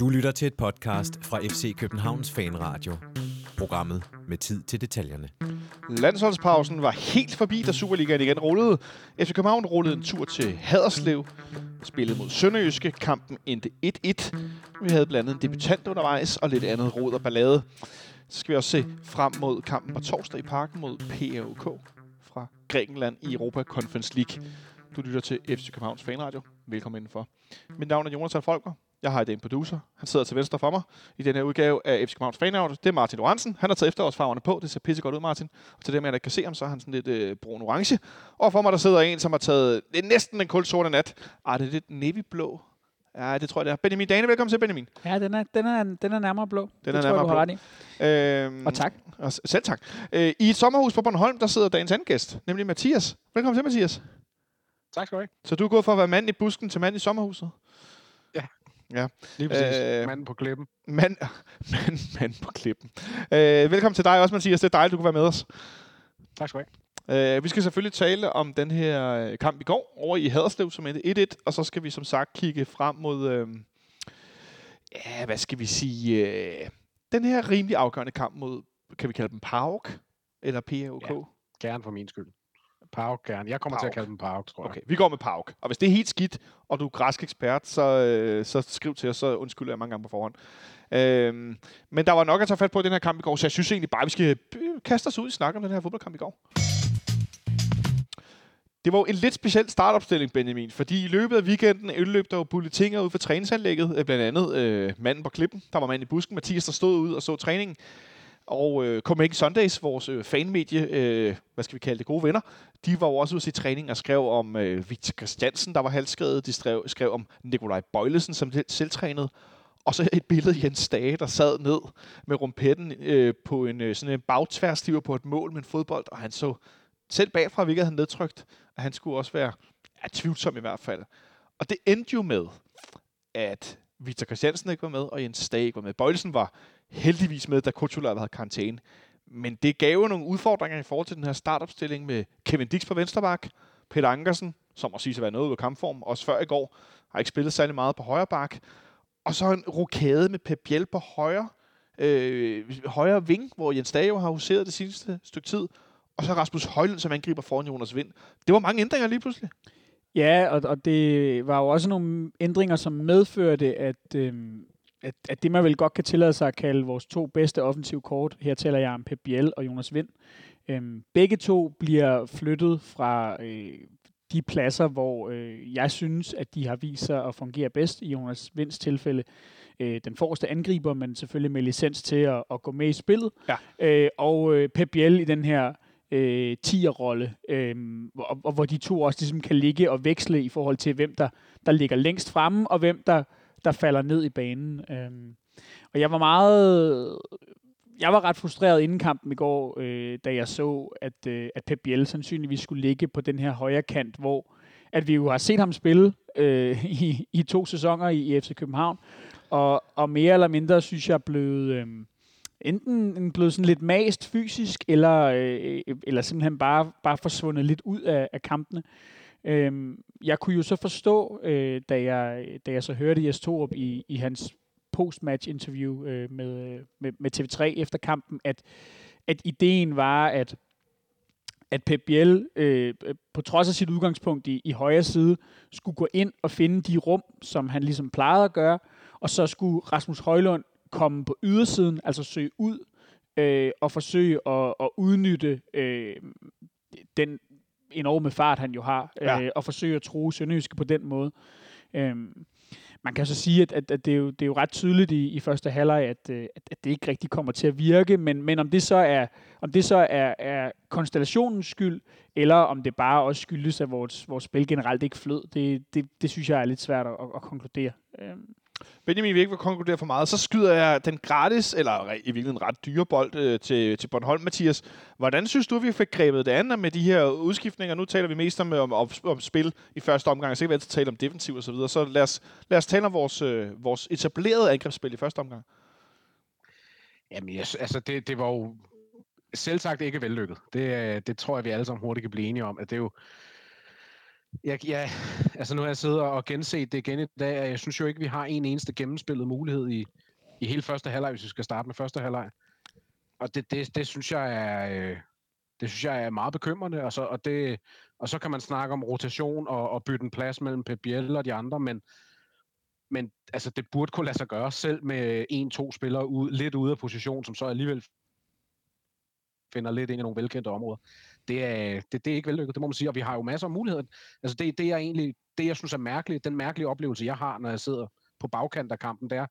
Du lytter til et podcast fra FC Københavns Fanradio. Programmet med tid til detaljerne. Landsholdspausen var helt forbi, da Superligaen igen rullede. FC København rullede en tur til Haderslev, spillede mod Sønderjyske. Kampen endte 1-1. Vi havde blandt andet en debutant undervejs og lidt andet rod og ballade. Så skal vi også se frem mod kampen på torsdag i parken mod PAOK fra Grækenland i Europa Conference League. Du lytter til FC Københavns Fanradio. Velkommen indenfor. Mit navn er Jonas Folker. Jeg har en producer. Han sidder til venstre for mig i den her udgave af FC Københavns Fanradio. Det er Martin Lorentzen. Han har taget efterårsfarverne på. Det ser pisse godt ud, Martin. Og til dem, jeg ikke kan se ham, så er han sådan lidt øh, brun-orange. Og for mig, der sidder en, som har taget det er næsten en kulsorte nat. Ah, det er lidt navy-blå. Ja, det tror jeg, det er. Benjamin Dane, velkommen til, Benjamin. Ja, den er, den er, den er nærmere blå. Den det er tror nærmere jeg, du blå. har ret i. Øhm, Og tak. Og selv tak. Øh, I et sommerhus på Bornholm, der sidder dagens anden gæst, nemlig Mathias. Velkommen til, Mathias. Tak skal du have. Så du er gået fra at være mand i busken til mand i sommerhuset? Lige præcis. Øh, Øh, Manden på klippen. Mand, mand, mand på klippen. Øh, velkommen til dig også, Mathias. Det er dejligt, du kunne være med os. Tak skal du have. Øh, vi skal selvfølgelig tale om den her øh, kamp i går over i Haderslev, som endte 1-1, og så skal vi som sagt kigge frem mod, øh, ja, hvad skal vi sige, øh, den her rimelig afgørende kamp mod, kan vi kalde dem PAOK, eller PAOK? Ja. Gerne for min skyld. Pauk, gerne. Jeg kommer til Pauk. at kalde dem Pauk, tror jeg. Okay, vi går med PAOK. Og hvis det er helt skidt, og du er græsk ekspert, så, øh, så skriv til os, så undskylder jeg mange gange på forhånd. Øhm, men der var nok at tage fat på i den her kamp i går, så jeg synes egentlig bare, at vi skal øh, kaste os ud i snak om den her fodboldkamp i går. Det var jo en lidt speciel startopstilling, Benjamin, fordi i løbet af weekenden indløb der jo bulletinger ud for træningsanlægget, øh, blandt andet øh, manden på klippen, der var mand i busken, Mathias, der stod ud og så træningen, og øh, Copenhagen Sundays, vores øh, fanmedie, øh, hvad skal vi kalde det, gode venner, de var jo også ude til træning og skrev om øh, Victor Christiansen, der var halvskrevet. De skrev, skrev om Nikolaj Bøjlesen, som selv- trænede. Og så et billede af Jens Dage, der sad ned med rumpetten øh, på en øh, sådan en bagtværstiver på et mål med en fodbold, og han så selv bagfra hvilket han nedtrykt, at han skulle også være ja, tvivlsom i hvert fald. Og det endte jo med, at Victor Christiansen ikke var med, og Jens Dage ikke var med. Bøjlesen var heldigvis med, da Kutula havde karantæne. Men det gav jo nogle udfordringer i forhold til den her startopstilling med Kevin Dix på venstre bak, Peter Ankersen, som må sige at være noget ud af kampform, også før i går, har ikke spillet særlig meget på højre bak. Og så en rokade med Pep Biel på højre, øh, højre ving, hvor Jens Dage har huseret det sidste stykke tid. Og så Rasmus Højlund, som angriber foran Jonas Vind. Det var mange ændringer lige pludselig. Ja, og, og det var jo også nogle ændringer, som medførte, at, øhm, at, at det man vel godt kan tillade sig at kalde vores to bedste offensive kort, her taler jeg om Pep Biel og Jonas Vind, øhm, begge to bliver flyttet fra øh, de pladser, hvor øh, jeg synes, at de har vist sig at fungere bedst. I Jonas Vinds tilfælde øh, den forreste angriber, men selvfølgelig med licens til at, at gå med i spillet. Ja. Øh, og øh, Pep Biel i den her øh, tierrolle, øh, og, og hvor de to også ligesom kan ligge og veksle i forhold til, hvem der, der ligger længst fremme, og hvem der, der falder ned i banen. Øhm, og jeg var meget... Jeg var ret frustreret inden kampen i går, øh, da jeg så, at, øh, at Pep Biel sandsynligvis skulle ligge på den her højre kant, hvor at vi jo har set ham spille øh, i, i to sæsoner i, i FC København, og, og mere eller mindre synes jeg er blevet... Øh, enten blevet sådan lidt mast fysisk, eller, øh, øh, eller simpelthen bare, bare forsvundet lidt ud af, af kampene. Øhm, jeg kunne jo så forstå, øh, da, jeg, da jeg så hørte Jes Torup i, i hans postmatch interview øh, med, med, med TV3 efter kampen, at, at ideen var, at at Pep Biel, øh, på trods af sit udgangspunkt i, i højre side, skulle gå ind og finde de rum, som han ligesom plejede at gøre, og så skulle Rasmus Højlund komme på ydersiden, altså søge ud øh, og forsøge at, at udnytte øh, den enorme fart, han jo har, Ja. øh, og forsøge at true Sønderjyske på den måde. Øh, man kan så sige, at, at, at det, er jo, det er jo ret tydeligt i, i første halvleg, at, øh, at, at det ikke rigtig kommer til at virke, men, men om det så er om det så er, er konstellationens skyld, eller om det bare også skyldes, at vores, vores spil generelt ikke flød, det, det, det synes jeg er lidt svært at, at, at konkludere. Øhm, Benjamin vi ikke vil konkludere for meget. Så skyder jeg den gratis, eller i virkeligheden ret dyre bold øh, til, til Bornholm, Mathias. Hvordan synes du, vi fik grebet det an med de her udskiftninger? Nu taler vi mest om, øh, om, om, om spil i første omgang, så kan vi altid tale om defensiv og så videre. Så lad os, lad os tale om vores, øh, vores etablerede angrebsspil i første omgang. Jamen, jeg, altså, det, det var jo selv sagt ikke vellykket. Det, øh, det tror jeg, vi alle sammen hurtigt kan blive enige om, at det er jo Ja, ja, altså nu har jeg siddet og genset det igen i dag, og jeg synes jo ikke, vi har en eneste gennemspillet mulighed i, i hele første halvleg, hvis vi skal starte med første halvleg. Og det, det, det synes jeg er... Øh, det synes jeg er meget bekymrende, og så, og det, og så kan man snakke om rotation og, og bytte en plads mellem Pep Biel og de andre, men, men altså, det burde kunne lade sig gøre selv med en-to spillere ud, lidt ude af position, som så alligevel finder lidt ind i nogle velkendte områder. Det er, det, det er ikke vellykket, det må man sige, og vi har jo masser af muligheder. Altså det, det er egentlig, det jeg synes er mærkeligt, den mærkelige oplevelse, jeg har, når jeg sidder på bagkant af kampen, det er,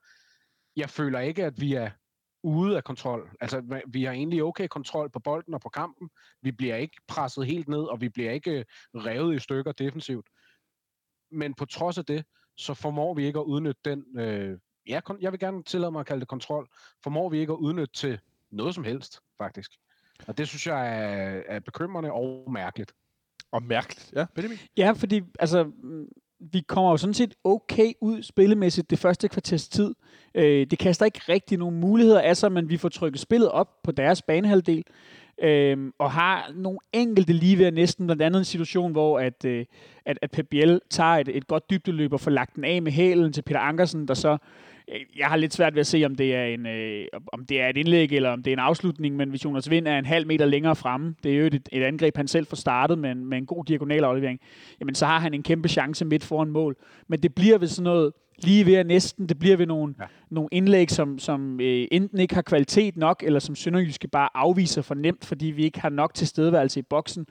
jeg føler ikke, at vi er ude af kontrol. Altså, vi har egentlig okay kontrol på bolden og på kampen. Vi bliver ikke presset helt ned, og vi bliver ikke øh, revet i stykker defensivt. Men på trods af det, så formår vi ikke at udnytte den, øh, ja, jeg vil gerne tillade mig at kalde det kontrol, formår vi ikke at udnytte til noget som helst, faktisk. Og det synes jeg er, er bekymrende og mærkeligt. Og mærkeligt, ja, Benjamin? Ja, fordi altså, vi kommer jo sådan set okay ud spillemæssigt det første kvarters tid. Øh, det kaster ikke rigtig nogen muligheder af sig, men vi får trykket spillet op på deres banehalvdel. Øh, og har nogle enkelte lige ved næsten, blandt andet en situation, hvor at, øh, at, at Pep Biel tager et, et godt dybdeløb og får lagt den af med hælen til Peter Ankersen, der så jeg har lidt svært ved at se, om det er en, øh, om det er et indlæg, eller om det er en afslutning, men hvis Jonas Vind er en halv meter længere fremme, det er jo et, et angreb, han selv får startet med, med en god diagonal aflevering, jamen så har han en kæmpe chance midt foran mål. Men det bliver ved sådan noget, lige ved at næsten, det bliver ved nogle, ja. nogle indlæg, som, som øh, enten ikke har kvalitet nok, eller som Sønderjyske bare afviser for nemt, fordi vi ikke har nok tilstedeværelse i boksen.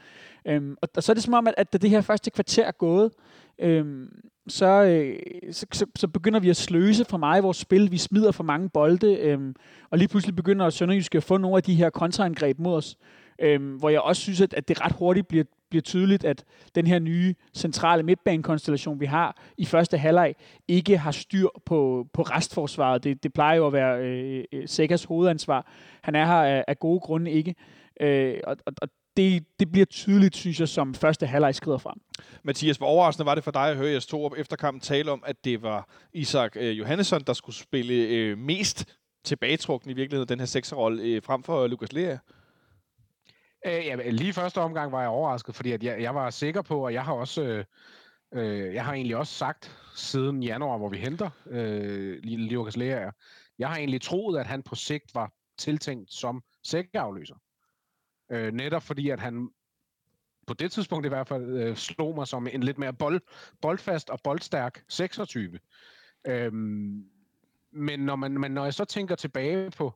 Øhm, og, og så er det som om, at, at da det her første kvarter er gået, øhm, så, øh, så, så, så begynder vi at sløse for meget i vores spil. Vi smider for mange bolde, øh, og lige pludselig begynder Sønderjyske at få nogle af de her kontraangreb mod os, øh, hvor jeg også synes, at, at det ret hurtigt bliver, bliver tydeligt, at den her nye centrale midtbanekonstellation, vi har i første halvleg, ikke har styr på, på restforsvaret. Det, det plejer jo at være øh, øh Sækkers hovedansvar. Han er her af, af gode grunde ikke. Øh, og, og, og det, det bliver tydeligt, synes jeg, som første halvleg skrider frem. Mathias, hvor overraskende var det for dig at høre Jes Torup efter kampen tale om, at det var Isak øh, Johannesson, der skulle spille øh, mest tilbagetrukken i virkeligheden, den her sekserrolle, øh, frem for Lukas Lea? Øh, ja, lige første omgang var jeg overrasket, fordi at jeg, jeg var sikker på, og jeg har også... Øh, øh, jeg har egentlig også sagt siden januar, hvor vi henter øh, Lukas Lea, jeg har egentlig troet, at han på sigt var tiltænkt som sækkeafløser. Øh, netop fordi, at han på det tidspunkt i hvert fald øh, slog mig som en lidt mere bold, boldfast og boldstærk 26. Øhm, men, når man, men når jeg så tænker tilbage på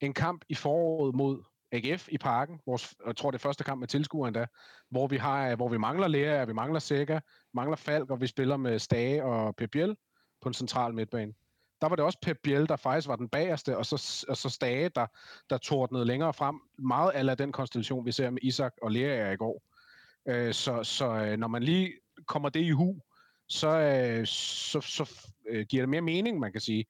en kamp i foråret mod AGF i parken, vores, jeg tror det er første kamp med tilskueren endda, hvor vi, har, hvor vi mangler Lea, vi mangler Sækker, mangler Falk, og vi spiller med Stage og Pep på en central midtbane der var det også Pep Biel, der faktisk var den bagerste, og så, og så Stage, der, der tordnede længere frem. Meget af den konstellation, vi ser med Isak og Lea i går. Øh, så så øh, når man lige kommer det i hu, så, øh, så, så øh, giver det mere mening, man kan sige.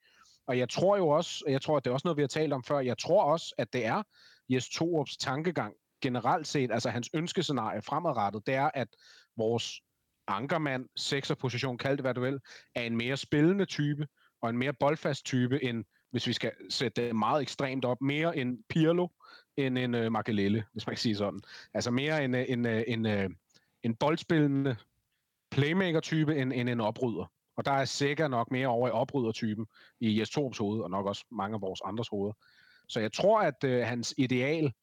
Og jeg tror jo også, og jeg tror, at det er også noget, vi har talt om før, jeg tror også, at det er Jes Torups tankegang generelt set, altså hans ønskescenarie fremadrettet, det er, at vores ankermand, sekserposition, kald det hvad du vil, er en mere spillende type, og en mere boldfast type end, hvis vi skal sætte det meget ekstremt op, mere en Pirlo, end en uh, Makelele, hvis man kan sige sådan. Altså mere en, øh, en, øh, en, en, en boldspillende playmaker-type end, end en oprydder. Og der er sikkert nok mere over i oprydder-typen i Jes Torps hoved, og nok også mange af vores andres hoveder. Så jeg tror, at uh, hans ideal,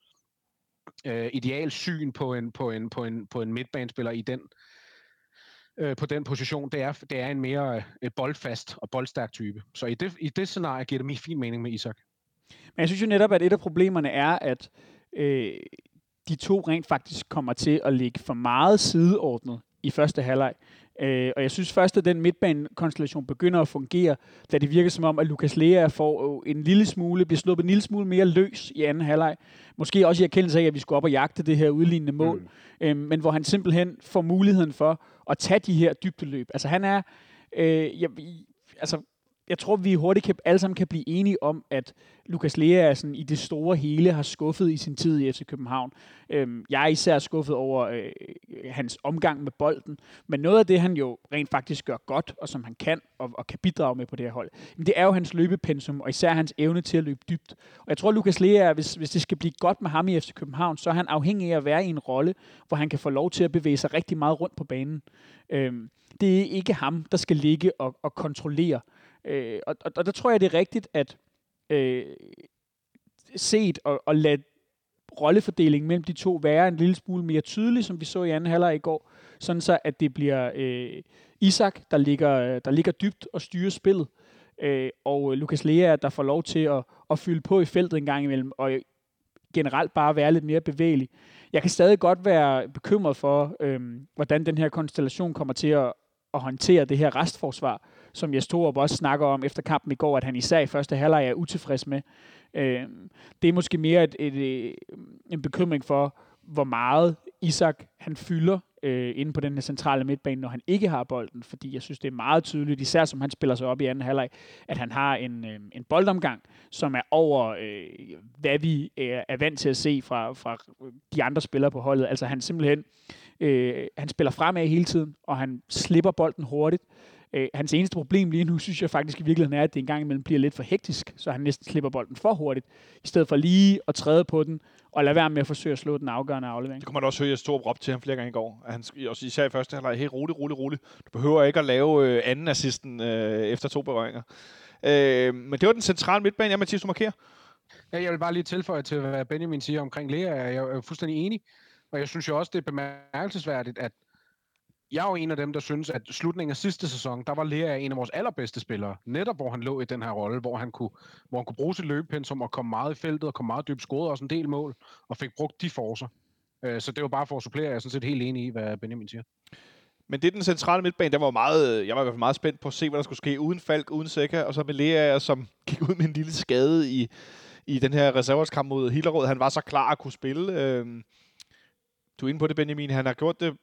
uh, ideal syn på en, på en, på en, på en midtbanespiller i den øh, på den position, det er, det er en mere øh, boldfast og boldstærk type. Så i det, i det scenarie giver det mig fin mening med Isak. Men jeg synes jo netop, at et af problemerne er, at øh, de to rent faktisk kommer til at ligge for meget sideordnet i første halvleg. Øh, og jeg synes først, at den midtbanekonstellation begynder at fungere, da det virker som om, at Lukas Lea får en lille smule, bliver sluppet en lille smule mere løs i anden halvleg. Måske også i erkendelse af, at vi skulle op og jagte det her udlignende mål. Mm. Øh, men hvor han simpelthen får muligheden for at tage de her dybdeløb. Altså han er, øh, jeg, altså jeg tror, vi hurtigt kan, alle sammen kan blive enige om, at Lukas Lea er sådan, i det store hele har skuffet i sin tid i FC København. Øhm, jeg er især skuffet over øh, øh, hans omgang med bolden, men noget af det, han jo rent faktisk gør godt, og som han kan, og, og kan bidrage med på det her hold, det er jo hans løbepensum, og især hans evne til at løbe dybt. Og jeg tror, Lukas Lea, hvis, hvis det skal blive godt med ham i FC København, så er han afhængig af at være i en rolle, hvor han kan få lov til at bevæge sig rigtig meget rundt på banen. Øhm, det er ikke ham, der skal ligge og, og kontrollere. Øh, og, og, og der tror jeg, det er rigtigt, at øh, set og, og lade rollefordelingen mellem de to være en lille smule mere tydelig, som vi så i anden halvleg i går, sådan så at det bliver øh, Isak, der ligger, øh, der ligger dybt og styrer spillet, øh, og Lukas Lea, der får lov til at, at fylde på i feltet en gang imellem, og generelt bare være lidt mere bevægelig. Jeg kan stadig godt være bekymret for, øh, hvordan den her konstellation kommer til at, at håndtere det her restforsvar, som Jes Torup også snakker om efter kampen i går, at han især i første halvleg er utilfreds med. Øh, det er måske mere et, et, et, en bekymring for, hvor meget Isak han fylder øh, inde på den her centrale midtbane, når han ikke har bolden, fordi jeg synes, det er meget tydeligt, især som han spiller sig op i anden halvleg, at han har en, øh, en boldomgang, som er over, øh, hvad vi er, er vant til at se fra, fra de andre spillere på holdet. Altså han simpelthen, øh, han spiller fremad hele tiden, og han slipper bolden hurtigt. Øh, hans eneste problem lige nu, synes jeg faktisk i virkeligheden er, at det engang imellem bliver lidt for hektisk, så han næsten slipper bolden for hurtigt, i stedet for lige at træde på den, og lade være med at forsøge at slå den afgørende aflevering. Det kommer man også høre, at Storp råbte til ham flere gange i går. At han, også især i første halvleg, helt roligt, roligt, roligt. Du behøver ikke at lave øh, anden assisten øh, efter to berøringer. Øh, men det var den centrale midtbane. Ja, Mathias, du markerer. Ja, jeg vil bare lige tilføje til, hvad Benjamin siger omkring Lea. Jeg er fuldstændig enig. Og jeg synes jo også, det er bemærkelsesværdigt, at jeg er jo en af dem, der synes, at slutningen af sidste sæson, der var Lea en af vores allerbedste spillere. Netop hvor han lå i den her rolle, hvor han kunne, hvor han kunne bruge sit løbepensum og komme meget i feltet og komme meget dybt, scorede også en del mål, og fik brugt de forser. Øh, så det var bare for at supplere. Jeg er sådan set helt enig i, hvad Benjamin siger. Men det er den centrale midtbane, der var meget, jeg var i hvert fald meget spændt på at se, hvad der skulle ske uden Falk, uden Sækker, og så med Lea, som gik ud med en lille skade i, i den her reserverskamp mod Hillerød. Han var så klar at kunne spille. Øhm, du er inde på det, Benjamin. Han har gjort det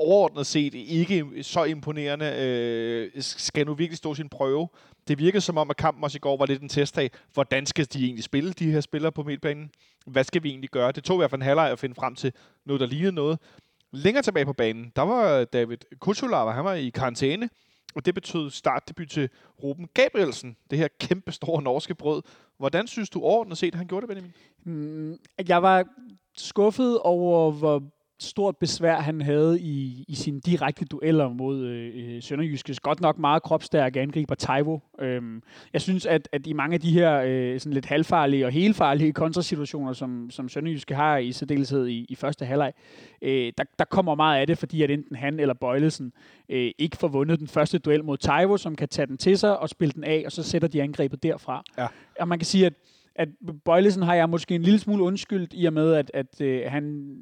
overordnet set ikke så imponerende. Øh, skal nu virkelig stå sin prøve. Det virkede som om, at kampen også i går var lidt en test af, hvordan skal de egentlig spille, de her spillere på midtbanen? Hvad skal vi egentlig gøre? Det tog i hvert fald en halvleg at finde frem til noget, der lignede noget. Længere tilbage på banen, der var David Kutsulava, han var i karantæne, og det betød startdebut til Ruben Gabrielsen, det her kæmpe store norske brød. Hvordan synes du overordnet set, at han gjorde det, Benjamin? Mm, jeg var skuffet over, hvor stort besvær, han havde i, i sine direkte dueller mod øh, øh, Sønderjyskes godt nok meget kropstærke angriber Taivo. Øhm, jeg synes, at, at i mange af de her øh, sådan lidt halvfarlige og helfarlige kontrasituationer, som, som Sønderjyske har i særdeleshed i, i første halvleg, øh, der, der kommer meget af det, fordi at enten han eller Bøjlesen øh, ikke får vundet den første duel mod Taivo, som kan tage den til sig og spille den af, og så sætter de angrebet derfra. Ja. Og man kan sige, at at Bøjlesen har jeg måske en lille smule undskyldt i og med, at, at øh, han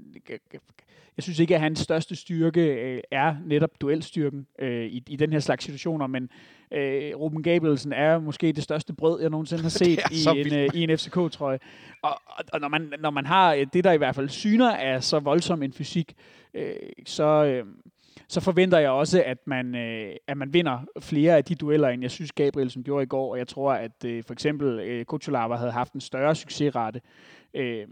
jeg synes ikke, at hans største styrke øh, er netop duelstyrken øh, i, i den her slags situationer, men øh, Ruben Gabrielsen er måske det største brød, jeg nogensinde har set i en, øh, i en FCK-trøje. Og, og, og når, man, når man har øh, det, der i hvert fald syner af så voldsom en fysik, øh, så... Øh, så forventer jeg også, at man, øh, at man vinder flere af de dueller, end jeg synes, Gabrielsen gjorde i går. Og jeg tror, at øh, for eksempel øh, Kuchulava havde haft en større succesrate Øh,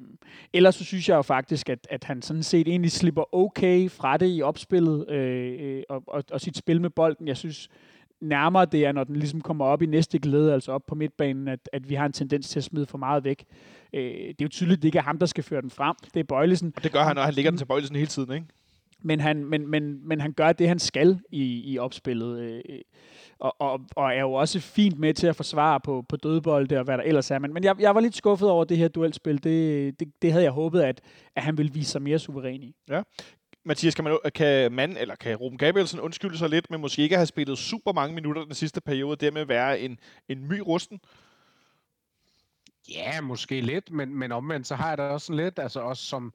ellers så synes jeg jo faktisk, at, at han sådan set egentlig slipper okay fra det i opspillet øh, og, og, og sit spil med bolden. Jeg synes nærmere det er, når den ligesom kommer op i næste glæde, altså op på midtbanen, at, at vi har en tendens til at smide for meget væk. Øh, det er jo tydeligt, at det ikke er ham, der skal føre den frem. Det er Bøjlesen. Og det gør han, når han ligger den til Bøjlesen hele tiden, ikke? Men han, men, men, men han gør det, han skal i, i opspillet. Øh, og, og, og er jo også fint med til at forsvare på, på dødbolde og hvad der ellers er. Men, men jeg, jeg var lidt skuffet over det her duelspil. Det, det, det havde jeg håbet, at, at han ville vise sig mere suveræn i. Ja. Mathias, kan, man, kan man, eller kan Ruben Gabrielsen undskylde sig lidt, men måske ikke have spillet super mange minutter den sidste periode, dermed være en, en my rusten? Ja, måske lidt, men, men omvendt, så har jeg da også lidt, altså også som,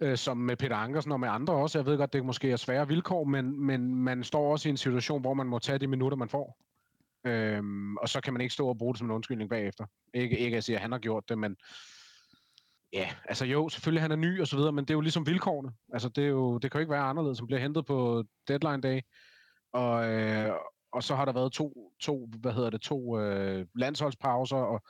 øh, som med Peter Ankersen og med andre også. Jeg ved godt, det måske er svære vilkår, men, men man står også i en situation, hvor man må tage de minutter, man får. Øhm, og så kan man ikke stå og bruge det som en undskyldning bagefter. Ikke, ikke at sige, at han har gjort det, men ja, altså jo, selvfølgelig han er ny og så videre, men det er jo ligesom vilkårene. Altså det, er jo, det kan jo ikke være anderledes, som bliver hentet på deadline day. Og, øh, og så har der været to, to hvad hedder det, to øh, landsholdspauser, og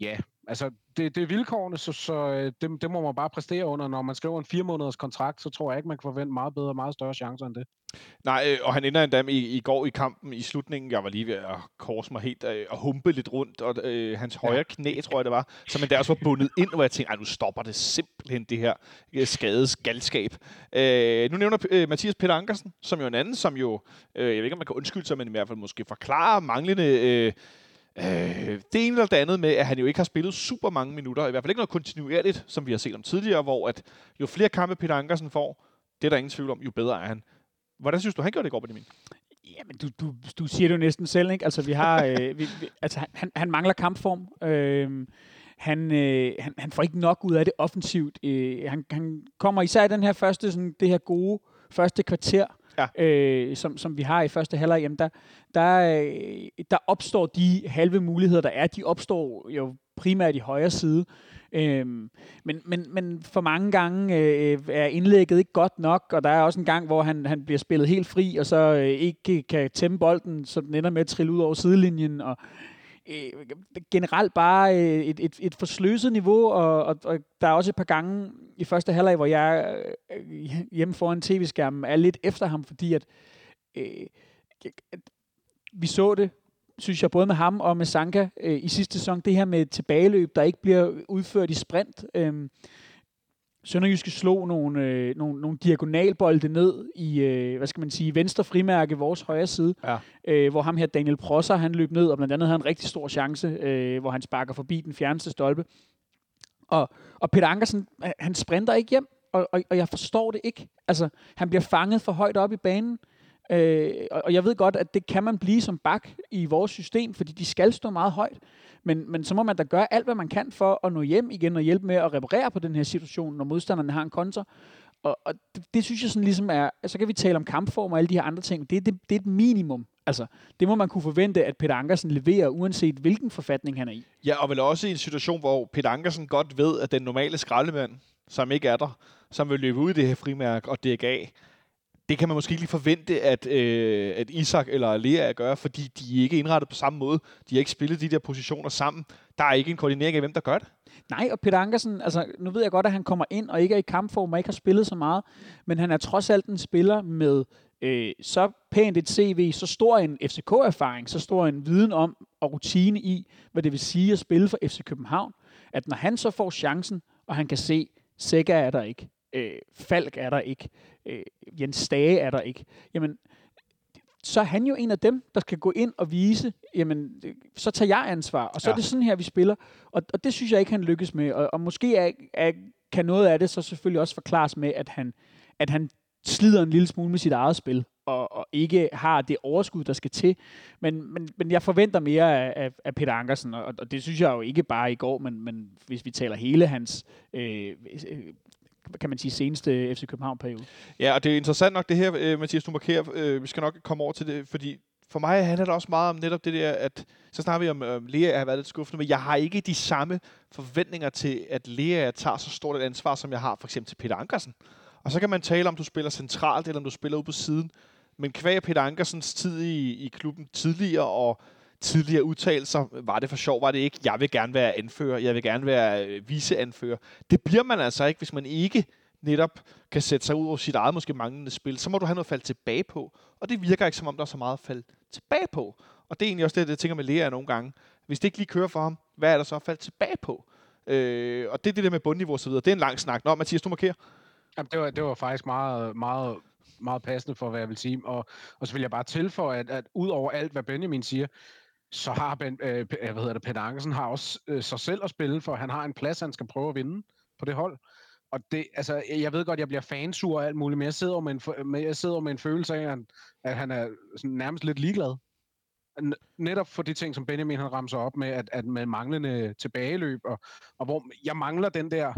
ja, altså det, det er vilkårene, så, så øh, det, det må man bare præstere under. Når man skriver en fire måneders kontrakt, så tror jeg ikke, man kan forvente meget bedre og meget større chancer end det. Nej, øh, og han ender endda med i, i går i kampen i slutningen. Jeg var lige ved at korse mig helt øh, og humpe lidt rundt, og øh, hans højre knæ, tror jeg det var, som der også var bundet ind, hvor jeg tænkte, nu stopper det simpelthen det her skades galskab. Øh, nu nævner øh, Mathias Peter Ankersen, som jo en anden, som jo, øh, jeg ved ikke, om man kan undskylde sig, men i hvert fald måske forklare manglende... Øh, Øh, det ene eller det andet med, at han jo ikke har spillet super mange minutter, i hvert fald ikke noget kontinuerligt, som vi har set om tidligere, hvor at jo flere kampe Peter Ankersen får, det er der ingen tvivl om, jo bedre er han. Hvordan synes du, han gjorde det i går, Benjamin? Jamen, du, du, du siger det jo næsten selv, ikke? Altså, vi har, øh, vi, vi, altså, han, han mangler kampform. Øh, han, øh, han, han får ikke nok ud af det offensivt. Øh, han, han kommer især i den her første, sådan, det her gode første kvarter, ja. øh, som, som vi har i første halvleg, jamen der, der, øh, der opstår de halve muligheder, der er. De opstår jo primært i højre side. Øhm, men, men, men for mange gange øh, er indlægget ikke godt nok, og der er også en gang, hvor han, han bliver spillet helt fri, og så øh, ikke kan tæmme bolden, så den ender med at trille ud over sidelinjen. Og, øh, generelt bare øh, et, et, et forsløset niveau, og, og, og der er også et par gange i første halvleg, hvor jeg øh, hjemme foran tv-skærmen er lidt efter ham, fordi at øh, vi så det, synes jeg, både med ham og med Sanka øh, i sidste sæson, det her med tilbageløb, der ikke bliver udført i sprint. Øh, Sønderjyske slog nogle, øh, nogle, nogle diagonalbolde ned i, øh, hvad skal man sige, venstre frimærke, vores højre side, ja. øh, hvor ham her Daniel Prosser, han løb ned, og blandt andet havde en rigtig stor chance, øh, hvor han sparker forbi den fjerneste stolpe. Og, og Peter Ankersen, han sprinter ikke hjem, og, og, og jeg forstår det ikke. Altså, han bliver fanget for højt op i banen, øh, og, jeg ved godt, at det kan man blive som bak i vores system, fordi de skal stå meget højt. Men, men så må man da gøre alt, hvad man kan for at nå hjem igen og hjælpe med at reparere på den her situation, når modstanderne har en konter. Og, og det, det synes jeg sådan ligesom er, så kan vi tale om kampform og alle de her andre ting. Det, det, det er et minimum. Altså, det må man kunne forvente, at Peter Ankersen leverer, uanset hvilken forfatning han er i. Ja, og vel også i en situation, hvor Peter Ankersen godt ved, at den normale skraldemand, som ikke er der, som vil løbe ud i det her frimærk og dække af, det kan man måske ikke lige forvente, at, øh, at Isak eller Lea gør, fordi de er ikke indrettet på samme måde. De har ikke spillet de der positioner sammen. Der er ikke en koordinering af, hvem der gør det. Nej, og Peter Ankersen, altså nu ved jeg godt, at han kommer ind og ikke er i kampform og ikke har spillet så meget, men han er trods alt en spiller med øh, så pænt et CV, så stor en FCK-erfaring, så stor en viden om og rutine i, hvad det vil sige at spille for FC København, at når han så får chancen, og han kan se, Sækker er der ikke, øh, Falk er der ikke, øh, Jens Stage er der ikke, jamen, så er han jo en af dem, der skal gå ind og vise, jamen, så tager jeg ansvar, og så ja. er det sådan her, vi spiller. Og, og det synes jeg ikke, han lykkes med. Og, og måske er, er, kan noget af det så selvfølgelig også forklares med, at han, at han slider en lille smule med sit eget spil, og, og ikke har det overskud, der skal til. Men, men, men jeg forventer mere af, af, af Peter Ankersen, og, og det synes jeg jo ikke bare i går, men, men hvis vi taler hele hans øh, kan man sige, seneste FC København-periode. Ja, og det er interessant nok det her, øh, Mathias, du markerer. Øh, vi skal nok komme over til det, fordi for mig handler det også meget om netop det der, at så snakker vi om, at Lea har været lidt skuffende, men jeg har ikke de samme forventninger til, at Lea tager så stort et ansvar, som jeg har for eksempel til Peter Ankersen. Og så kan man tale om, du spiller centralt, eller om du spiller ude på siden. Men kvæg Peter Ankersens tid i, i klubben tidligere, og tidligere udtalelser, var det for sjov, var det ikke, jeg vil gerne være anfører, jeg vil gerne være øh, viceanfører. Det bliver man altså ikke, hvis man ikke netop kan sætte sig ud over sit eget måske manglende spil. Så må du have noget at falde tilbage på. Og det virker ikke, som om der er så meget at falde tilbage på. Og det er egentlig også det, jeg tænker med Lea nogle gange. Hvis det ikke lige kører for ham, hvad er der så at falde tilbage på? Øh, og det er det der med bundniveau og så videre. Det er en lang snak. Nå, Mathias, du markerer. Jamen, det, var, det var faktisk meget, meget, meget passende for, hvad jeg vil sige. Og, og så vil jeg bare tilføje, at, at ud over alt, hvad Benjamin siger, så har ben, øh, øh, hvad hedder det, Peter Ankersen har også øh, sig selv at spille, for han har en plads, han skal prøve at vinde på det hold. Og det, altså, jeg ved godt, jeg bliver fansur og alt muligt, men jeg sidder med en, med, jeg sidder med en følelse af, at han er sådan nærmest lidt ligeglad. Netop for de ting, som Benjamin han ramser op med, at, at med manglende tilbageløb, og, og hvor jeg mangler den der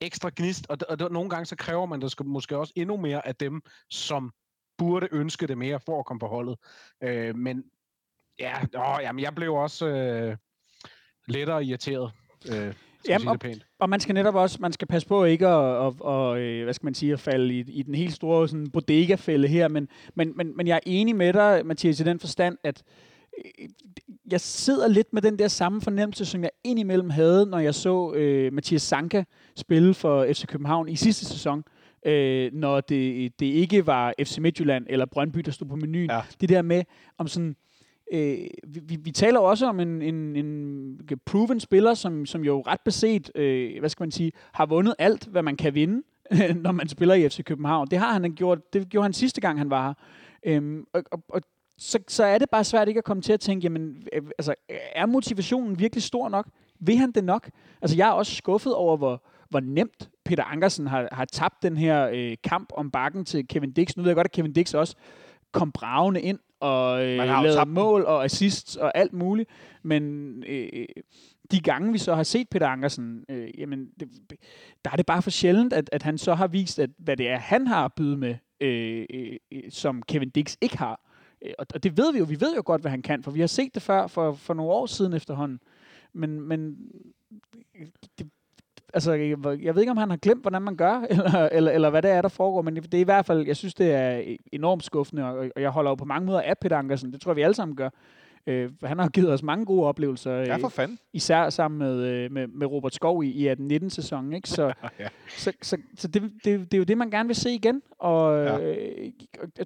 ekstra gnist, og, og, og nogle gange så kræver man der skal måske også endnu mere af dem, som burde ønske det mere for at komme på holdet. Øh, men Ja, åh, jamen, jeg blev også øh, lettere irriteret. Øh, Jamen, pænt. Og man skal netop også, man skal passe på ikke at, at, at, at hvad skal man sige, at falde i, i den helt store sådan, bodega-fælde her, men, men, men, men jeg er enig med dig, Mathias, i den forstand, at øh, jeg sidder lidt med den der samme fornemmelse, som jeg indimellem havde, når jeg så øh, Mathias Sanka spille for FC København i sidste sæson, øh, når det, det ikke var FC Midtjylland eller Brøndby, der stod på menuen. Ja. Det der med, om sådan, øh, Øh, vi, vi, vi taler også om en, en, en proven spiller, som, som jo ret beset, øh, hvad skal man sige, har vundet alt, hvad man kan vinde, når man spiller i FC København. Det har han gjort, det gjorde han sidste gang, han var her. Øhm, og, og, og så, så er det bare svært ikke at komme til at tænke, jamen, øh, altså, er motivationen virkelig stor nok? Vil han det nok? Altså, jeg er også skuffet over, hvor, hvor nemt Peter Ankersen har, har tabt den her øh, kamp om bakken til Kevin Dix. Nu ved jeg godt, at Kevin Dix også kom bragende ind og øh, tabt den. mål og assists og alt muligt. Men øh, de gange, vi så har set Peter Ankersen, øh, jamen, det, der er det bare for sjældent, at, at han så har vist, at, hvad det er, han har at byde med, øh, øh, øh, som Kevin Dix ikke har. Øh, Og, og det ved vi jo. Vi ved jo godt, hvad han kan, for vi har set det før for, for nogle år siden efterhånden. Men, men det, altså, jeg, jeg ved ikke, om han har glemt, hvordan man gør, eller, eller, eller hvad det er, der foregår, men det, er i hvert fald, jeg synes, det er enormt skuffende, og, og jeg holder jo på mange måder af Peter Ankersen. Det tror jeg, vi alle sammen gør. Øh, han har givet os mange gode oplevelser, Ja, øh, for fanden. især sammen med, øh, med, med Robert Skov i, i 18-19 sæsonen. Ikke? Så, Ja. så, så, så det, det, det er jo det, man gerne vil se igen. Og Ja. øh,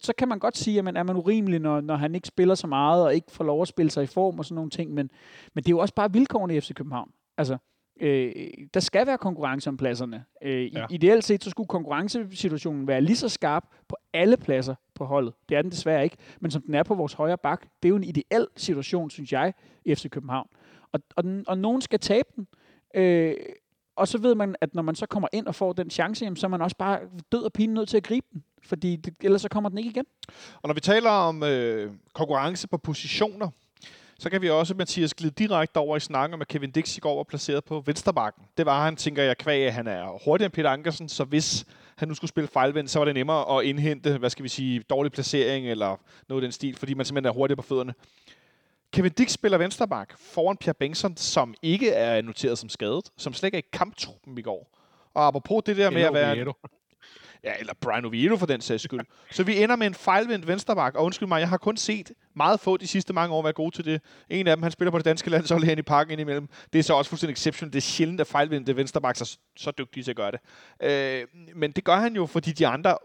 så kan man godt sige, at man er man urimelig, når, når han ikke spiller så meget, og ikke får lov at spille sig i form og sådan nogle ting. Men, men det er jo også bare vilkårene i FC København. Altså, øh, der skal være konkurrence om pladserne. Øh, Ja. Ideelt set, så skulle konkurrencesituationen være lige så skarp på alle pladser på holdet. Det er den desværre ikke. Men som den er på vores højre bak, det er jo en ideel situation, synes jeg, i FC København. Og, og, den, og nogen skal tabe den. Øh, og så ved man, at når man så kommer ind og får den chance, jamen, så er man også bare død og pine nødt til at gribe den. Fordi det, ellers så kommer den ikke igen. Og når vi taler om øh, konkurrence på positioner, så kan vi også, Mathias, glide direkte over i snakken om, at Kevin Dix i går var placeret på vensterbakken. Det var han, tænker jeg, kvæg, at han er hurtigere end Peter Ankersen, så hvis han nu skulle spille fejlvendt, så var det nemmere at indhente, hvad skal vi sige, dårlig placering eller noget i den stil, fordi man simpelthen er hurtigere på fødderne. Kevin Dix spiller vensterbak foran Pierre Bengtsson, som ikke er noteret som skadet, som slet ikke er i kamptruppen i går. Og apropos det der med at være... Ja, eller Brian Oviedo for den sags skyld. Så vi ender med en fejlvendt vensterbak, og undskyld mig, jeg har kun set meget få de sidste mange år være gode til det. En af dem, han spiller på det danske landshold herinde i parken indimellem. Det er så også fuldstændig exception. Det er sjældent, at fejlvendte vensterbak er så, dygtige til at gøre det. Øh, men det gør han jo, fordi de andre,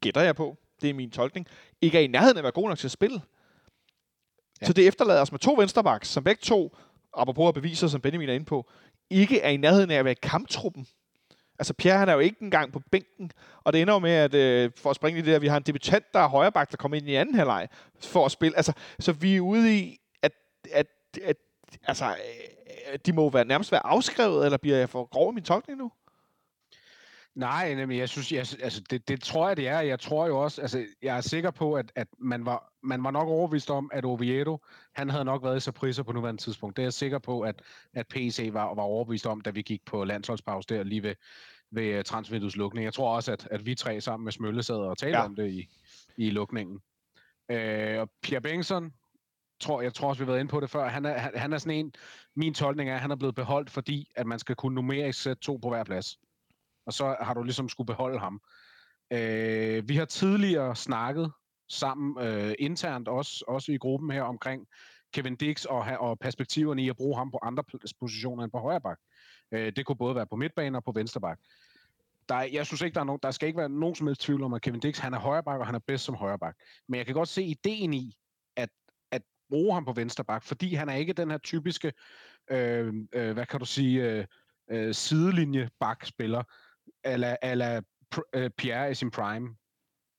gætter jeg på, det er min tolkning, ikke er i nærheden af at være gode nok til at spille. Ja. Så det efterlader os med to vensterbaks, som begge to, apropos at beviser, som Benjamin er inde på, ikke er i nærheden af at være i kamptruppen. Altså Pierre, han er jo ikke engang på bænken, og det ender jo med, at øh, for at springe i det der, vi har en debutant, der er højreback, der kommer ind i anden halvleg for at spille. Altså, så vi er ude i, at, at, at altså, øh, de må være, nærmest være afskrevet, eller bliver jeg for grov i min tolkning nu? Nej, nemlig, jeg synes, jeg, altså, det, det tror jeg, det er. Jeg tror jo også, altså, jeg er sikker på, at, at man, var, man var nok overbevist om, at Oviedo, han havde nok været i Saprissa på nuværende tidspunkt. Det er jeg sikker på, at, at PC var, var overbevist om, da vi gik på landsholdspause der lige ved, ved uh, transvinduets lukning. Jeg tror også, at, at vi tre sammen med Smølle sad og talte ja. om det i, i lukningen. Øh, og Pierre Bengtsson, tror, jeg tror også, vi har været inde på det før, han er, han, han er sådan en, min tolkning er, at han er blevet beholdt, fordi at man skal kunne numerisk sætte to på hver plads og så har du ligesom skulle beholde ham. Øh, vi har tidligere snakket sammen øh, internt, også, også i gruppen her, omkring Kevin Dix og, og perspektiverne i at bruge ham på andre positioner end på højre bak. Øh, det kunne både være på midtbanen og på venstre bak. Der, er- jeg synes ikke, der, er nogen, der skal ikke være nogen som helst tvivl om, at Kevin Dix han er højre bak, og han er bedst som højre bak. Men jeg kan godt se ideen i, at, at bruge ham på venstre bak, fordi han er ikke den her typiske, øh, øh, hvad kan du sige, øh, øh, sidelinje bak-spiller, ala pr- øh, Pierre i sin prime.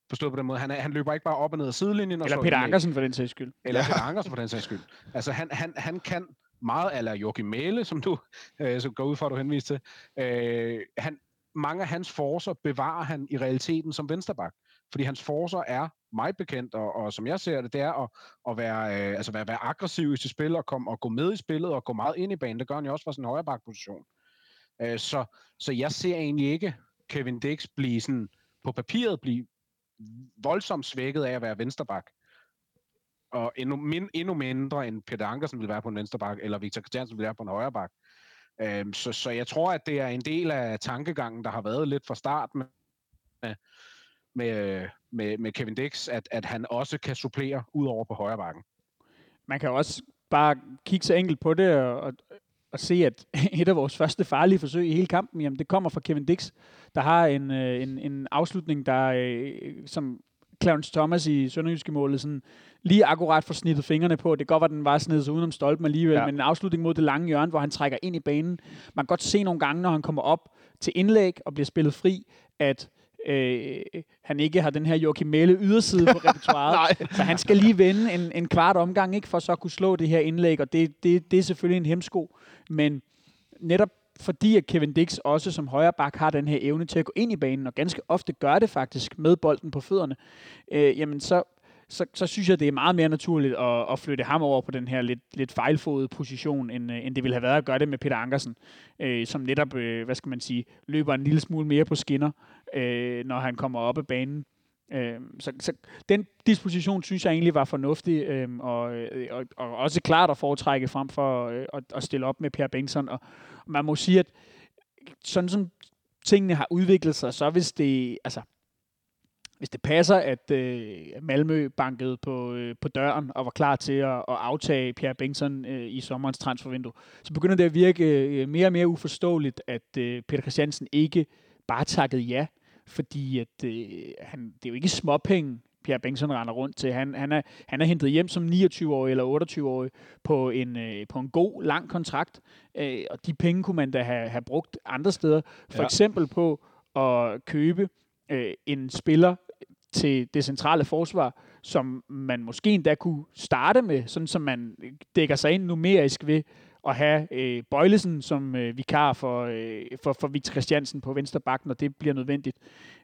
Forstået på den måde. Han, han løber ikke bare op og ned ad sidelinjen. Og Eller Peter Ankersen for den sags skyld. Eller Peter Ankersen for den sags skyld. Altså han, han, han kan meget ala Joachim Mæle, som du øh, som går ud fra, at du henviste til. Øh, han, mange af hans forser bevarer han i realiteten som vensterbak. Fordi hans forser er meget bekendt, og, og som jeg ser det, det er at, at være, øh, altså være, være aggressiv i sit spil, og, komme, og gå med i spillet, og gå meget ind i banen. Det gør han jo også fra sin højre bakposition. Øh, så, så jeg ser egentlig ikke Kevin Dix blive sådan, på papiret blive voldsomt svækket af at være vensterbak. Og endnu, min, endnu mindre end Peter Ankersen vil være på en vensterbak, eller Victor Christiansen vil være på en højrebak. Øhm, så, så jeg tror, at det er en del af tankegangen, der har været lidt fra start med, med, med, med Kevin Dix, at, at han også kan supplere ud over på højre bakken. Man kan også bare kigge så enkelt på det og, og se, at et af vores første farlige forsøg i hele kampen, jamen det kommer fra Kevin Dix, der har en, øh, en, en afslutning, der øh, som Clarence Thomas i Sønderjyske målet sådan lige akkurat får snittet fingrene på. Det kan godt være, at den var snedet sig udenom stolpen alligevel, ja. men en afslutning mod det lange hjørne, hvor han trækker ind i banen. Man kan godt se nogle gange, når han kommer op til indlæg og bliver spillet fri, at øh, han ikke har den her Joachim Mæle yderside på repertoireet. så han skal lige vende en, en kvart omgang, ikke, for så at kunne slå det her indlæg, og det, det, det er selvfølgelig en hemsko. Men netop fordi at Kevin Dix også som højre bak har den her evne til at gå ind i banen, og ganske ofte gør det faktisk med bolden på fødderne, øh, jamen så, så, så synes jeg, det er meget mere naturligt at, at flytte ham over på den her lidt, lidt fejlfodede position, end, øh, end det ville have været at gøre det med Peter Ankersen, øh, som netop, øh, hvad skal man sige, løber en lille smule mere på skinner, øh, når han kommer op af banen. Øh, så, så den disposition synes jeg egentlig var fornuftig, øh, og, øh, og, og også klart at foretrække frem for øh, at, at stille op med Per Bengtsson. Og, og man må sige, at sådan som tingene har udviklet sig, så hvis det, altså, hvis det passer, at øh, Malmø bankede på, øh, på døren og var klar til at, at aftage Pierre Bengtsson øh, i sommerens transfervindue, så begynder det at virke øh, mere og mere uforståeligt, at øh, Peter Christiansen ikke bare takkede ja fordi at, øh, han, det er jo ikke småpenge, Pierre Bengtsson render rundt til. Han, han, er, han er hentet hjem som 29-årig eller 28-årig på en, øh, på en god, lang kontrakt, øh, og de penge kunne man da have, have brugt andre steder. For ja. eksempel på at købe øh, en spiller til det centrale forsvar, som man måske endda kunne starte med, sådan som man dækker sig ind numerisk ved at have øh, Bøjlesen som øh, vikar for, øh, for, for Victor Christiansen på venstre bak, når det bliver nødvendigt.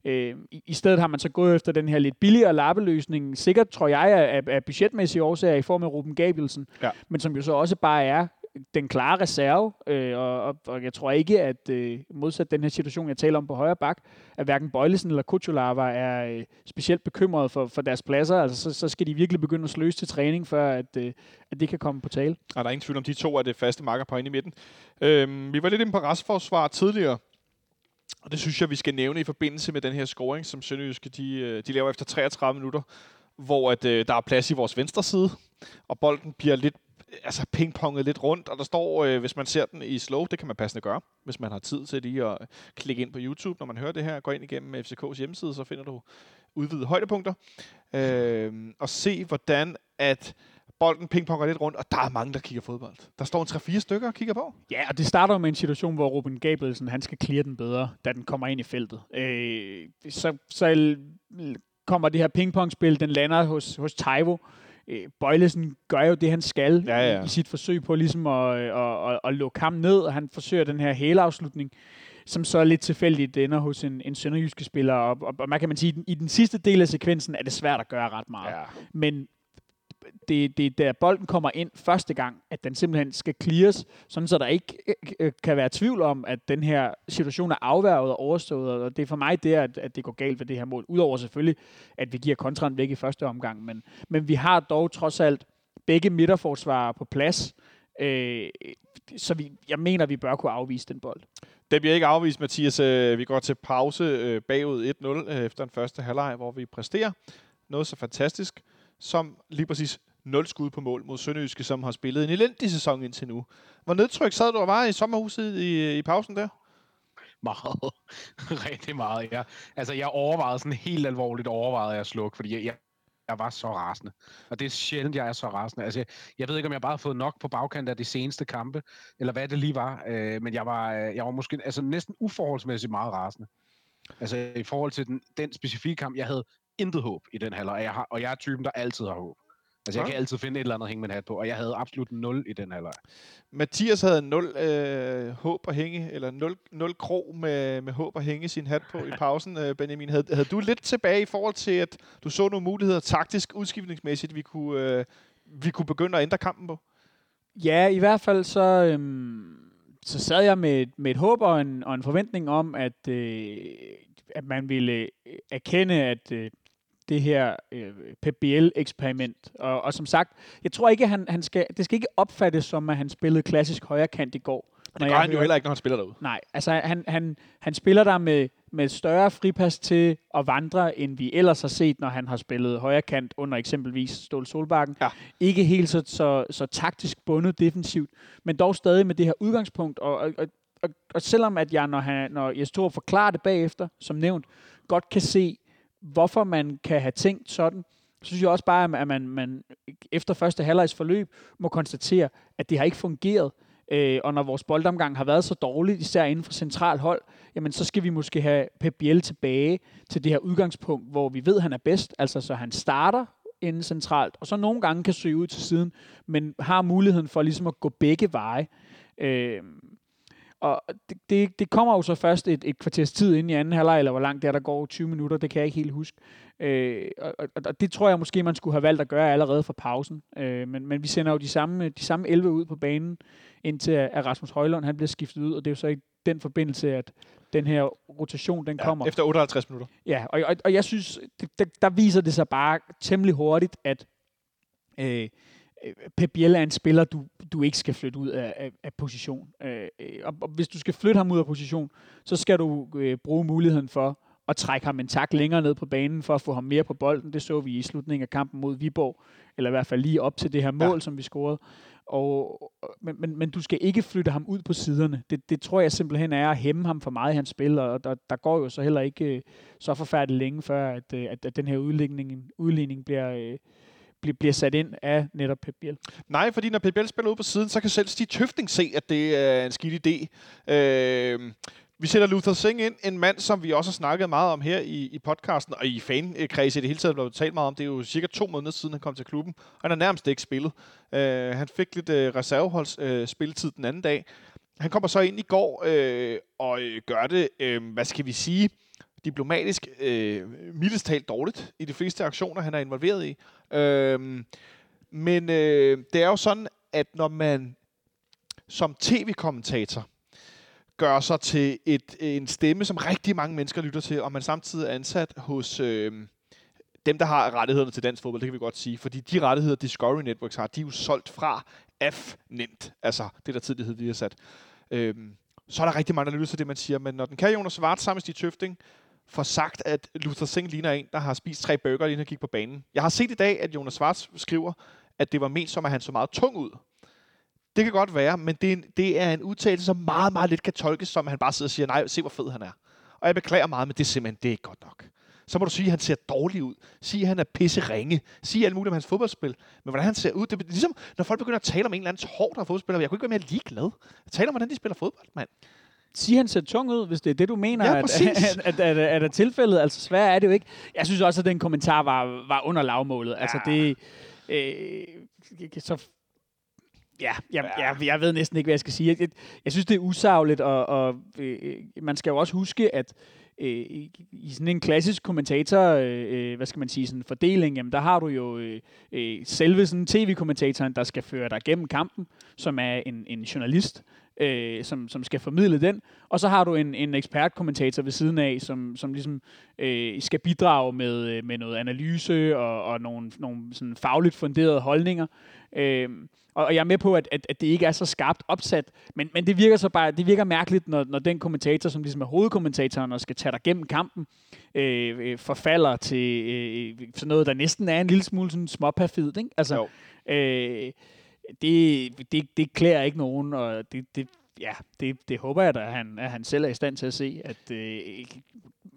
Øh, i, I stedet har man så gået efter den her lidt billigere lappeløsning, sikkert tror jeg af, af budgetmæssige årsager i form af Ruben Gabrielsen, ja. men som jo så også bare er den klare reserve, øh, og, og, og jeg tror ikke, at øh, modsat den her situation, jeg taler om på højre bak, at hverken Bøjlesen eller Kuchulava er øh, specielt bekymret for, for deres pladser. Altså, så, så skal de virkelig begynde at sløse til træning, før at, øh, at det kan komme på tale. Og der er ingen tvivl om, de to er det faste marker på inde i midten. Øh, vi var lidt inde på restforsvar tidligere, og det synes jeg, vi skal nævne i forbindelse med den her scoring, som Sønderjyske de, øh, de laver efter 33 minutter, hvor at, øh, der er plads i vores venstre side, og bolden bliver lidt altså pingponget lidt rundt, og der står, øh, hvis man ser den i slow, det kan man passende gøre, hvis man har tid til lige at klikke ind på YouTube, når man hører det her, gå ind igennem FCK's hjemmeside, så finder du udvidede højdepunkter, øh, og se hvordan at bolden pingponger lidt rundt, og der er mange, der kigger fodbold. Der står en 3-4 stykker og kigger på. Ja, og det starter med en situation, hvor Ruben Gabrielsen, han skal clear den bedre, da den kommer ind i feltet. Øh, så, så kommer det her pingpongspil, den lander hos, hos Taivo, øh, Bøjlesen gør jo det, han skal ja, ja. I, i sit forsøg på ligesom at, at, at, at lukke ham ned, og han forsøger den her hæleafslutning, som så lidt tilfældigt ender hos en, en sønderjyske spiller. Og, og, og man kan man sige, i den sidste del af sekvensen er det svært at gøre ret meget. Ja. Men det, det er der bolden kommer ind første gang, at den simpelthen skal clears, sådan så der ikke øh, øh kan være tvivl om, at den her situation er afværget og overstået, og det er for mig det, at, at det går galt ved det her mål. Udover selvfølgelig, at vi giver kontraen væk i første omgang, men, men vi har dog trods alt begge midterforsvarer på plads, øh, så vi, jeg mener, vi bør kunne afvise den bold. Det bliver ikke afvist, Mathias. Øh, vi går til pause øh, bagud 1-0 efter den første halvleg, hvor vi præsterer noget så fantastisk som lige præcis 0 skud på mål mod Sønderjyske, som har spillet en elendig sæson indtil nu. Hvor nedtryk sad du og var i sommerhuset i, i pausen der? Meget. Rigtig meget, ja. Altså, jeg overvejede sådan helt alvorligt overvejede at slukke, fordi jeg, jeg, jeg var så rasende. Og det er sjældent, jeg er så rasende. Altså, jeg, jeg ved ikke, om jeg bare har fået nok på bagkant af de seneste kampe, eller hvad det lige var, øh, men jeg var, øh, jeg var måske altså, næsten uforholdsmæssigt meget rasende. Altså i forhold til den, den specifikke kamp, jeg havde intet håb i den halvleg, og jeg, har, og jeg er typen, der altid har håb. Altså, jeg kan altid finde et eller andet at hænge min hat på, og jeg havde absolut 0 i den halvleg. Mathias havde 0 øh, håb at hænge, eller 0, 0 krog med, med håb at hænge sin hat på i pausen, øh, Benjamin. Havde, havde du lidt tilbage i forhold til, at du så nogle muligheder taktisk, udskiftningsmæssigt, vi kunne, øh, vi kunne begynde at ændre kampen på? Ja, i hvert fald så, øhm, så sad jeg med, med et håb og en, og en forventning om, at, øh, at man ville øh, erkende, at øh, det her øh, PBL-eksperiment. Og, og som sagt, jeg tror ikke, han, han skal, det skal ikke opfattes som, at han spillede klassisk højre kant i går. Det gør han jo heller ikke, når han spiller derude. Nej, altså han, han, han spiller der med, med større fripas til at vandre, end vi ellers har set, når han har spillet højre kant under eksempelvis Ståle Solbakken. Ja. Ikke helt så, så, så taktisk bundet defensivt, men dog stadig med det her udgangspunkt. Og, og, og, og, og selvom at jeg, når, han, når Jes Thor forklarer det bagefter, som nævnt, godt kan se, hvorfor man kan have tænkt sådan, så synes jeg også bare, at man, man efter første halvlejs forløb må konstatere, at det har ikke fungeret. Øh, og når vores boldomgang har været så dårlig, især inden for central hold, jamen så skal vi måske have Pep Biel tilbage til det her udgangspunkt, hvor vi ved, at han er bedst. Altså så han starter inden centralt, og så nogle gange kan søge ud til siden, men har muligheden for ligesom at gå begge veje. Øh, og det, det, det kommer jo så først et, et kvarters tid ind i anden halvleg, eller hvor langt det er, der går 20 minutter, det kan jeg ikke helt huske. Øh, og, og, og det tror jeg måske, man skulle have valgt at gøre allerede fra pausen. Øh, men, men vi sender jo de samme, de samme 11 ud på banen, indtil at Rasmus Højlund han bliver skiftet ud, og det er jo så i den forbindelse, at den her rotation, den Ja, kommer. efter 58 minutter. Ja, og, og, og jeg synes, det, der, der viser det sig bare temmelig hurtigt, at øh, Pep Biel er en spiller, du, du ikke skal flytte ud af, af, af position. Øh, øh, og, og hvis du skal flytte ham ud af position, så skal du øh, bruge muligheden for at trække ham en tak længere ned på banen, for at få ham mere på bolden. Det så vi i slutningen af kampen mod Viborg, eller i hvert fald lige op til det her mål, ja. som vi scorede. Og, men, men, men du skal ikke flytte ham ud på siderne. Det, det tror jeg simpelthen er at hæmme ham for meget i hans spil, og der, der går jo så heller ikke øh, så forfærdeligt længe før, at, øh, at, at den her udligning, udligning bliver, øh, bl- bliver sat ind af netop Pep Biel. Nej, fordi når Pep Biel spiller ud på siden, så kan selv Stig Tøfting se, at det er en skidt idé. Øh, vi sætter Luther Singh ind, en mand, som vi også har snakket meget om her i, i podcasten, og i fankredse i det hele taget blevet talt meget om. Det er jo cirka to måneder siden, han kom til klubben, og han har nærmest ikke spillet. Øh, han fik lidt øh, reserveholds øh, spilletid den anden dag. Han kommer så ind i går øh, og øh, gør det, øh, hvad skal vi sige, diplomatisk øh, mildest talt dårligt i de fleste aktioner, han er involveret i. Øh, men øh, det er jo sådan, at når man som tv-kommentator gør sig til et, en stemme, som rigtig mange mennesker lytter til, og man samtidig er ansat hos øh, dem, der har rettighederne til dansk fodbold, det kan vi godt sige. Fordi de rettigheder, Discovery Networks har, de er jo solgt fra F-nemt, altså det der tidligere hed, vi har sat. Øh, så er der rigtig mange, der lytter til det, man siger. Men når den kan Jonas Svart sammen med Stig Tøfting, får sagt, at Luther Singh ligner en, der har spist tre burger, lige han gik på banen. Jeg har set i dag, at Jonas Schwartz skriver, at det var ment som, at han så meget tung ud. Det kan godt være, men det er, en, det er en udtalelse, som meget, meget lidt kan tolkes, som at han bare sidder og siger, nej, se hvor fed han er. Og jeg beklager meget, men det er simpelthen, det er ikke godt nok. Så må du sige, at han ser dårlig ud. Sige, at han er pisse ringe. Sige alt muligt om hans fodboldspil. Men hvordan han ser ud, det er ligesom, når folk begynder at tale om en eller anden hård, der er fodboldspiller. Jeg kunne ikke være mere ligeglad. Jeg taler om, hvordan de spiller fodbold, mand. Sige, han ser tung ud, hvis det er det, du mener, Ja, at, præcis. at, at, at, at, er tilfældet. Altså, svært er det jo ikke. Jeg synes også, at den kommentar var, var under lavmålet. Altså, det... Øh, så Ja, jeg, jeg, jeg ved næsten ikke, hvad jeg skal sige. Jeg, jeg synes, det er usagligt, og, og øh, man skal jo også huske, at øh, i, sådan en klassisk kommentator, øh, hvad skal man sige, sådan fordeling, jamen der har du jo øh, øh, selve sådan tv-kommentatoren, der skal føre dig gennem kampen, som er en, en journalist, øh, som, som skal formidle den, og så har du en, en ekspertkommentator ved siden af, som, som ligesom øh, skal bidrage med, øh, med noget analyse og, og nogle, nogle sådan fagligt funderede holdninger. Øh, og, og jeg er med på, at, at, at det ikke er så skarpt opsat, men, men det virker så bare, det virker mærkeligt, når, når den kommentator, som ligesom er hovedkommentatoren og skal tage dig gennem kampen, øh, øh, forfalder til øh, sådan noget, der næsten er en lille smule sådan småperfidt, ikke? Altså, Jo. øh, det, det, det klæder ikke nogen, og det, det, ja, det, det håber jeg da, at han, at han selv er i stand til at se, at øh,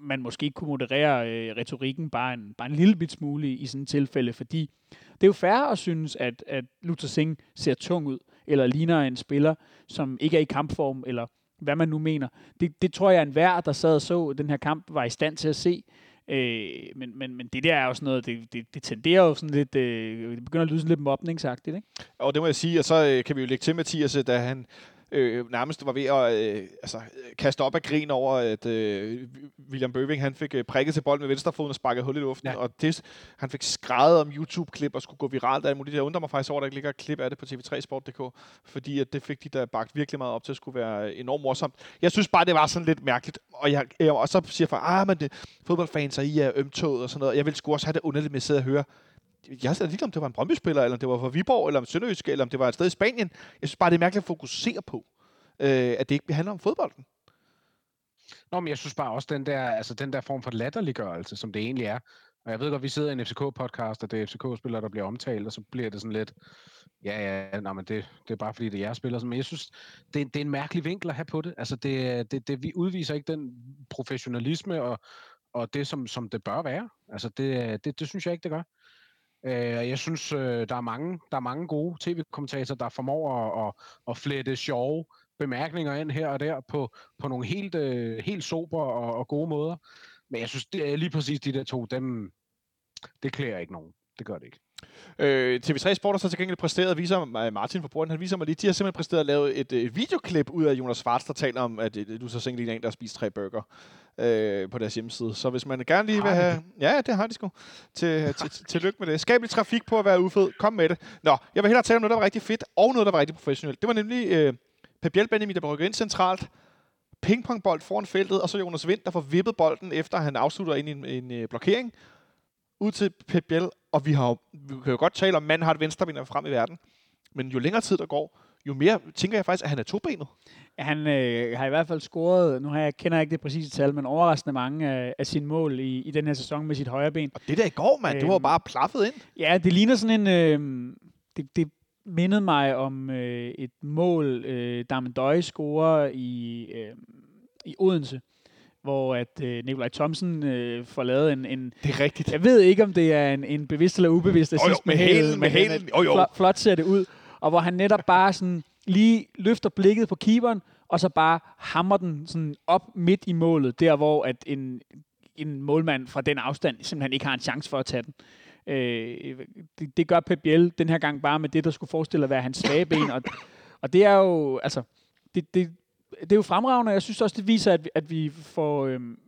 man måske kunne moderere øh, retorikken bare en, bare en lille bit smule i, i sådan et tilfælde, fordi det er jo færre at synes, at, at Luther Singh ser tung ud, eller ligner en spiller, som ikke er i kampform, eller hvad man nu mener. Det, det tror jeg, en enhver, der sad og så den her kamp, var i stand til at se. Øh, men, men, men det der er jo sådan noget, det, det, det tenderer jo sådan lidt, øh, det begynder at lyde sådan lidt mobningsagtigt, ikke? Og det må jeg sige, og så øh, kan vi jo lægge til Mathias, øh, da han øh, nærmest var ved at øh, altså, kaste op af grin over, at øh, William Bøving han fik øh, prikket til bolden med venstrefoden og sparket hul i luften. Ja. Og det, han fik skrevet om YouTube-klip og skulle gå viralt. Der, jeg undrer mig faktisk over, at der ikke ligger et klip af det på tv3sport.dk, fordi at det fik de der bagt virkelig meget op til at skulle være enormt morsomt. Jeg synes bare, det var sådan lidt mærkeligt. Og, jeg, jeg, og så siger jeg, ah, men det, fodboldfans, og I er ømtoget og sådan noget. Jeg vil sgu også have det underligt med at sidde og høre, jeg er slet ikke om det var en Brøndby-spiller, eller om det var fra Viborg, eller om Sønderjysk, eller om det var et sted i Spanien. Jeg synes bare, det er mærkeligt at fokusere på. øh, at det ikke handler om fodbolden. Nå, men jeg synes bare også, den der, altså, den der form for latterliggørelse, som det egentlig er. Og jeg ved godt, vi sidder i en FCK-podcast, og det er FCK-spillere, der bliver omtalt, og så bliver det sådan lidt, ja, ja, nej, men det, det er bare fordi, det er jeres spillere. Men jeg synes, det, det er en mærkelig vinkel at have på det. Altså, det, det, det, vi udviser ikke den professionalisme og, og det, som, som det bør være. Altså, det, det, det synes jeg ikke, det gør. Øh, jeg synes, øh, der er mange, der er mange gode tv-kommentatorer, der formår at, at, at flette sjove bemærkninger ind her og der på, på nogle helt, øh, helt sober og, og gode måder. Men jeg synes, det er lige præcis de der to, dem, det klæder ikke nogen. Det gør det ikke. Øh, TV3 Sport har så til gengæld præsteret, viser mig, Martin fra Brønden, han viser mig lige, de har simpelthen præsteret at lave et, et videoklip ud af Jonas Svarts, der taler om, at du så single en, der har spist tre burger øh, på deres hjemmeside. Så hvis man gerne lige vil have... Ja, det har de sgu. Til, til, til, tillykke med det. Skab lidt trafik på at være ufed. Kom med det. Nå, jeg vil hellere tale om noget, der var rigtig fedt, og noget, der var rigtig professionelt. Det var nemlig øh, Benjamin, der rykker ind centralt. Pingpongbold foran feltet, og så Jonas Vind, der får vippet bolden, efter han afslutter ind i en, en, en blokering ud til Pep Biel, og vi, har jo, vi kan jo godt tale om, at manden har et venstrebenet frem i verden. Men jo længere tid der går, jo mere tænker jeg faktisk, at han er tobenet. Han øh, har i hvert fald scoret, nu har jeg, kender jeg ikke det præcise tal, men overraskende mange af, af sine mål i, i den her sæson med sit højre ben. Og det der i går, mand, øhm, det var bare plaffet ind. Ja, det ligner sådan en... Øh, det, det mindede mig om øh, et mål, øh, Damendøje scorer i, øh, i Odense hvor at øh, Nikolaj Thomsen øh, får lavet en, en... Det er rigtigt. Jeg ved ikke, om det er en, en bevidst eller ubevidst assist oh, jo, med, med hælen. Med hælen. Oh, jo. Flot, ser det ud. Og hvor han netop bare sådan lige løfter blikket på keeperen, og så bare hammer den sådan op midt i målet, der hvor at en, en målmand fra den afstand simpelthen ikke har en chance for at tage den. Øh, det, det gør Pep Biel den her gang bare med det, der skulle forestille at være hans svage ben, og, og det er jo, altså, det, det, det er jo fremragende, og jeg synes også, det viser, at vi, at vi får... Øhm,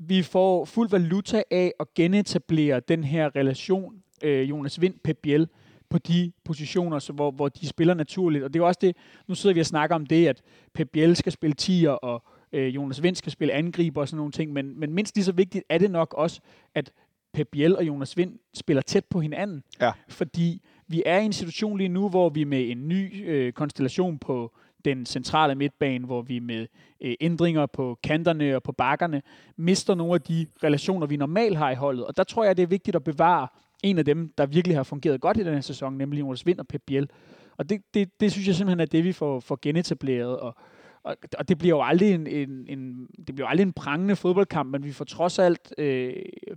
vi får fuld valuta af at genetablere den her relation, øh, Jonas Vind, Pep Biel, på de positioner, så hvor, hvor de spiller naturligt. Og det er jo også det, nu sidder vi og snakker om det, at Pep Biel skal spille tier, og øh, Jonas Vind skal spille angriber og sådan nogle ting, men, men mindst lige så vigtigt er det nok også, at Pep Biel og Jonas Vind spiller tæt på hinanden. Ja. Fordi vi er i en situation lige nu, hvor vi med en ny øh, konstellation på den centrale midtbane, hvor vi med øh, ændringer på kanterne og på bakkerne mister nogle af de relationer, vi normalt har i holdet. Og der tror jeg, det er vigtigt at bevare en af dem, der virkelig har fungeret godt i den her sæson, nemlig Jonas Vind og Pep Biel. Og det, det, det synes jeg simpelthen er det, vi får, får genetableret. Og, og, og det bliver jo aldrig en, en, en, det bliver aldrig en prangende fodboldkamp, men vi får trods alt, øh,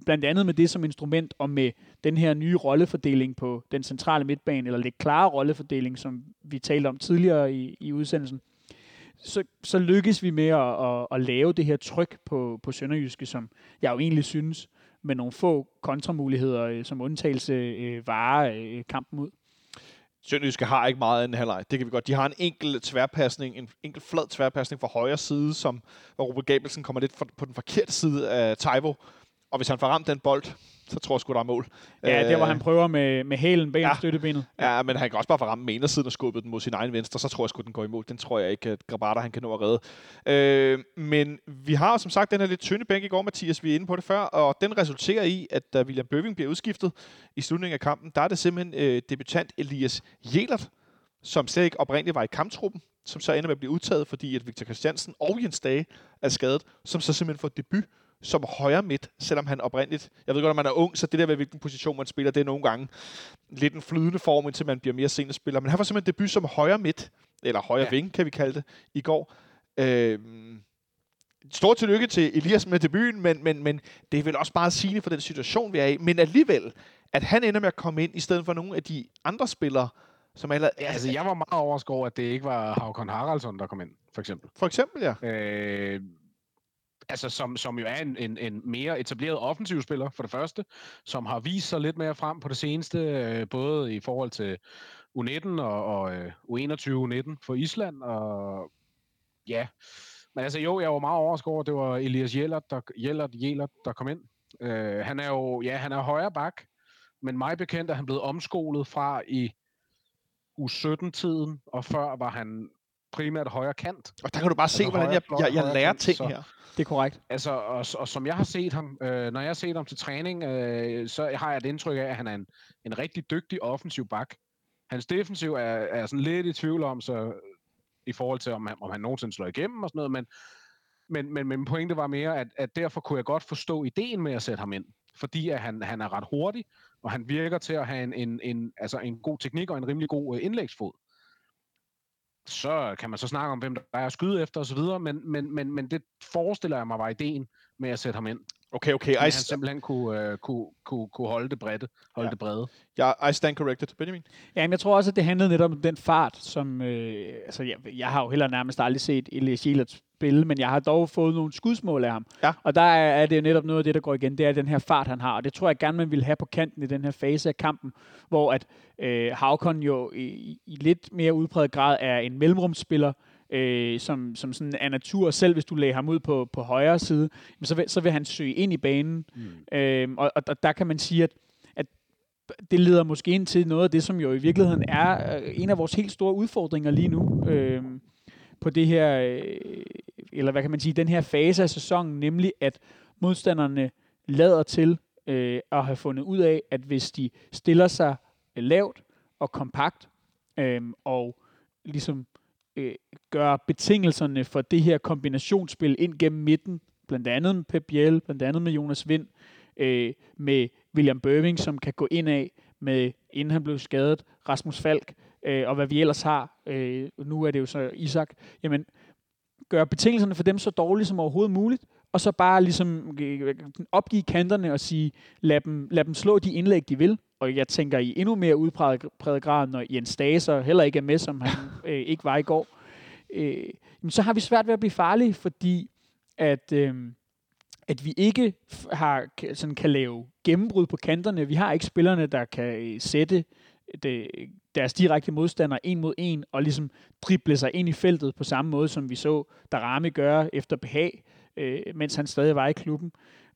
blandt andet med det som instrument, og med den her nye rollefordeling på den centrale midtbane, eller lidt klare rollefordeling, som vi talte om tidligere i, i udsendelsen, så, så lykkes vi med at, at, at lave det her tryk på, på Sønderjyske, som jeg jo egentlig synes, med nogle få kontramuligheder øh, som undtagelse, øh, varer øh, kampen ud. Sønderjyske har ikke meget en halvleg. Det kan vi godt. De har en enkelt tværpasning, en enkelt flad tværpasning fra højre side, som, hvor Robert Gabelsen kommer lidt for, på den forkerte side af Taivo. Og hvis han får ramt den bold, så tror jeg sgu, der er mål. Ja, der hvor han prøver med, med hælen bag ja, støttebenet. Ja, men han kan også bare få ramt med siden og skubbet den mod sin egen venstre, så tror jeg sgu, den går imod. Den tror jeg ikke, at Grabata han kan nå at redde. Øh, men vi har som sagt den her lidt tynde bænk i går, Mathias, vi er inde på det før, og den resulterer i, at da William Bøving bliver udskiftet i slutningen af kampen, der er det simpelthen øh, debutant Elias Jelert, som slet ikke oprindeligt var i kamptruppen, som så ender med at blive udtaget, fordi at Victor Christiansen og Jens Dage er skadet, som så simpelthen får debut som højre midt, selvom han oprindeligt... Jeg ved godt, at man er ung, så det der med, hvilken position man spiller, det er nogle gange lidt en flydende form, indtil man bliver mere senior spiller. Men han var simpelthen debut som højre midt, eller højre ja. ving, kan vi kalde det, i går. Øh, Stort tillykke til Elias med debuten, men, men, men det er vel også bare sigende for den situation, vi er i. Men alligevel, at han ender med at komme ind, i stedet for nogle af de andre spillere, som allerede... Ja, altså, jeg var meget overrasket over, at det ikke var Havkon Haraldsson, der kom ind, for eksempel. For eksempel, ja. Øh, altså som, som jo er en, en, en mere etableret offensivspiller for det første, som har vist sig lidt mere frem på det seneste, øh, både i forhold til U19 og, og øh, U21 U19 for Island, og ja, men altså jo, jeg var meget overrasket over, at det var Elias Jellert, der, Jellert, Jellert, der kom ind. Øh, han er jo, ja, han er højre bak, men mig bekendt er han blevet omskolet fra i U17-tiden, og før var han primært højre kant. Og der kan du bare se, altså hvordan jeg, jeg, jeg lærer ting så, her. Det er korrekt. Altså, og, og som jeg har set ham, øh, når jeg har set ham til træning, øh, så har jeg et indtryk af, at han er en, en rigtig dygtig offensiv bak. Hans defensiv er, er sådan lidt i tvivl om, så i forhold til, om han, om han nogensinde slår igennem og sådan noget, men, men, men, men min pointe var mere, at, at derfor kunne jeg godt forstå ideen med at sætte ham ind, fordi at han, han er ret hurtig, og han virker til at have en, en, en, altså en god teknik og en rimelig god øh, indlægsfod. Så kan man så snakke om, hvem der er at skyde efter osv., men, men, men, men det forestiller jeg mig var ideen med at sætte ham ind. Okay, okay. I, han simpelthen kunne, uh, kunne, kunne, kunne holde det brede. Holde ja. det brede. Ja, I stand corrected. Benjamin? Ja, men jeg tror også, at det handlede netop om den fart, som... Øh, altså, jeg, jeg har jo heller nærmest aldrig set Elias Gilert spille, men jeg har dog fået nogle skudsmål af ham. Ja. Og der er, er det jo netop noget af det, der går igen. Det er den her fart, han har. Og det tror jeg gerne, man vil have på kanten i den her fase af kampen, hvor at øh, Havkon jo i, i lidt mere udpræget grad er en mellemrumsspiller, øh, som, som sådan er natur. Selv hvis du lægger ham ud på, på højre side, så vil, så vil han søge ind i banen. Mm. Øh, og, og der kan man sige, at, at det leder måske ind til noget af det, som jo i virkeligheden er øh, en af vores helt store udfordringer lige nu. Øh, på det her, øh, eller hvad kan man sige, den her fase af sæsonen, nemlig at modstanderne lader til øh, at have fundet ud af, at hvis de stiller sig øh, lavt og kompakt, øh, og ligesom øh, gør betingelserne for det her kombinationsspil ind gennem midten, blandt andet med Pep Biel, blandt andet med Jonas Vind, øh, med William Bøving, som kan gå ind af, med, inden han blev skadet, Rasmus Falk, øh, og hvad vi ellers har. Øh, nu er det jo så Isak. Jamen, gøre betingelserne for dem så dårlige som overhovedet muligt, og så bare ligesom øh, opgive kanterne og sige, lad dem, lad dem slå de indlæg, de vil. Og jeg tænker i endnu mere udpræget grad, når Jens Staser heller ikke er med, som han øh, ikke var i går, øh, så har vi svært ved at blive farlige, fordi at, øh, at vi ikke har, sådan kan lave gennembrud på kanterne. Vi har ikke spillerne, der kan øh, sætte det, deres direkte modstander en mod en, og ligesom drible sig ind i feltet på samme måde, som vi så Darami gøre efter behag, øh, mens han stadig var i klubben.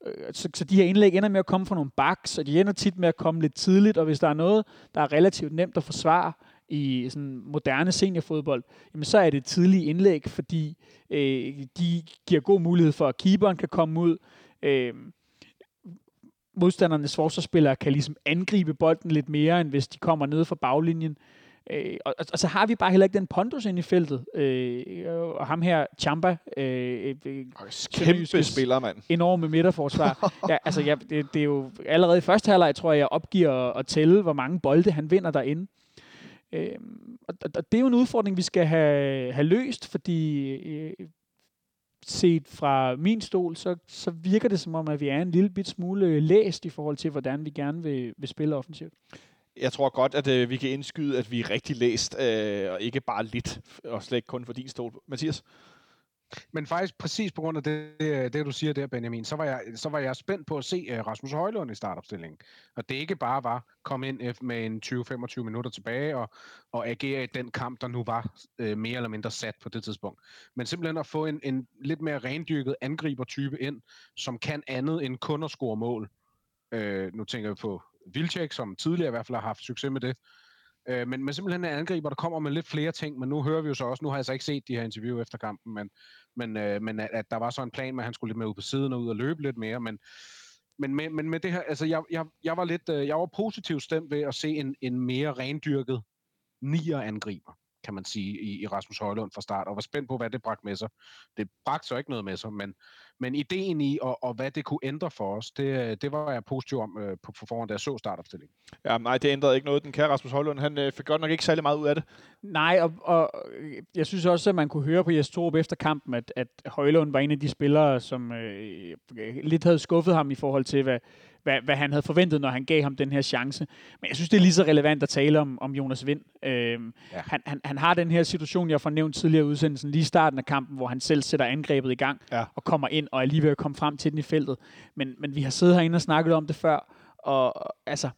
Øh, så, så de her indlæg ender med at komme fra nogle baks, og de ender tit med at komme lidt tidligt, og hvis der er noget, der er relativt nemt at forsvare i sådan moderne seniorfodbold, jamen så er det tidlige indlæg, fordi øh, de giver god mulighed for, at keeperen kan komme ud, øh, modstandernes forsvarsspillere kan ligesom angribe bolden lidt mere, end hvis de kommer ned fra baglinjen. Øh, og, og, så har vi bare heller ikke den pondus ind i feltet. Øh, og ham her, Champa, øh, øh, kæmpe spiller, mand. Enorme midterforsvar. ja, altså, ja, det, det, er jo allerede i første halvleg, tror jeg, jeg opgiver at, at tælle, hvor mange bolde han vinder derinde. Øh, og, og det er jo en udfordring, vi skal have, have løst, fordi øh, set fra min stol, så, så virker det som om, at vi er en lille bit smule læst i forhold til, hvordan vi gerne vil, vil spille offensivt. Jeg tror godt, at øh, vi kan indskyde, at vi er rigtig læst, øh, og ikke bare lidt, og slet ikke kun for din stol. Mathias? Men faktisk præcis på grund af det, det du siger der, Benjamin, så var jeg, så var jeg spændt på at se øh, Rasmus Højlund i startopstillingen. Og det ikke bare var komme ind øh, med en 20-25 minutter tilbage og, og agere i den kamp, der nu var øh, mere eller mindre sat på det tidspunkt. Men simpelthen at få en, en lidt mere rendyrket angriber-type ind, som kan andet end kun at score mål. Øh, nu tænker jeg på Vilcek, som tidligere i hvert fald har haft succes med det. Øh, men, men simpelthen en angriber, der kommer med lidt flere ting, men nu hører vi jo så også, nu har jeg så ikke set de her interview efter kampen, men, men, øh, men at, at der var så en plan med, at han skulle lidt mere ud på siden og ud og løbe lidt mere, men, men, men, men med det her, altså jeg, jeg, jeg var lidt, øh, jeg var positivt stemt ved at se en, en mere rendyrket nier angriber kan man sige, i, i Rasmus Højlund fra start, og var spændt på, hvad det bragte med sig. Det bragte så ikke noget med sig, men, men ideen i, og, og hvad det kunne ændre for os, det, det var jeg positiv om øh, på, på forhånd, da jeg så startopstillingen. Ja, nej, det ændrede ikke noget. Den kære Rasmus Højlund, han øh, fik godt nok ikke særlig meget ud af det. Nej, og, og jeg synes også, at man kunne høre på Jes Torup efter kampen, at, at Højlund var en af de spillere, som øh, lidt havde skuffet ham i forhold til, hvad, hvad, hvad han havde forventet, når han gav ham den her chance. Men jeg synes, det er lige så relevant at tale om, om Jonas Vind. Øhm, ja. han, han, han har den her situation, jeg har fornævnt tidligere i udsendelsen, lige i starten af kampen, hvor han selv sætter angrebet i gang ja. og kommer ind og er lige ved at komme frem til den i feltet. Men, men vi har siddet herinde og snakket om det før, og altså,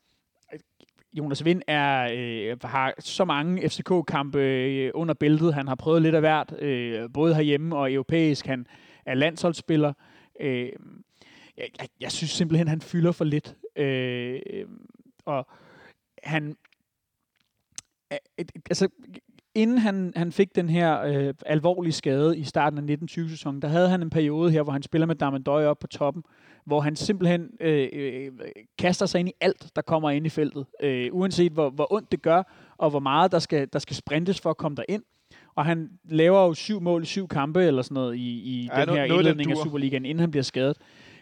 Jonas Vind er, øh, har så mange FCK-kampe øh, under bæltet. Han har prøvet lidt af hvert, øh, både herhjemme og europæisk. Han er landsholdsspiller. Øh, jeg, jeg, jeg synes simpelthen, han fylder for lidt. Øh, og han... Altså, inden han, han fik den her øh, alvorlige skade i starten af 1920-sæsonen, der havde han en periode her, hvor han spiller med Damendøj op på toppen, hvor han simpelthen øh, øh, kaster sig ind i alt, der kommer ind i feltet. Øh, uanset hvor, hvor ondt det gør, og hvor meget der skal, der skal sprintes for at komme derind. og han laver jo syv mål i syv kampe eller sådan noget i, i Ja, den her den indledning af. Superligaen, inden han bliver skadet.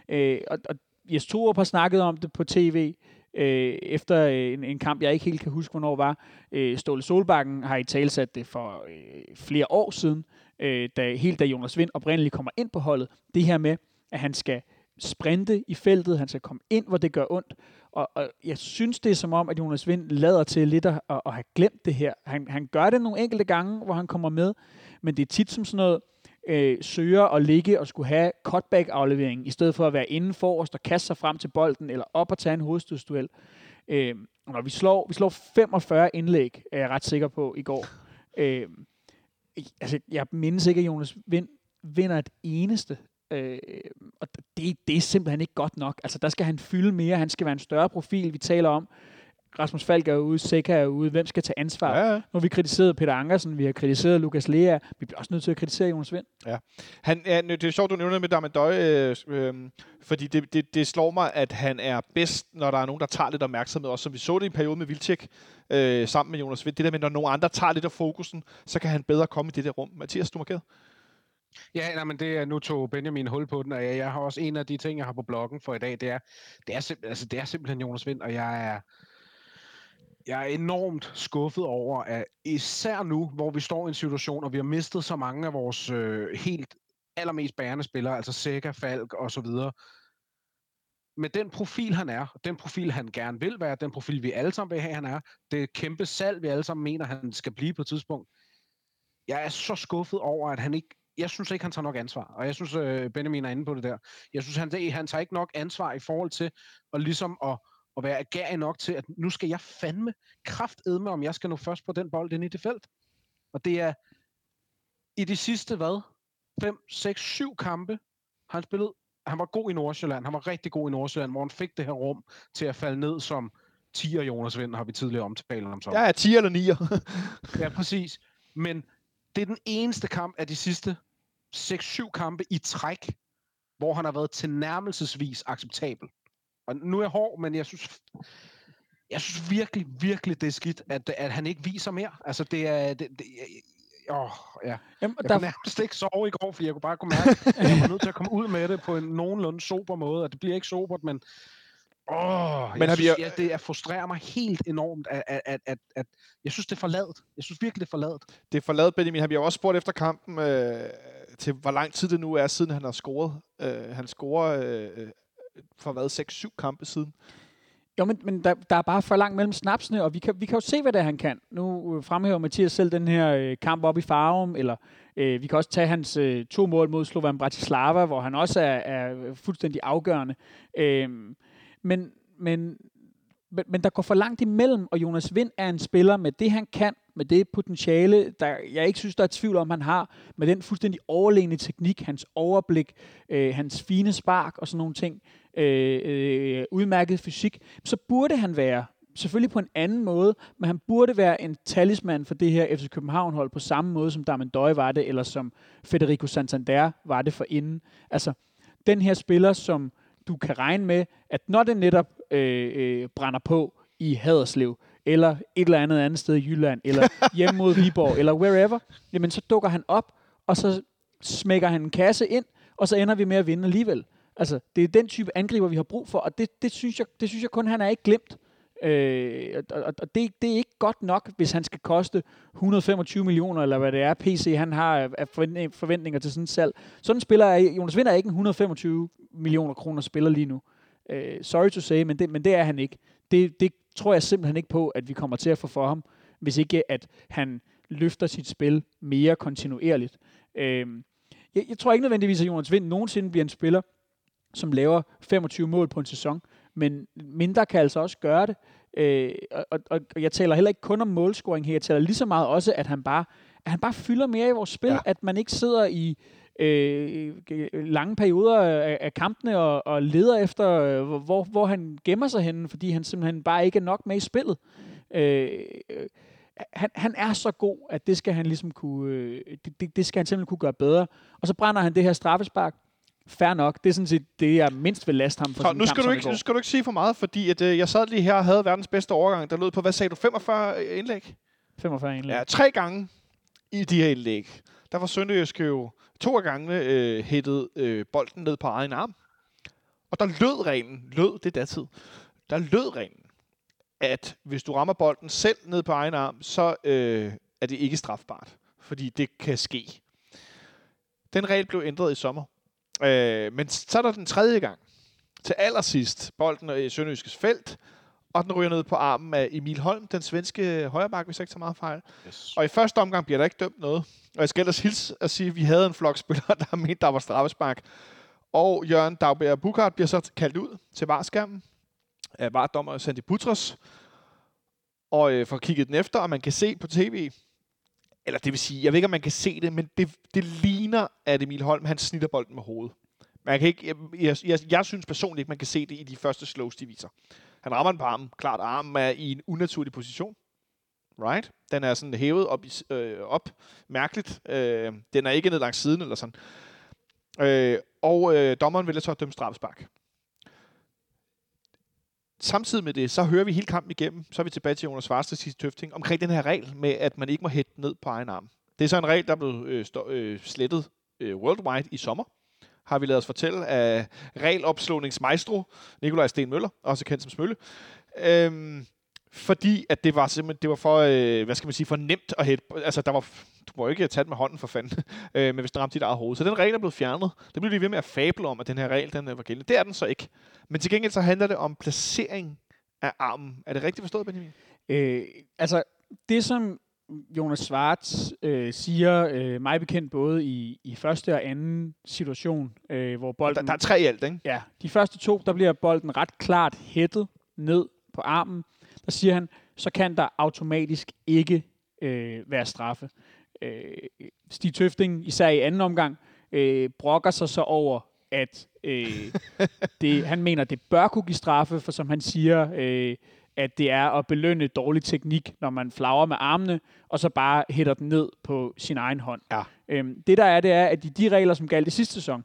Øh, og, og Jes Torup har snakket om det på tv, øh, efter øh, en, en kamp, jeg ikke helt kan huske, hvornår var. Øh, Ståle Solbakken har i talsat det for øh, flere år siden, øh, da, helt da Jonas Vind oprindeligt kommer ind på holdet. Det her med, at han skal sprinte i feltet, han skal komme ind, hvor det gør ondt. Og, og jeg synes, det er som om, at Jonas Vind lader til lidt at, at, at have glemt det her. Han, han gør det nogle enkelte gange, hvor han kommer med, men det er tit som sådan noget, øh, søger at ligge og skulle have cutback-aflevering, i stedet for at være inden forrest og kaste sig frem til bolden, eller op og tage en hovedstødsduel. Øh, når vi slår, vi slår 45 indlæg, er jeg ret sikker på, i går. Øh, altså, jeg mindes ikke, at Jonas Vind vinder et eneste. Øh, og det, det er simpelthen ikke godt nok. Altså, der skal han fylde mere. Han skal være en større profil. Vi taler om, Rasmus Falk er ude, Seca er ude. Hvem skal tage ansvar? Ja, ja. Nu har vi kritiseret Peter Ankersen, vi har kritiseret Lukas Lea. Vi bliver også nødt til at kritisere Jonas Vind. Han, ja, det er sjovt, du nævner med Damendøj, øh, øh, fordi det, det, det slår mig, at han er bedst, når der er nogen, der tager lidt opmærksomhed, også som vi så det i en periode med Vilcek, øh, sammen med Jonas Vind. Det der med, når nogen andre tager lidt af fokusen, så kan han bedre komme i det der rum. Mathias, du markeret? Ja, nej, men det er, nu tog Benjamin hul på den, og jeg, jeg har også en af de ting, jeg har på bloggen for i dag, det er, det er, simp- altså, det er simpelthen Jonas Vind, og jeg er, jeg er enormt skuffet over, at især nu, hvor vi står i en situation, og vi har mistet så mange af vores øh, helt allermest bærende spillere, altså Sega, Falk og så videre, med den profil, han er, den profil, han gerne vil være, den profil, vi alle sammen vil have, han er, det kæmpe salg, vi alle sammen mener, han skal blive på et tidspunkt. Jeg er så skuffet over, at han ikke jeg synes ikke, han tager nok ansvar. Og jeg synes, øh, Benjamin er inde på det der. Jeg synes, han, han tager ikke nok ansvar i forhold til at ligesom at, at være agerig nok til, at nu skal jeg fandme kraftedme, om jeg skal nå først på den bold ind i det felt. Og det er i de sidste, hvad? 5, 6, 7 kampe han spillet. Han var god i Nordsjælland. Han var rigtig god i Nordsjælland, hvor han fik det her rum til at falde ned som 10'er Jonas Vind, har vi tidligere omtalt om. Så. Ja, 10 eller 9. Ja, præcis. Men det er den eneste kamp af de sidste 6-7 kampe i træk, hvor han har været tilnærmelsesvis acceptabel. Og nu er jeg hård, men jeg synes, jeg synes virkelig, virkelig, det er skidt, at, at han ikke viser mere. Altså, det er... Det, det, åh, ja. Jamen, Jeg der, kunne nærmest ikke sove i går, fordi jeg kunne bare kunne mærke, at jeg var nødt til at komme ud med det på en nogenlunde sober måde, og det bliver ikke sobert, men Åh, Men men jeg vi synes, jo- ja, det er frustrerer mig helt enormt, at, at, at, at, at jeg synes, det er for ladet. Jeg synes virkelig, det er for ladet. Det er forladet Benjamin. Han bliver også spurgt efter kampen øh, til, hvor lang tid det nu er, siden han har scoret. Øh, han scorer øh, for hvad, 6-7 kampe siden. Jo, men, men der, der er bare for langt mellem snapsene, og vi kan, vi kan jo se, hvad det er, han kan. Nu øh, fremhæver Mathias selv den her øh, kamp op i Farum, eller øh, vi kan også tage hans øh, to mål mod Slovan Bratislava, hvor han også er, er fuldstændig afgørende. Øh, men, men, men, men der går for langt imellem, og Jonas Vind er en spiller med det, han kan, med det potentiale, der jeg ikke synes, der er tvivl om, han har, med den fuldstændig overlegne teknik, hans overblik, øh, hans fine spark og sådan nogle ting, øh, øh, udmærket fysik, så burde han være, selvfølgelig på en anden måde, men han burde være en talisman for det her FC København-hold på samme måde, som Darmen Døje var det, eller som Federico Santander var det for inden. Altså, den her spiller, som du kan regne med, at når det netop øh, øh, brænder på i Haderslev, eller et eller andet andet sted i Jylland, eller hjemme mod Viborg, eller wherever, jamen så dukker han op, og så smækker han en kasse ind, og så ender vi med at vinde alligevel. Altså, det er den type angriber, vi har brug for, og det, det, synes, jeg, det synes jeg kun, han er ikke glemt. Øh, og og, det, det er ikke godt nok, hvis han skal koste 125 millioner, eller hvad det er, PC han har af- forventninger til sådan en salg. Sådan spiller er, Jonas Vinder er ikke en 125 millioner kroner spiller lige nu. Øh, sorry to say, men det, men det er han ikke. Det, det tror jeg simpelthen ikke på, at vi kommer til at få for ham, hvis ikke at han løfter sit spil mere kontinuerligt. Øh, jeg, jeg tror ikke nødvendigvis, at Jonas Vind nogensinde bliver en spiller, som laver 25 mål på en sæson, men mindre kan altså også gøre det. Øh, og, og, og jeg taler heller ikke kun om målscoring her, jeg taler lige så meget også, at han bare, at han bare fylder mere i vores spil, Ja. at man ikke sidder i øh, lange perioder af, af kampene og, og leder efter, øh, hvor, hvor han gemmer sig henne, fordi han simpelthen bare ikke er nok med i spillet. Øh, han, han er så god, at det skal han ligesom kunne, øh, det, det skal han simpelthen kunne gøre bedre. Og så brænder han det her straffespark. Fair nok. Det er sådan set det, jeg mindst vil laste ham for en nu kamp, skal, du som i ikke, nu skal du ikke sige for meget, fordi at, øh, jeg sad lige her og havde verdens bedste overgang, der lød på, hvad sagde du, 45 indlæg? 45 indlæg. Ja, tre gange i de her indlæg, der var Sønderjyske jo to gange øh, hættet øh, bolden ned på egen arm. Og der lød reglen, lød det datid, der lød reglen, at hvis du rammer bolden selv ned på egen arm, så øh, er det ikke strafbart, fordi det kan ske. Den regel blev ændret i sommer. Øh, men så er der den tredje gang. Til allersidst, bolden i Sønderjyskes felt, og den ryger ned på armen af Emil Holm, den svenske højreback, hvis jeg ikke tager meget fejl. Yes. Og i første omgang bliver der ikke dømt noget. Og jeg skal ellers hilse at sige, at vi havde en flok spillere, der mente, der var straffespark. Og Jørgen Dagbjerg Bukart bliver så kaldt ud til varskærmen af vardommer Sandy Putros. Og øh, får kigget den efter, og man kan se på tv, eller det vil sige, jeg ved ikke, om man kan se det, men det, det ligner, at Emil Holm, han snitter bolden med hovedet. Man kan ikke, jeg, jeg, jeg, synes personligt ikke, man kan se det i de første slows, de viser. Han rammer den på armen. Klart, armen er i en unaturlig position. Right? Den er sådan hævet op, i, øh, op mærkeligt. Øh, den er ikke ned langs siden eller sådan. Øh, og øh, dommeren vil så dømme straffespark. Samtidig med det, så hører vi hele kampen igennem, så er vi tilbage til Jonas Svarsted sidste tøfting, omkring den her regel med, at man ikke må hætte ned på egen arm. Det er så en regel, der blev øh, stå, øh, slettet øh, worldwide i sommer, har vi lavet os fortælle af regelopslåningsmaestro Nikolaj Sten Møller, også kendt som Smølle. Øhm, fordi at det var simpelthen det var for, øh, hvad skal man sige, for nemt at hætte. Altså, der var, du må jo ikke tage det med hånden for fanden, øh, men hvis den ramte dit eget hoved. Så den regel er blevet fjernet. Det blev de ved med at fable om, at den her regel den øh, var gældende. Det er den så ikke. Men til gengæld så handler det om placering af armen. Er det rigtigt forstået, Benjamin? Øh, altså, det som Jonas Svarts øh, siger, øh, mig bekendt både i, i første og anden situation, øh, hvor Der, bolden... der er tre i alt, ikke? Ja, de første to, der bliver bolden ret klart hættet ned på armen. Der siger han, så kan der automatisk ikke øh, være straffe. Øh, Stig Tøfting, især i anden omgang, øh, brokker sig så over, at øh, det, han mener, det bør kunne give straffe, for som han siger, øh, at det er at belønne dårlig teknik, når man flagrer med armene, og så bare hætter den ned på sin egen hånd. Ja. Øhm, det der er, det er, at i de regler, som galt i sidste sæson,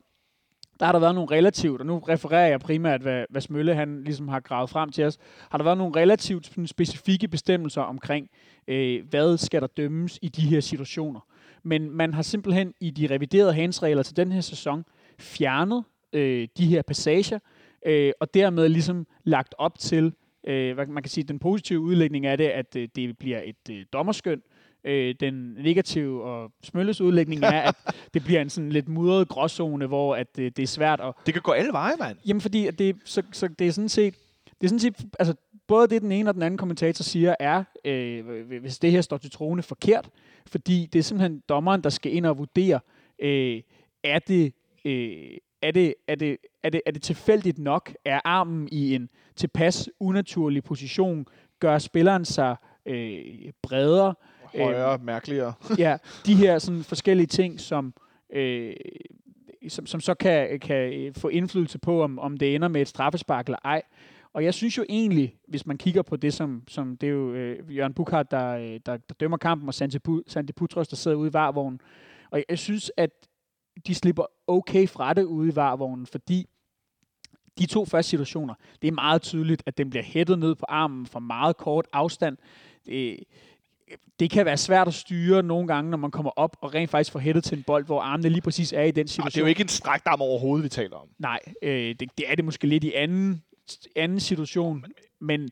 der har der været nogle relativt, og nu refererer jeg primært, hvad, hvad Smølle han ligesom har gravet frem til os, har der været nogle relativt sådan, specifikke bestemmelser omkring, øh, hvad skal der dømmes i de her situationer. Men man har simpelthen i de reviderede handsregler til den her sæson fjernet øh, de her passager, øh, og dermed ligesom lagt op til, øh, man kan sige, den positive udlægning af det, at øh, det bliver et øh, dommerskøn. Øh, den negative og smølles udlægning er, at det bliver en sådan lidt mudret gråzone, hvor at, øh, det er svært at, Det kan gå alle veje, mand. Jamen fordi at det, så, så det er sådan set, det er sådan set, altså både det den ene og den anden kommentator siger er, øh, hvis det her står til troende forkert, fordi det er simpelthen dommeren, der skal ind og vurdere, øh, er det, øh, er det, er det, er det, er det tilfældigt nok? Er armen i en tilpas unaturlig position? Gør spilleren sig øh, bredere? Højere, mærkeligere. ja, de her sådan forskellige ting, som, øh, som, som så kan, kan øh, få indflydelse på, om, om det ender med et straffespark eller ej. Og jeg synes jo egentlig, hvis man kigger på det, som, som det er jo øh, Jørgen Bukhardt, der, øh, der, der dømmer kampen, og Santi Putros, der sidder ude i varvognen. Og jeg synes, at de slipper okay fra det ude i varvognen, fordi de to første situationer, det er meget tydeligt, at den bliver hættet ned på armen fra meget kort afstand. Det, det kan være svært at styre nogle gange, når man kommer op og rent faktisk får hættet til en bold, hvor armene lige præcis er i den Og situation. det er jo ikke en strakt arm overhovedet, vi taler om. Nej, øh, det, det er det måske lidt i anden, anden situation, men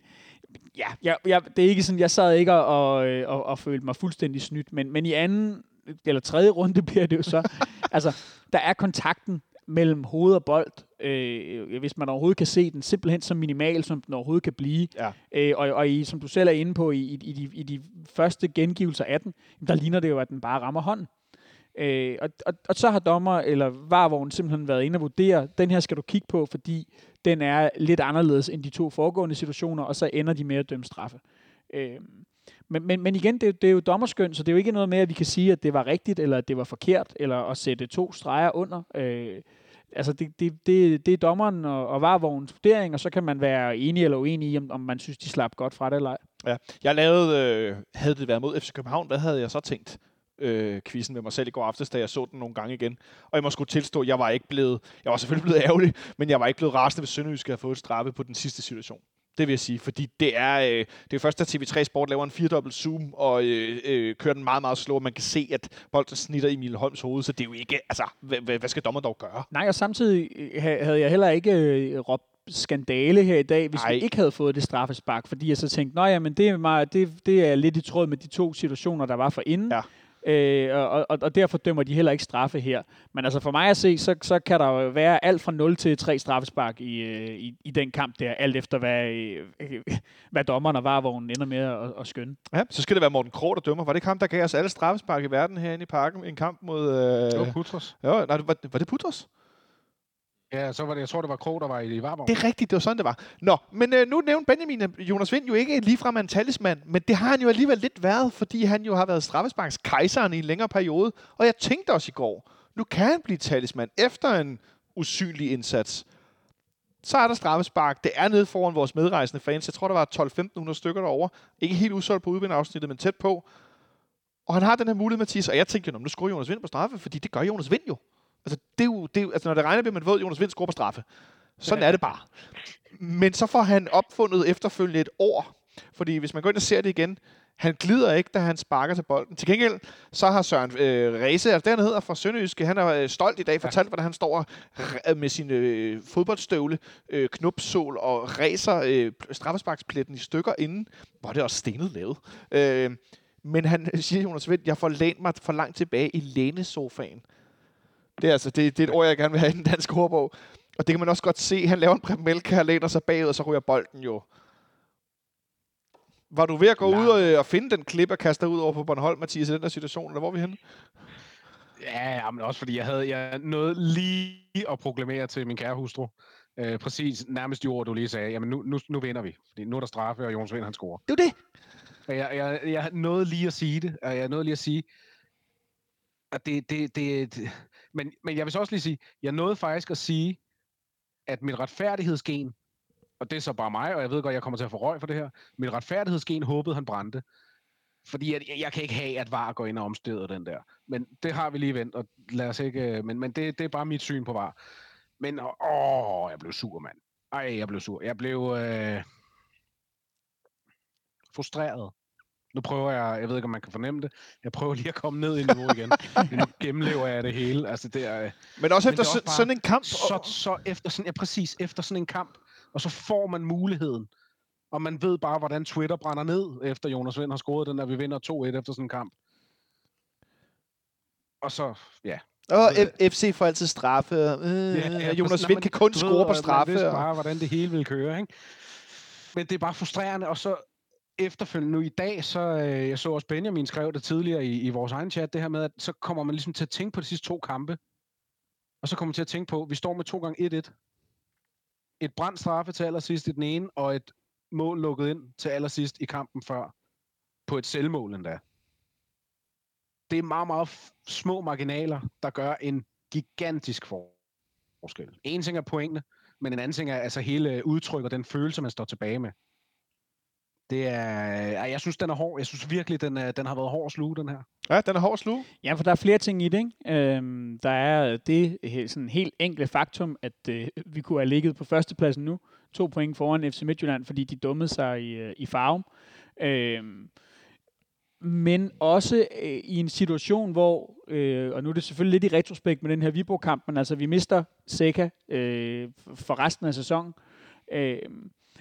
ja, jeg, jeg, det er ikke sådan, jeg sad ikke og, og, og, og følte mig fuldstændig snydt, men, men i anden eller tredje runde bliver det jo så, altså, der er kontakten mellem hoved og bold, øh, hvis man overhovedet kan se den, simpelthen så minimal, som den overhovedet kan blive. Ja. Øh, og, og i, som du selv er inde på, i, i, i, de, i de første gengivelser af den, der ligner det jo, at den bare rammer hånden. Øh, og, og, og så har dommer eller varvognen simpelthen været inde og vurdere, den her skal du kigge på, fordi den er lidt anderledes end de to foregående situationer, og så ender de med at dømme straffe. Øh, men, men, men igen, det, det er jo dommerskøn, så det er jo ikke noget med, at vi kan sige, at det var rigtigt, eller at det var forkert, eller at sætte to streger under. Øh, altså, det, det, det, det er dommeren og, og varvognens vurdering, og så kan man være enig eller uenig i, om, om man synes, de slap godt fra det eller ej. Ja. Jeg lavede, øh, havde det været mod FC København, hvad havde jeg så tænkt? øh, quizzen med mig selv i går aftes, da jeg så den nogle gange igen. Og jeg må skulle tilstå, jeg var ikke blevet, jeg var selvfølgelig blevet ærgerlig, men jeg var ikke blevet rasende, hvis Sønderjysk havde fået et straffe på den sidste situation. Det vil jeg sige, fordi det er, øh, det er først, at TV3 Sport laver en firedobbelt zoom og øh, øh, kører den meget, meget slow, og man kan se, at bolden snitter Emil Holms hoved, så det er jo ikke, altså, hvad, hvad skal dommer dog gøre? Nej, og samtidig øh, havde jeg heller ikke øh, råbt skandale her i dag, hvis Ej. vi ikke havde fået det straffespark, fordi jeg så tænkte, nej, men det er, meget, det, det er lidt i tråd med de to situationer, der var for inden. Ja. Øh, og, og, og derfor dømmer de heller ikke straffe her. Men altså for mig at se, så, så kan der jo være alt fra 0 til 3 straffespark i, øh, i, i den kamp der, alt efter hvad, øh, hvad dommerne var, hvor hun ender med at, at skønne. Ja, så skal det være Morten Krog, der dømmer. Var det kamp, der gav os alle straffespark i verden herinde i parken? En kamp mod... Øh... Det var Putros. Ja, nej, var, var det Putros? Ja, så var det, jeg tror, det var Krog, der var i, varmen. Varborg. Det er rigtigt, det var sådan, det var. Nå, men øh, nu nævnte Benjamin, at Jonas Vind jo ikke ligefrem en talisman, men det har han jo alligevel lidt været, fordi han jo har været straffesparks kejseren i en længere periode. Og jeg tænkte også i går, nu kan han blive talisman efter en usynlig indsats. Så er der straffespark. Det er nede foran vores medrejsende fans. Jeg tror, der var 12-1500 stykker derovre. Ikke helt usolgt på udvindafsnittet, men tæt på. Og han har den her mulighed, Mathis. og jeg tænkte, nu skruer Jonas Vind på straffe, fordi det gør Jonas Vind jo. Altså, det er jo, det er jo, altså når det regner at man ved, at Jonas Vind scorer på straffe. Sådan er det bare. Men så får han opfundet efterfølgende et år. Fordi hvis man går ind og ser det igen, han glider ikke, da han sparker til bolden. Til gengæld, så har Søren øh, Ræse, altså det han hedder fra Sønderjyske, han er øh, stolt i dag, fortalt, hvordan han står med sin øh, fodboldstøvle, øh, knupsål og ræser øh, straffesparkspletten i stykker inden, hvor det også stenet lavet. Øh, men han siger, Jonas Vind, jeg får lænt mig for langt tilbage i lænesofaen. Det er, altså, det, det er et ord, jeg gerne vil have i den danske ordbog. Og det kan man også godt se. Han laver en Prem han læner sig bagud, og så ryger bolden jo. Var du ved at gå Nej. ud og, øh, og finde den klip og kaste ud over på Bornholm, Mathias, i den der situation, eller hvor er vi henne? Ja, men også fordi jeg havde jeg noget lige at proklamere til min kære hustru. Øh, præcis nærmest de ord, du lige sagde. Jamen, nu, nu, nu vinder vi. Fordi nu er der straffe, og Jons Vind, han scorer. Det er det. Jeg, jeg, jeg nåede lige at sige det, og jeg nåede lige at sige, at det, det, det, det men, men jeg vil så også lige sige, jeg nåede faktisk at sige, at mit retfærdighedsgen, og det er så bare mig, og jeg ved godt, jeg kommer til at få røg for det her, mit retfærdighedsgen håbede, han brændte. Fordi jeg, jeg kan ikke have, at VAR går ind og omstøder den der. Men det har vi lige vendt, og lad os ikke... Øh, men, men det, det er bare mit syn på VAR. Men åh, jeg blev sur, mand. Ej, jeg blev sur. Jeg blev øh, frustreret. Nu prøver jeg, jeg ved ikke, om man kan fornemme det, jeg prøver lige at komme ned i niveau igen. nu gennemlever jeg det hele. Altså, det er, men også efter men også sådan en kamp? Så, så efter sådan, ja, præcis, efter sådan en kamp, og så får man muligheden. Og man ved bare, hvordan Twitter brænder ned, efter Jonas Vind har scoret den, der vi vinder 2-1 efter sådan en kamp. Og så, ja. Og FC får altid straffe. Øh, ja, ja, Jonas Vind kan kun score på straffe. Man bare, hvordan det hele vil køre, ikke? Men det er bare frustrerende, og så efterfølgende nu i dag, så øh, jeg så også Benjamin skrev det tidligere i, i vores egen chat, det her med, at så kommer man ligesom til at tænke på de sidste to kampe, og så kommer man til at tænke på, at vi står med to gange 1-1. Et brændt straffe til allersidst i den ene, og et mål lukket ind til allersidst i kampen før, på et selvmål endda. Det er meget, meget små marginaler, der gør en gigantisk forskel. En ting er pointene, men en anden ting er altså hele udtryk og den følelse, man står tilbage med. Det er, jeg synes, den er hård. Jeg synes virkelig, den, er, den har været hård at sluge, den her. Ja, den er hård at sluge. Ja, for der er flere ting i det. Ikke? Øhm, der er det sådan helt enkle faktum, at øh, vi kunne have ligget på førstepladsen nu. To point foran FC Midtjylland, fordi de dummede sig i, øh, i farven. Øhm, men også øh, i en situation, hvor, øh, og nu er det selvfølgelig lidt i retrospekt med den her Viborg-kamp, men altså vi mister Seca øh, for resten af sæsonen. Øh,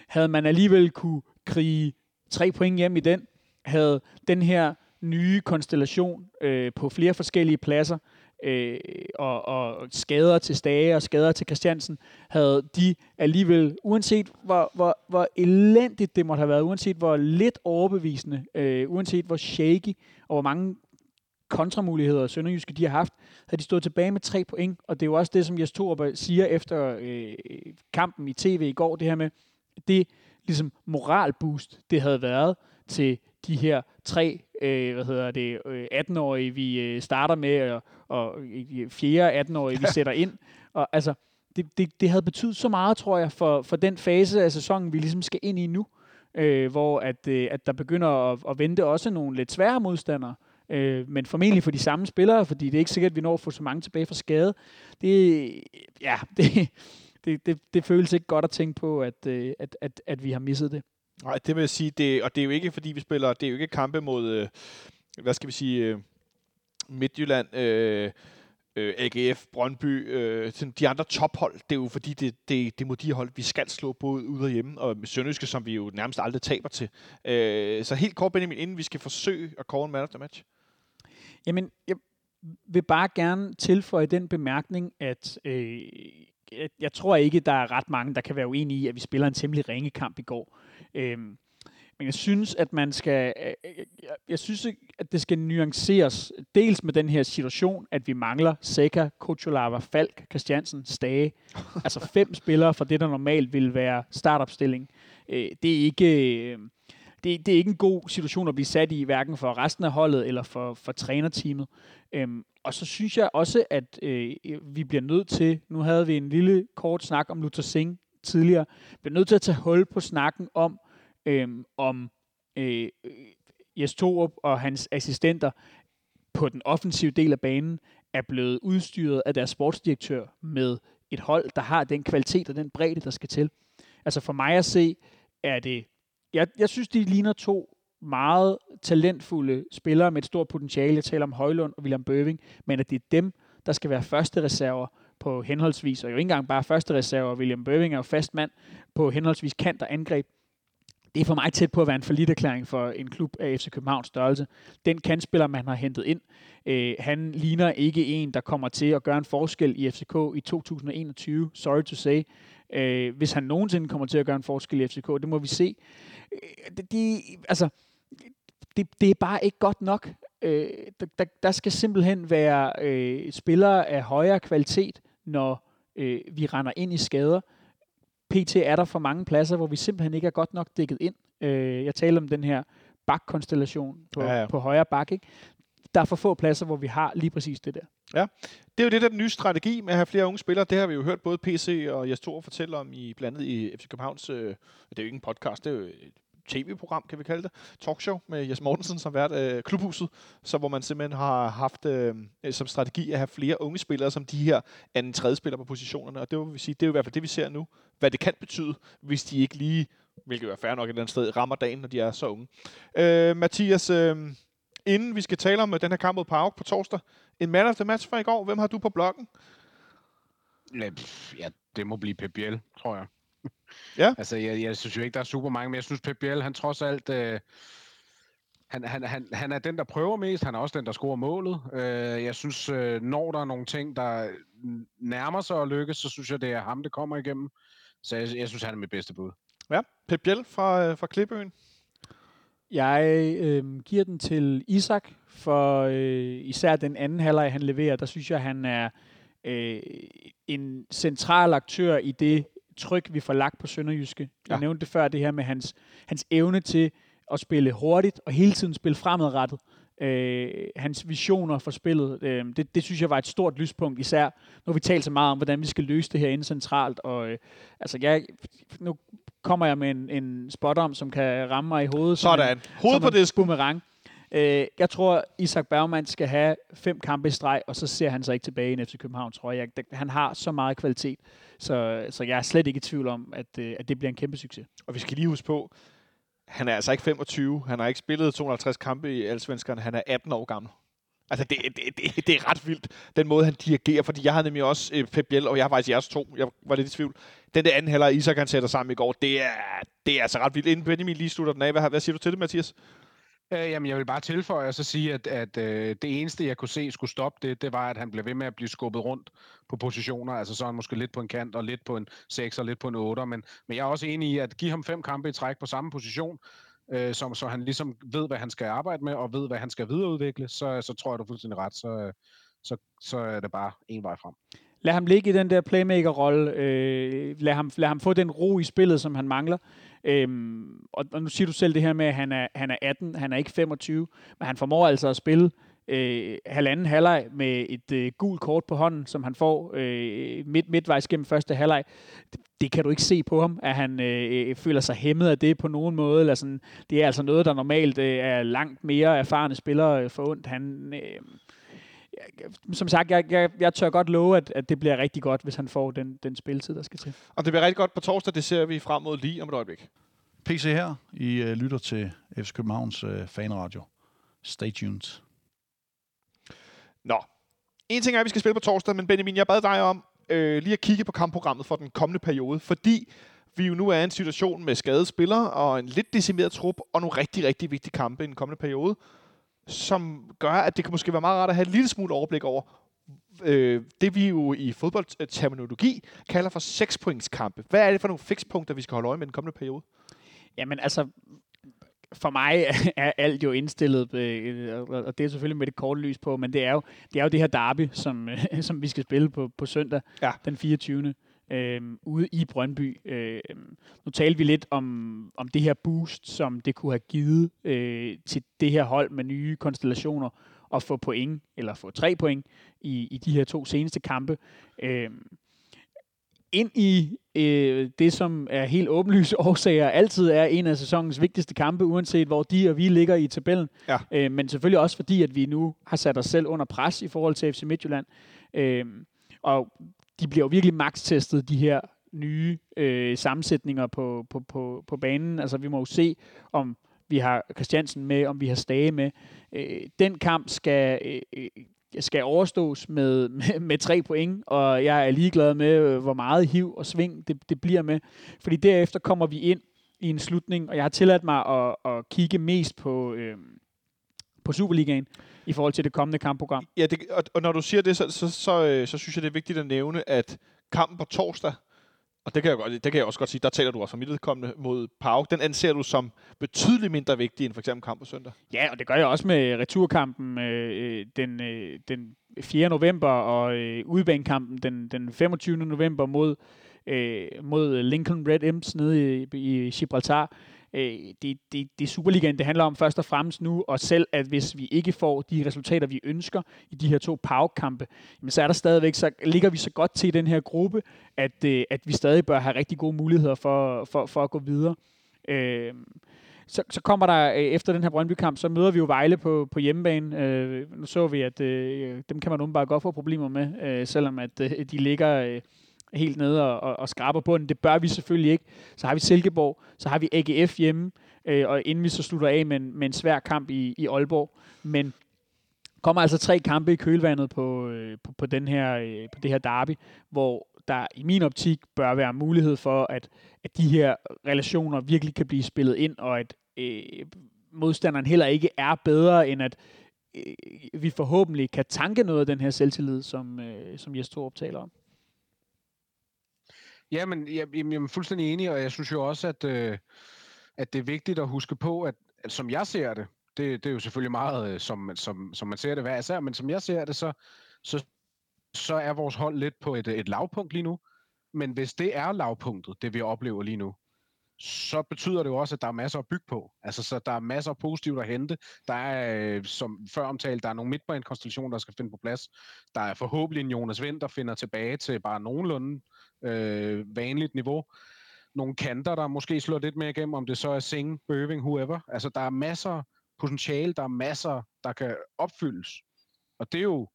havde man alligevel kunne krige tre point hjem i den, havde den her nye konstellation øh, på flere forskellige pladser, øh, og, og skader til Stage og skader til Christiansen, havde de alligevel, uanset hvor, hvor, hvor elendigt det måtte have været, uanset hvor lidt overbevisende, øh, uanset hvor shaky og hvor mange kontramuligheder Sønderjyske de har haft, havde de stået tilbage med tre point, og det er jo også det, som Jes Torup siger efter øh, kampen i tv i går, det her med, det ligesom moralboost, det havde været til de her tre, øh, hvad hedder det, øh, 18-årige, vi øh, starter med, og, og fjerde 18-årige, vi sætter ind. Og altså, det, det, det havde betydet så meget, tror jeg, for, for den fase af sæsonen, vi ligesom skal ind i nu, øh, hvor at, øh, at der begynder at, at vente også nogle lidt svære modstandere, øh, men formentlig for de samme spillere, fordi det er ikke sikkert, at vi når at få så mange tilbage fra skade. Det, ja, det, det, det, det føles ikke godt at tænke på, at, øh, at, at, at vi har misset det. Nej, det vil jeg sige, det, og det er jo ikke, fordi vi spiller, det er jo ikke kampe mod, øh, hvad skal vi sige, øh, Midtjylland, øh, øh, AGF, Brøndby, øh, de andre tophold, det er jo fordi, det, det, det er mod de hold, vi skal slå både ud og hjemme, og Sønderjyske, som vi jo nærmest aldrig taber til. Øh, så helt kort, Benjamin, inden vi skal forsøge at call en man of the match. Jamen, jeg vil bare gerne tilføje den bemærkning, at øh, jeg, jeg tror ikke, der er ret mange, der kan være uenige i, at vi spiller en temmelig ringe kamp i går. Øh, men jeg synes, at man skal, jeg, jeg, jeg synes, at det skal nuanceres. Dels med den her situation, at vi mangler Seca, Kocholava, Falk, Christiansen, Stage. altså fem spillere for det, der normalt vil være startopstilling. Øh, det er ikke... Det, det er ikke en god situation at blive sat i, hverken for resten af holdet eller for, for trænerteamet. Øhm, og så synes jeg også, at øh, vi bliver nødt til, nu havde vi en lille kort snak om Luther Singh tidligere, bliver nødt til at tage hul på snakken om, øh, om øh, Jes Torup og hans assistenter på den offensive del af banen er blevet udstyret af deres sportsdirektør med et hold, der har den kvalitet og den bredde, der skal til. Altså for mig at se, er det... Jeg, jeg synes, de ligner to meget talentfulde spillere med et stort potentiale. Jeg taler om Højlund og William Bøving, men at det er dem, der skal være første reserver på henholdsvis, og jo ikke engang bare første reserver, William Bøving er jo fast mand på henholdsvis kant og angreb det er for mig tæt på at være en forlitterklæring for en klub af FC Københavns størrelse. Den kantspiller, man har hentet ind, øh, han ligner ikke en, der kommer til at gøre en forskel i FCK i 2021. Sorry to say. Øh, hvis han nogensinde kommer til at gøre en forskel i FCK, det må vi se. Øh, de, altså, det, det er bare ikke godt nok. Øh, der, der skal simpelthen være øh, spillere af højere kvalitet, når øh, vi render ind i skader. PT er der for mange pladser, hvor vi simpelthen ikke er godt nok dækket ind. Øh, jeg taler om den her bakkonstellation på, ja, ja. på højre bak. Ikke? Der er for få pladser, hvor vi har lige præcis det der. Ja, det er jo det der den nye strategi med at have flere unge spillere. Det har vi jo hørt både PC og Jes Thor fortælle om i blandt andet i FC Københavns, øh, det er jo ikke en podcast, det er jo et tv-program, kan vi kalde det, talkshow med Jes Mortensen som vært øh, klubhuset, så hvor man simpelthen har haft øh, øh som strategi at have flere unge spillere som de her anden tredje spillere på positionerne, og det vil sige, det er jo i hvert fald det, vi ser nu, hvad det kan betyde, hvis de ikke lige, hvilket er fair nok et eller andet sted, rammer dagen, når de er så unge. Øh, Mathias, øh, inden vi skal tale om øh, den her kamp mod Park på torsdag, en man of the match fra i går, hvem har du på bloggen? Ja, det må blive Biel, tror jeg. Ja. altså, jeg, jeg synes jo ikke, der er super mange, men jeg synes, Pep Biel, han trods alt... Øh, han, han, han, han er den, der prøver mest. Han er også den, der scorer målet. Øh, jeg synes, øh, når der er nogle ting, der nærmer sig at lykkes, så synes jeg, det er ham, det kommer igennem. Så jeg, jeg synes, han er mit bedste bud. Ja, Pep Biel fra, øh, fra Klipøen. Jeg øh, giver den til Isak, for øh, især den anden halvleg, han leverer, der synes jeg, han er øh, en central aktør i det tryk, vi får lagt på Sønderjyske. Jeg ja. nævnte det før, det her med hans, hans evne til at spille hurtigt og hele tiden spille fremadrettet. Øh, hans visioner for spillet, øh, det, det synes jeg var et stort lyspunkt, især har vi talt så meget om, hvordan vi skal løse det her inde centralt, og øh, altså jeg, nu kommer jeg med en, en spot om, som kan ramme mig i hovedet. Sådan. Hoved på det. Boomerang. Øh, jeg tror, Isak Bergman skal have fem kampe i streg, og så ser han sig ikke tilbage i FC København, tror jeg. Han har så meget kvalitet, så, så jeg er slet ikke i tvivl om, at, øh, at det bliver en kæmpe succes. Og vi skal lige huske på, han er altså ikke 25. Han har ikke spillet 250 kampe i Allsvenskerne. Han er 18 år gammel. Altså, det, det, det, det er ret vildt, den måde, han dirigerer, fordi jeg havde nemlig også øh, Pep Biel, og jeg har faktisk jeres to. Jeg var lidt i tvivl. Den der anden halvleg, Isak han sætter sammen i går, det er, det er altså ret vildt. Inden Benjamin lige slutter den af, hvad, hvad siger du til det, Mathias? Øh, jamen, jeg vil bare tilføje og så sige, at, at øh, det eneste, jeg kunne se skulle stoppe det, det var, at han blev ved med at blive skubbet rundt på positioner. Altså så er han måske lidt på en kant, og lidt på en 6 og lidt på en 8. Men, men jeg er også enig i, at give ham fem kampe i træk på samme position, øh, som, så han ligesom ved, hvad han skal arbejde med, og ved, hvad han skal videreudvikle, så, så tror jeg, du er fuldstændig ret. Så, øh, så, så er det bare en vej frem. Lad ham ligge i den der playmaker-rolle. Øh, lad, ham, lad ham få den ro i spillet, som han mangler. Øhm, og, og nu siger du selv det her med, at han er, han er 18, han er ikke 25, men han formår altså at spille øh, halvanden halvleg med et øh, gult kort på hånden, som han får øh, midt, midtvejs gennem første halvleg. Det, det kan du ikke se på ham, at han øh, føler sig hæmmet af det på nogen måde. Eller sådan. Det er altså noget, der normalt øh, er langt mere erfarne spillere for ondt. Han... Øh, som sagt, jeg, jeg, jeg tør godt love, at, at det bliver rigtig godt, hvis han får den, den spilletid, der skal til. Og det bliver rigtig godt på torsdag, det ser vi frem mod lige om et øjeblik. PC her. I uh, lytter til FC Københavns uh, fanradio. Stay tuned. Nå. En ting er, at vi skal spille på torsdag, men Benjamin, jeg bad dig om øh, lige at kigge på kampprogrammet for den kommende periode, fordi vi jo nu er i en situation med skadede spillere og en lidt decimeret trup og nogle rigtig, rigtig vigtige kampe i den kommende periode, som gør, at det kan måske være meget rart at have en lille smule overblik over øh, det, vi jo i fodboldterminologi kalder for sekspointskampe. Hvad er det for nogle fikspunkter, vi skal holde øje med den kommende periode? Jamen altså, for mig er alt jo indstillet, øh, og det er selvfølgelig med det korte lys på, men det er jo det, er jo det her derby, som, som vi skal spille på, på søndag ja. den 24. Øh, ude i Brøndby. Øh, nu talte vi lidt om, om det her boost, som det kunne have givet øh, til det her hold med nye konstellationer, at få point, eller få tre point i, i de her to seneste kampe. Øh, ind i øh, det, som er helt åbenlyse årsager, altid er en af sæsonens vigtigste kampe, uanset hvor de og vi ligger i tabellen. Ja. Øh, men selvfølgelig også fordi, at vi nu har sat os selv under pres i forhold til FC Midtjylland. Øh, og de bliver jo virkelig max-testet, de her nye øh, sammensætninger på, på, på, på banen. Altså vi må jo se, om vi har Christiansen med, om vi har Stage med. Øh, den kamp skal øh, skal overstås med, med, med tre point, og jeg er ligeglad med, øh, hvor meget hiv og sving det, det bliver med. Fordi derefter kommer vi ind i en slutning, og jeg har tilladt mig at, at kigge mest på, øh, på Superligaen i forhold til det kommende kampprogram. Ja, det, og, og når du siger det, så, så, så, så, så synes jeg, det er vigtigt at nævne, at kampen på torsdag og det kan, jeg, godt, det kan jeg også godt sige, der taler du også om vedkommende mod Pau. Den anser du som betydeligt mindre vigtig end for eksempel kamp på søndag. Ja, og det gør jeg også med returkampen øh, øh den, øh, den 4. november og øh, udbanekampen den, den 25. november mod, øh, mod Lincoln Red Imps nede i, i Gibraltar. Øh, det, det, det Superligaen, det handler om først og fremmest nu, og selv at hvis vi ikke får de resultater, vi ønsker i de her to PAUK-kampe, så er der stadigvæk, så ligger vi så godt til i den her gruppe, at, øh, at vi stadig bør have rigtig gode muligheder for, for, for at gå videre. Øh, så, så kommer der, øh, efter den her Brøndby-kamp, så møder vi jo Vejle på, på hjemmebane. Øh, nu så vi, at øh, dem kan man bare godt få problemer med, øh, selvom at øh, de ligger... Øh, helt nede og, og, og skraber på den. Det bør vi selvfølgelig ikke. Så har vi Silkeborg, så har vi AGF hjemme, øh, og inden vi så slutter af med en, med en svær kamp i, i Aalborg. Men kommer altså tre kampe i kølvandet på, øh, på, på, den her, øh, på det her derby, hvor der i min optik bør være mulighed for, at, at de her relationer virkelig kan blive spillet ind, og at øh, modstanderen heller ikke er bedre, end at øh, vi forhåbentlig kan tanke noget af den her selvtillid, som, øh, som Jes Torup taler om. Ja, men jeg, jeg er fuldstændig enig, og jeg synes jo også, at, øh, at det er vigtigt at huske på, at, at som jeg ser det, det, det er jo selvfølgelig meget, øh, som, som, som man ser det hver især, men som jeg ser det, så, så, så er vores hold lidt på et, et lavpunkt lige nu. Men hvis det er lavpunktet, det vi oplever lige nu, så betyder det jo også, at der er masser at bygge på. Altså, så der er masser af positivt at hente. Der er, øh, som før omtalt, der er nogle midtbanekonstellationer, der skal finde på plads. Der er forhåbentlig en Jonas Vind, der finder tilbage til bare nogenlunde øh, vanligt niveau. Nogle kanter, der måske slår lidt mere igennem, om det så er Singh, Bøving, whoever. Altså, der er masser potentiale, der er masser, der kan opfyldes. Og det er jo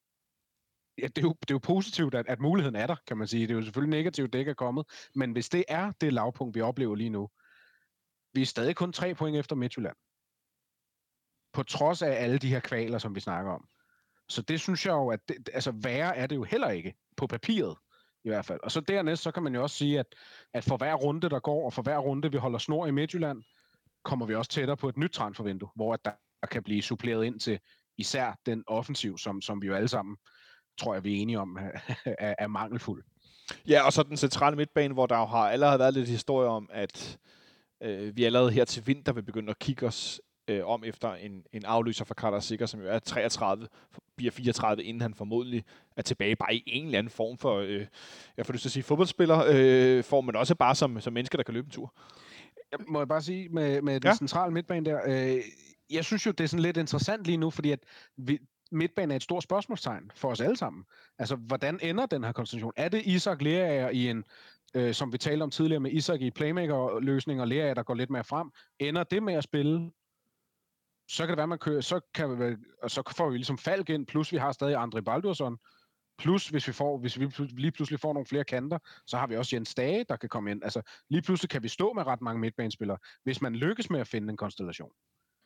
ja, det, er jo, det er jo positivt, at, at muligheden er der, kan man sige. Det er jo selvfølgelig negativt, det ikke er kommet. Men hvis det er det lavpunkt, vi oplever lige nu, vi er stadig kun tre point efter Midtjylland. På trods af alle de her kvaler, som vi snakker om. Så det synes jeg jo, at det, altså værre er det jo heller ikke på papiret i hvert fald. Og så dernæst, så kan man jo også sige, at, at for hver runde, der går, og for hver runde, vi holder snor i Midtjylland, kommer vi også tættere på et nyt transfervindue, hvor at der kan blive suppleret ind til især den offensiv, som, som vi jo alle sammen, tror jeg, vi er enige om, er, er mangelfuld. Ja, og så den centrale midtbane, hvor der jo har allerede været lidt historie om, at øh, vi allerede her til vinter vil begynde at kigge os øh, om efter en, en afløser for Carter Sikker, som jo er 33, bliver 34, inden han formodentlig er tilbage bare i en eller anden form for, øh, jeg får lyst til at sige fodboldspiller, øh, form, men også bare som, som mennesker, der kan løbe en tur. Jeg må jeg bare sige med, med den ja. centrale midtbane der, øh, jeg synes jo, det er sådan lidt interessant lige nu, fordi at vi, midtbane er et stort spørgsmålstegn for os alle sammen. Altså, hvordan ender den her konstellation? Er det Isak Lerager i en, øh, som vi talte om tidligere med Isak i playmaker-løsning, og Lerager, der går lidt mere frem? Ender det med at spille så kan det være, man kører, så, kan, vi- og så får vi ligesom Falk ind, plus vi har stadig Andre Baldursson, plus hvis vi, får, hvis vi lige pludselig får nogle flere kanter, så har vi også Jens Dage, der kan komme ind. Altså lige pludselig kan vi stå med ret mange midtbanespillere, hvis man lykkes med at finde en konstellation.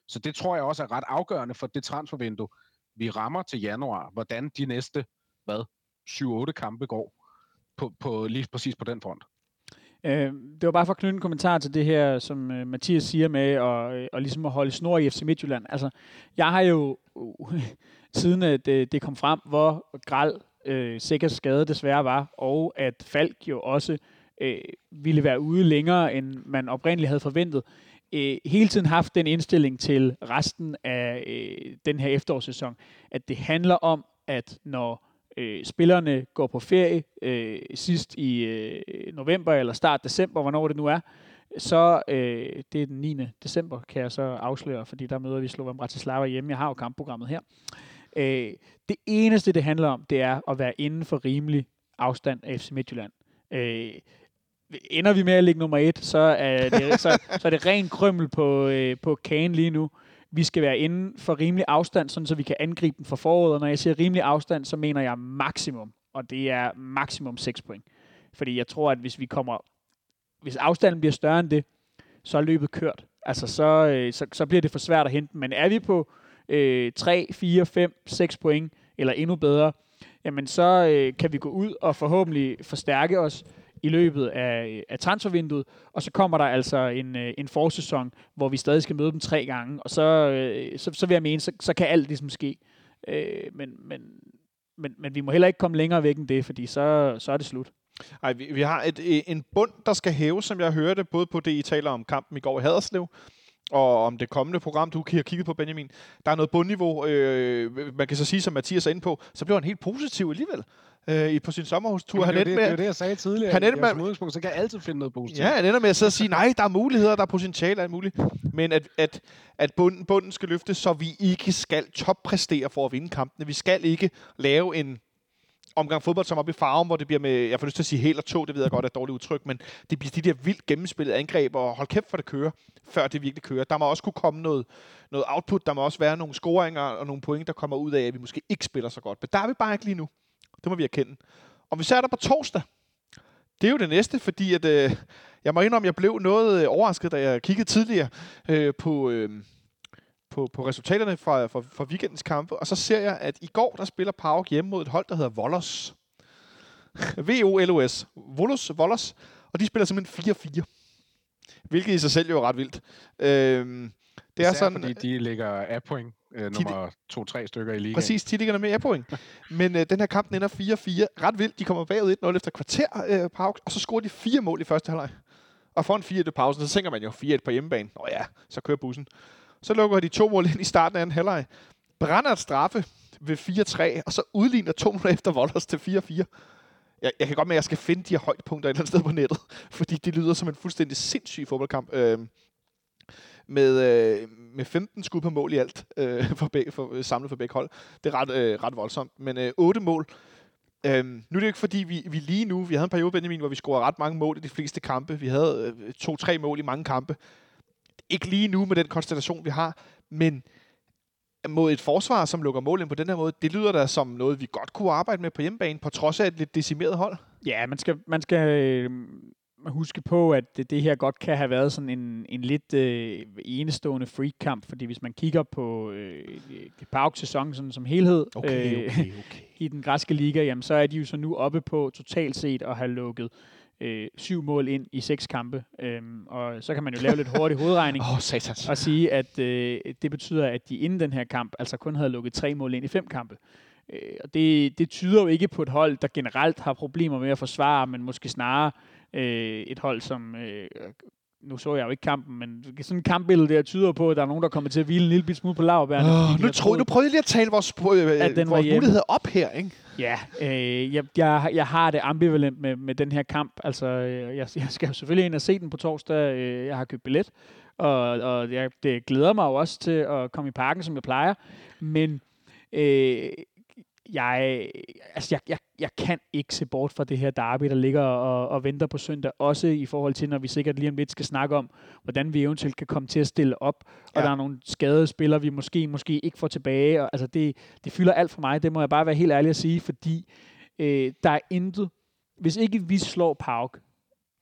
Så det tror jeg også er ret afgørende for det transfervindue, vi rammer til januar, hvordan de næste, hvad, 7-8 kampe går på, på lige præcis på den front. Øh, det var bare for at knytte en kommentar til det her, som øh, Mathias siger med, og, øh, og ligesom at holde snor i FC Midtjylland. Altså, jeg har jo, øh, siden at det, det kom frem, hvor græld øh, sikkert skade desværre var, og at Falk jo også øh, ville være ude længere, end man oprindeligt havde forventet, øh, hele tiden haft den indstilling til resten af øh, den her efterårssæson, at det handler om, at når øh, spillerne går på ferie øh, sidst i øh, november eller start december, hvornår det nu er, så øh, det er den 9. december, kan jeg så afsløre, fordi der møder vi Slovan Bratislava hjemme. Jeg har jo kampprogrammet her. Øh, det eneste, det handler om, det er at være inden for rimelig afstand af FC Midtjylland. Øh, ender vi med at ligge nummer et, så er det, så, så er det ren krømmel på, øh, på kagen lige nu. Vi skal være inden for rimelig afstand, sådan så vi kan angribe den for foråret. Og når jeg siger rimelig afstand, så mener jeg maksimum. Og det er maksimum 6 point. Fordi jeg tror, at hvis vi kommer... Hvis afstanden bliver større end det, så er løbet kørt. Altså, så, øh, så, så bliver det for svært at hente. Men er vi på øh, 3, 4, 5, 6 point, eller endnu bedre, jamen så øh, kan vi gå ud og forhåbentlig forstærke os i løbet af, af transfervinduet, og så kommer der altså en, øh, en forsæson, hvor vi stadig skal møde dem tre gange, og så, øh, så, så vil jeg mene, så, så kan alt ligesom ske. Øh, men, men, men, men vi må heller ikke komme længere væk end det, fordi så, så er det slut. Ej, vi, vi har et, øh, en bund, der skal hæves, som jeg hørte, både på det, I taler om kampen i går i Haderslev, og om det kommende program, du har kigget på, Benjamin. Der er noget bundniveau. Øh, man kan så sige, som Mathias er inde på, så bliver han helt positiv alligevel øh, på sin sommerhustur. Han endte det, med, det er jo det, jeg sagde tidligere. han endte med- som udgangspunkt, så kan jeg altid finde noget positivt. Ja, han ender med at sidde og sige, nej, der er muligheder, der er potentiale alt muligt. Men at, at, at bunden, bunden skal løftes, så vi ikke skal toppræstere for at vinde kampene. Vi skal ikke lave en omgang fodbold som op i farven, hvor det bliver med, jeg får lyst til at sige helt og to, det ved jeg godt er et dårligt udtryk, men det bliver de der vildt gennemspillede angreb, og hold kæft for det kører, før det virkelig kører. Der må også kunne komme noget, noget output, der må også være nogle scoringer og nogle point, der kommer ud af, at vi måske ikke spiller så godt. Men der er vi bare ikke lige nu. Det må vi erkende. Og vi ser der på torsdag. Det er jo det næste, fordi at, øh, jeg må indrømme, at jeg blev noget øh, overrasket, da jeg kiggede tidligere øh, på, øh, på, på resultaterne fra, fra, fra weekendens kampe. Og så ser jeg, at i går, der spiller Pauk hjemme mod et hold, der hedder Volos. V-O-L-O-S. Volos, Volos. Og de spiller simpelthen 4-4. Hvilket i sig selv jo er ret vildt. Øh, det er Især sådan, fordi de ligger af point, øh, nummer 2-3 stykker i ligaen. Præcis, de ligger med point. Men øh, den her kamp den ender 4-4. Ret vildt. De kommer bagud 1-0 efter kvarter, øh, Pauk, og så scorer de fire mål i første halvleg. Og foran 4-1 i pausen, så tænker man jo 4-1 på hjemmebane. Nå ja, så kører bussen. Så lukker de to mål ind i starten af anden halvleg. Brænder et straffe ved 4-3, og så udligner to minutter efter Volders til 4-4. Jeg, jeg kan godt med, at jeg skal finde de her højdepunkter et eller andet sted på nettet, fordi det lyder som en fuldstændig sindssyg fodboldkamp. Øh, med, øh, med 15 skud på mål i alt, øh, for beg, for, øh, samlet for begge hold. Det er ret, øh, ret voldsomt. Men øh, 8 mål. Øhm, nu er det jo ikke fordi, vi, vi lige nu, vi havde en periode, Benjamin, hvor vi scorede ret mange mål i de fleste kampe. Vi havde øh, to-tre mål i mange kampe. Ikke lige nu med den konstellation, vi har, men mod et forsvar, som lukker mål ind på den her måde, det lyder da som noget, vi godt kunne arbejde med på hjemmebane, på trods af et lidt decimeret hold. Ja, man skal, man skal øh, huske på, at det, det her godt kan have været sådan en, en lidt øh, enestående freak-kamp, fordi hvis man kigger på øh, Pauk-sæsonen sådan som helhed øh, okay. i den græske liga, jamen, så er de jo så nu oppe på totalt set at have lukket øh, syv mål ind i seks kampe. Øhm, og så kan man jo lave lidt hurtig hovedregning oh, satans. og sige, at øh, det betyder, at de inden den her kamp altså kun havde lukket tre mål ind i fem kampe. Øh, og det, det tyder jo ikke på et hold, der generelt har problemer med at forsvare, men måske snarere øh, et hold, som... Øh, nu så jeg jo ikke kampen, men sådan en kampbillede der tyder på, at der er nogen, der kommer til at hvile en lille smule på lavbærene. Oh, nu, har tro, nu prøvede jeg lige at tale vores, øh, At den vores muligheder op her, ikke? Ja, øh, jeg, jeg, jeg har det ambivalent med, med den her kamp. Altså, øh, jeg, jeg skal jo selvfølgelig ind og se den på torsdag. Øh, Jeg har købt billet, og, og jeg, det glæder mig jo også til at komme i parken, som jeg plejer. Men øh, jeg, altså jeg, jeg, jeg kan ikke se bort fra det her derby, der ligger og, og venter på søndag. Også i forhold til, når vi sikkert lige om lidt skal snakke om, hvordan vi eventuelt kan komme til at stille op. Og Ja. der er nogle skadede spillere, vi måske, måske ikke får tilbage. Og, altså det, det fylder alt for mig, det må jeg bare være helt ærlig at sige, fordi øh, der er intet, hvis ikke vi slår Pauk,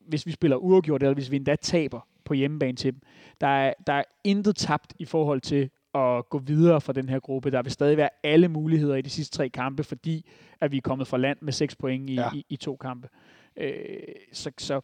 hvis vi spiller uafgjort, eller hvis vi endda taber på hjemmebane til dem, der er, der er intet tabt i forhold til at gå videre fra den her gruppe. Der vil stadig være alle muligheder i de sidste tre kampe, fordi at vi er kommet fra land med seks point i, Ja. i, i to kampe. Øh, så, så,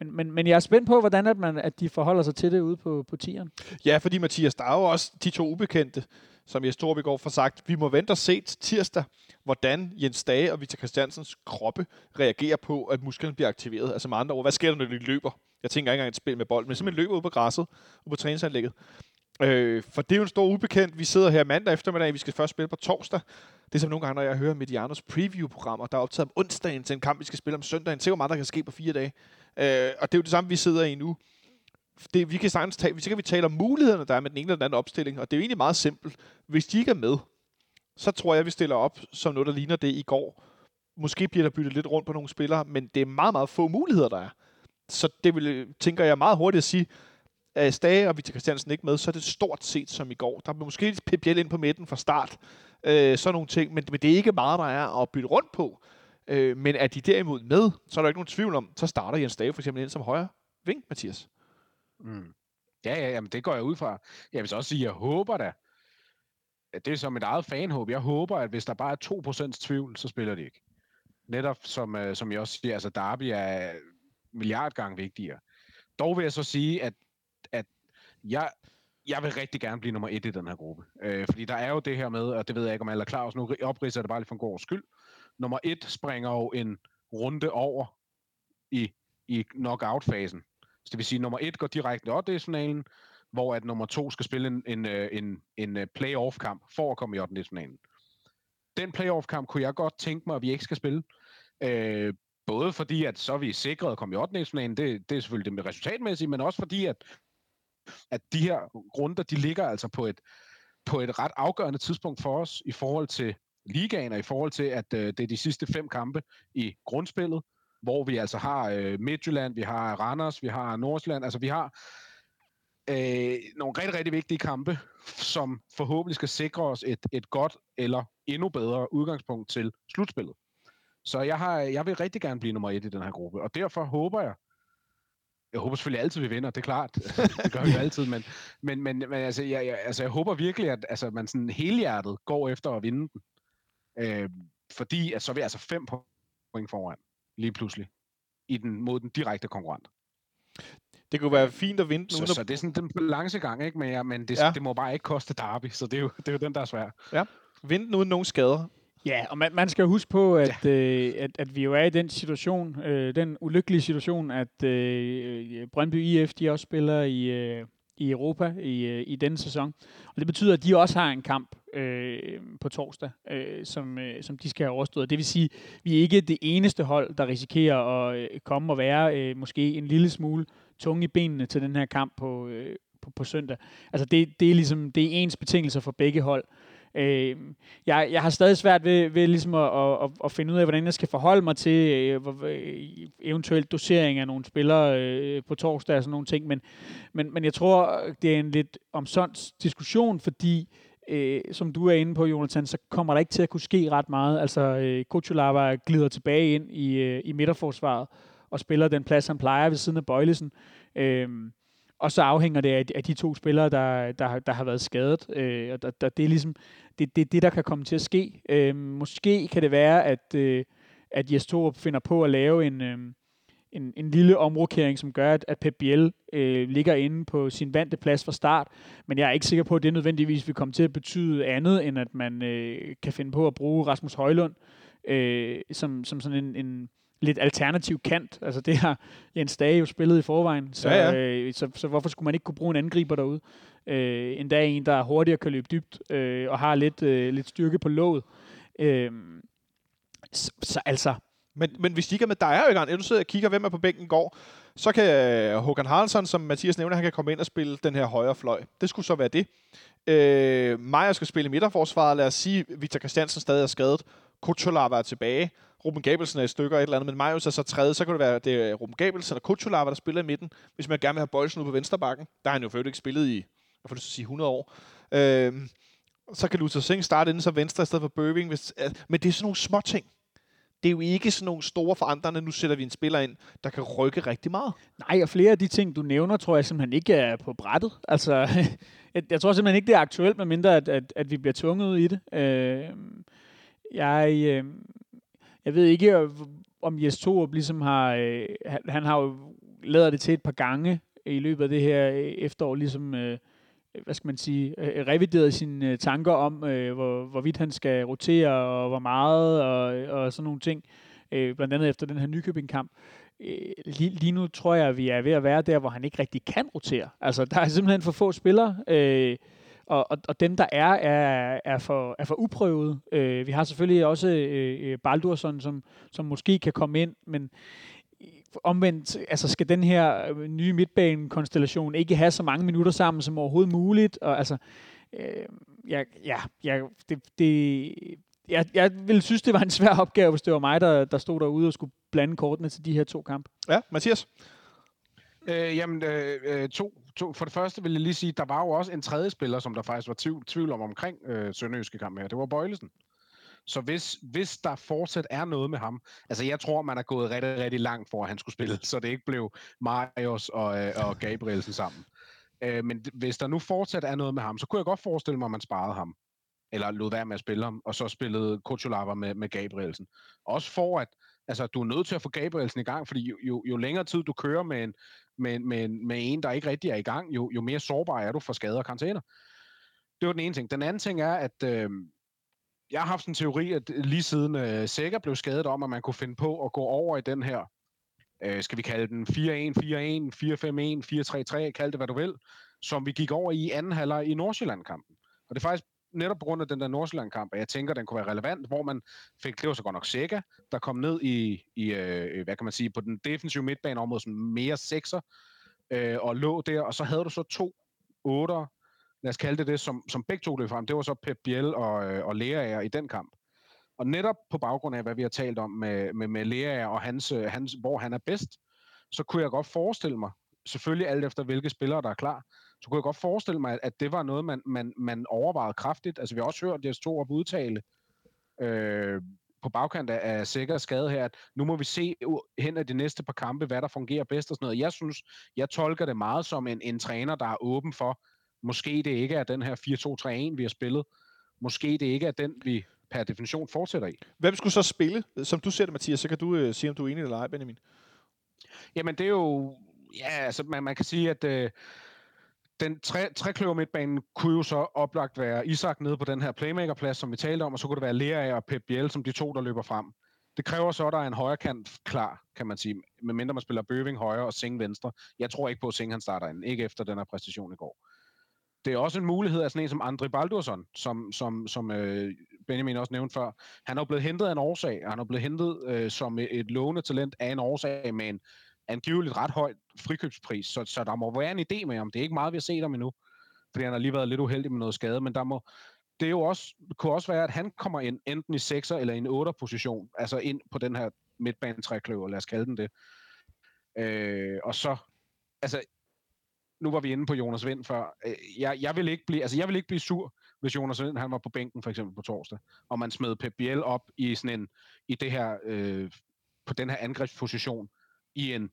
men, men, men jeg er spændt på, hvordan at, man, at de forholder sig til det ude på, på tieren. Ja, fordi Mathias, der er jo også de to ubekendte, som Jes Torp i går får sagt. Vi må vente og se til tirsdag, hvordan Jens Dage og Victor Christiansens kroppe reagerer på, at musklerne bliver aktiveret. Altså med andre ord, hvad sker der, når de løber? Jeg tænker ikke engang et spil med bold, men simpelthen løber ud på græsset, ude på træningsanlægget. Øh, for det er jo en stor ubekendt. Vi sidder her mandag eftermiddag, vi skal først spille på torsdag. Det er som nogle gange, når jeg hører Medianos preview-programmer, der er optaget om onsdagen til en kamp, vi skal spille om søndagen. Se, hvor meget der kan ske på fire dage. Øh, og det er jo det samme, vi sidder i nu det, vi kan sagtens tale, så kan vi tale om mulighederne, der er med den ene eller den anden opstilling, og det er jo egentlig meget simpelt. Hvis de ikke er med, så tror jeg, vi stiller op som noget, der ligner det i går. Måske bliver der byttet lidt rundt på nogle spillere, men det er meget, meget få muligheder, der er. Så det vil, øh, tænker jeg meget hurtigt at sige, er Stage og Victor Christiansen ikke med, så er det stort set som i går. Der er måske lidt Pep Biel ind på midten fra start, øh, sådan nogle ting, men, men det er ikke meget, der er at bytte rundt på. Øh, men er de derimod med, så er der ikke nogen tvivl om, så starter Jens Dage for eksempel ind som højre ving, Mathias. Mm. Ja, ja, jamen, det går jeg ud fra. Jeg vil så også sige, jeg håber da, det er som et eget fanhåb. Jeg håber, at hvis der bare er 2% tvivl, så spiller de ikke. Netop som, øh, som jeg også siger, altså Derby er milliard gange vigtigere. Dog vil jeg så sige, at jeg, jeg vil rigtig gerne blive nummer et i den her gruppe. Øh, fordi der er jo det her med, og det ved jeg ikke, om alle er klar over, nu opridser det bare lige for en god skyld. Nummer et springer jo en runde over i, i knockout-fasen. Så det vil sige, at nummer et går direkte i 8. finalen, hvor at nummer to skal spille en, en, øh, en, en øh, playoff-kamp for at komme i 8. finalen. Den playoff-kamp kunne jeg godt tænke mig, at vi ikke skal spille. Øh, både fordi, at så er vi sikret at komme i 8. finalen, det, det er selvfølgelig det med resultatmæssigt, men også fordi, at, at de her runder, de ligger altså på et, på et ret afgørende tidspunkt for os i forhold til ligaen, og i forhold til, at øh, det er de sidste fem kampe i grundspillet, hvor vi altså har øh, Midtjylland, vi har Randers, vi har Nordsjælland, altså vi har øh, nogle rigtig, rigtig vigtige kampe, som forhåbentlig skal sikre os et, et godt eller endnu bedre udgangspunkt til slutspillet. Så jeg, har, jeg vil rigtig gerne blive nummer et i den her gruppe, og derfor håber jeg, jeg håber selvfølgelig altid, vi vinder, det er klart. det gør vi jo altid, men, men, men, men altså, jeg, jeg, altså, jeg håber virkelig, at altså, man sådan helhjertet går efter at vinde den. Øh, fordi at så er vi altså fem point foran, lige pludselig, i den, mod den direkte konkurrent. Det kunne være fint at vinde den, Så, uden så det er sådan den balancegang, ikke? Men, ja, men det, Ja. ja. det må bare ikke koste derby, så det er jo, det er jo den, der er svær. at vinde den uden nogen skader. Ja, og man, man skal huske på, at, ja. øh, at, at vi jo er i den situation, øh, den ulykkelige situation, at øh, Brøndby IF, de også spiller i, øh, i Europa i, øh, i denne sæson. Og det betyder, at de også har en kamp øh, på torsdag, øh, som, øh, som de skal have overstået. Det vil sige, at vi er ikke det eneste hold, der risikerer at øh, komme og være øh, måske en lille smule tunge i benene til den her kamp på, øh, på, på søndag. Altså det, det er ligesom det er ens betingelser for begge hold. Øh, Øh, jeg, jeg har stadig svært ved, ved ligesom at, at, at finde ud af, hvordan jeg skal forholde mig til øh, øh, eventuelt dosering af nogle spillere øh, på torsdag og sådan nogle ting, men, men, men jeg tror, det er en lidt omsondt diskussion, fordi øh, som du er inde på, Jonathan, så kommer der ikke til at kunne ske ret meget. Altså, øh, Kuchulava glider tilbage ind i, øh, i midterforsvaret og spiller den plads, han plejer ved siden af Bøjlesen. Øh, og så afhænger det af, af de to spillere, der, der, der har været skadet. Øh, og der, der, det er ligesom det, det, det, der kan komme til at ske. Øh, måske kan det være, at, øh, at Jes Torup finder på at lave en, øh, en, en lille omrokering, som gør, at, at Pep Biel øh, ligger inde på sin vante plads fra start. Men jeg er ikke sikker på, at det nødvendigvis vil komme til at betyde andet, end at man øh, kan finde på at bruge Rasmus Højlund øh, som, som sådan en, en lidt alternativ kant. Altså det har Jens Dage jo spillet i forvejen, så, Ja, ja. Øh, så, så hvorfor skulle man ikke kunne bruge en angriber derude? Øh, endda en, der hurtigere kan løbe dybt øh, og har lidt, øh, lidt styrke på låget. Øh, så, så altså, Men, men hvis de ikke er med, der er jo ikke andre. Du sidder og kigger, hvem er på bænken går. Så kan øh, Håkan Haraldsson, som Mathias nævner, han kan komme ind og spille den her højre fløj. Det skulle så være det. Øh, Maja skal spille midterforsvaret. Lad os sige, Victor Christiansen stadig er skadet. Kutsulava er tilbage. Ruben Gabelsen er i stykker et eller andet, men Marius er så tredje, så kan det være, det er Ruben Gabelsen eller Kutsulava, der spiller i midten, hvis man gerne vil have Bøjlsen ud på venstre bakken. Der har han jo før ikke spillet i, jeg får lyst til at sige 100 år. Øh, så kan Luther Singh starte inden så venstre i stedet for Bøving. Hvis, øh, men det er sådan nogle små ting. Det er jo ikke sådan nogle store forandrende, nu sætter vi en spiller ind, der kan rykke rigtig meget. Nej, og flere af de ting, du nævner, tror jeg simpelthen ikke er på brættet. Altså, jeg, jeg tror simpelthen ikke, det er aktuelt, medmindre at, at, at vi bliver tvunget ud i det. Øh, jeg, øh, jeg ved ikke, øh, om Jes Torup ligesom har... Øh, han, har jo lavet det til et par gange i løbet af det her øh, efterår, ligesom... Øh, hvad skal man sige, øh, revideret sine øh, tanker om, øh, hvor, hvorvidt han skal rotere, og hvor meget, og, og sådan nogle ting. Øh, blandt andet efter den her Nykøbing-kamp. Øh, lige, lige nu tror jeg, at vi er ved at være der, hvor han ikke rigtig kan rotere. Altså, der er simpelthen for få spillere, øh, og, og, og dem, der er, er, er, for, er for uprøvet. Øh, vi har selvfølgelig også øh, Baldursson, som, som måske kan komme ind, men omvendt, altså skal den her øh, nye midtbanekonstellation ikke have så mange minutter sammen som overhovedet muligt, og altså, øh, ja, ja, ja det, det, jeg, jeg ville synes, det var en svær opgave, hvis det var mig, der, der stod derude og skulle blande kortene til de her to kampe. Ja, Mathias? Øh, jamen, øh, øh, to, to. For det første vil jeg lige sige, der var jo også en tredje spiller, som der faktisk var tvivl, tvivl om omkring øh, Sønderjyske kamp her. Det var Bøjlesen. Så hvis, hvis der fortsat er noget med ham, altså jeg tror, man er gået rigtig, rigtig langt for, at han skulle spille, så det ikke blev Marius og, øh, og Gabrielsen sammen. Øh, men hvis der nu fortsat er noget med ham, så kunne jeg godt forestille mig, at man sparede ham. Eller lod være med at spille ham, og så spillede Kutsulava med, med Gabrielsen. Også for at, altså du er nødt til at få Gabrielsen i gang, fordi jo, jo, jo længere tid du kører med en, med, med, med en, der ikke rigtig er i gang, jo, jo mere sårbar er du for skader og karantæner. Det var den ene ting. Den anden ting er, at øh, jeg har haft en teori, at lige siden øh, Sækker blev skadet om, at man kunne finde på at gå over i den her, øh, skal vi kalde den 4-1, 4-1, 4-5-1, 4-3-3, kald det hvad du vil, som vi gik over i anden halvleg i Nordsjælland-kampen. Og det er faktisk netop på grund af den der Nordsjælland-kamp, at jeg tænker, at den kunne være relevant, hvor man fik, det var så godt nok Sega, der kom ned i, i øh, hvad kan man sige, på den defensive midtbane område, som mere sekser, øh, og lå der, og så havde du så to otter, lad os kalde det det, som, som begge to løb frem, det var så Pep Biel og, øh, og Lea i den kamp. Og netop på baggrund af, hvad vi har talt om med, med, med Lea og hans, øh, hans, hvor han er bedst, så kunne jeg godt forestille mig, selvfølgelig alt efter hvilke spillere, der er klar, så kunne jeg godt forestille mig, at det var noget, man, man, man overvejede kraftigt. Altså vi har også hørt Jes Torup udtale øh, på bagkant af, af sikker skade her, at nu må vi se hen af de næste par kampe, hvad der fungerer bedst og sådan noget. Jeg synes, jeg tolker det meget som en, en træner, der er åben for, Måske det ikke er den her 4-2-3-1, vi har spillet. Måske det ikke er den, vi per definition fortsætter i. Hvem skulle så spille? Som du ser det, Mathias, så kan du uh, sige, om du er enig eller ej, Benjamin. Jamen, det er jo... Ja, altså, man, man kan sige, at uh, den tre, trekløver midtbanen kunne jo så oplagt være Isak nede på den her playmakerplads, som vi talte om, og så kunne det være Lea og Pep Biel som de to, der løber frem. Det kræver så, at der er en højre kant klar, kan man sige, medmindre man spiller Bøving højre og Singh venstre. Jeg tror ikke på, at Singh han starter ind, ikke efter den her præstation i går det er også en mulighed af sådan en som Andre Baldursson, som, som, som øh, Benjamin også nævnte før. Han er jo blevet hentet af en årsag, han er blevet hentet øh, som et lovende talent af en årsag med en angiveligt ret høj frikøbspris, så, så der må være en idé med ham. Det er ikke meget, vi har set ham endnu, fordi han har lige været lidt uheldig med noget skade, men der må, det er jo også, kunne også være, at han kommer ind enten i 6'er eller i en 8'er position, altså ind på den her midtbanetrækløver, lad os kalde den det. Øh, og så, altså nu var vi inde på Jonas Vind før. Øh, jeg, jeg, vil ikke blive, altså jeg vil ikke blive sur, hvis Jonas Vind han var på bænken for eksempel på torsdag, og man smed Pep Biel op i sådan en, i det her, øh, på den her angrebsposition i en,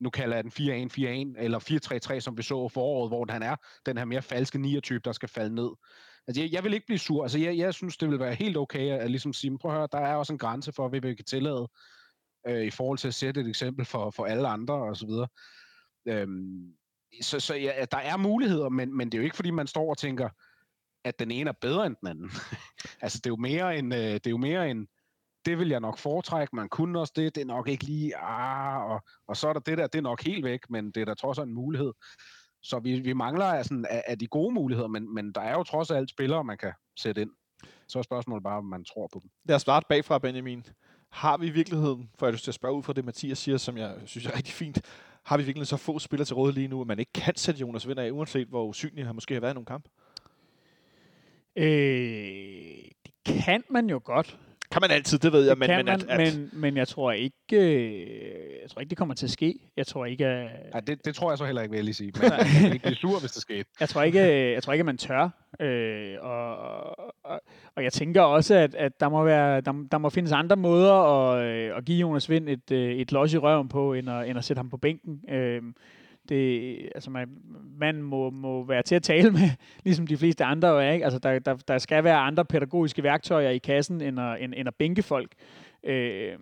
nu kalder jeg den 4-1-4-1, eller 4-3-3, som vi så foråret, hvor han er den her mere falske 9-type, der skal falde ned. Altså, jeg, jeg vil ikke blive sur. Altså, jeg, jeg synes, det vil være helt okay at, at ligesom sige, prøv at høre, der er også en grænse for, hvad vi kan tillade, øh, i forhold til at sætte et eksempel for, for alle andre, og så videre. Øhm, så, så ja, der er muligheder, men, men det er jo ikke, fordi man står og tænker, at den ene er bedre end den anden. altså, det er jo mere en, øh, det er jo mere en, det vil jeg nok foretrække, man kunne også det, det er nok ikke lige, ah, og, og så er der det der, det er nok helt væk, men det er da trods alt en mulighed. Så vi, vi mangler altså af, af de gode muligheder, men, men der er jo trods alt spillere, man kan sætte ind. Så er spørgsmålet bare, om man tror på dem. Lad os starte bagfra, Benjamin. har vi i virkeligheden, for jeg lyst til at spørge ud fra det, Mathias siger, som jeg synes er rigtig fint, har vi virkelig så få spillere til råd lige nu, at man ikke kan sætte Jonas Vind af, uanset hvor usynlig han måske har været i nogle kamp? Øh, det kan man jo godt. Kan man altid, det ved jeg, Det men, kan men, man, at, at, men, men jeg tror ikke, øh, jeg tror ikke, det kommer til at ske. Jeg tror ikke, at, Ja, det, det tror jeg så heller ikke, vil jeg lige sige. Men jeg kan ikke blive sur, hvis det skete. jeg tror ikke, øh, jeg tror ikke, at man tør. Øh, og, og, og jeg tænker også, at, at der, må være, der, der må findes andre måder at, øh, at give Jonas Vind et, øh, et los i røven på, end at, end at sætte ham på bænken. Øh, det, altså man, man må, må være til at tale med, ligesom de fleste andre er. Ikke? Altså der, der, der skal være andre pædagogiske værktøjer i kassen, end at, end, end at bænke folk. Øh,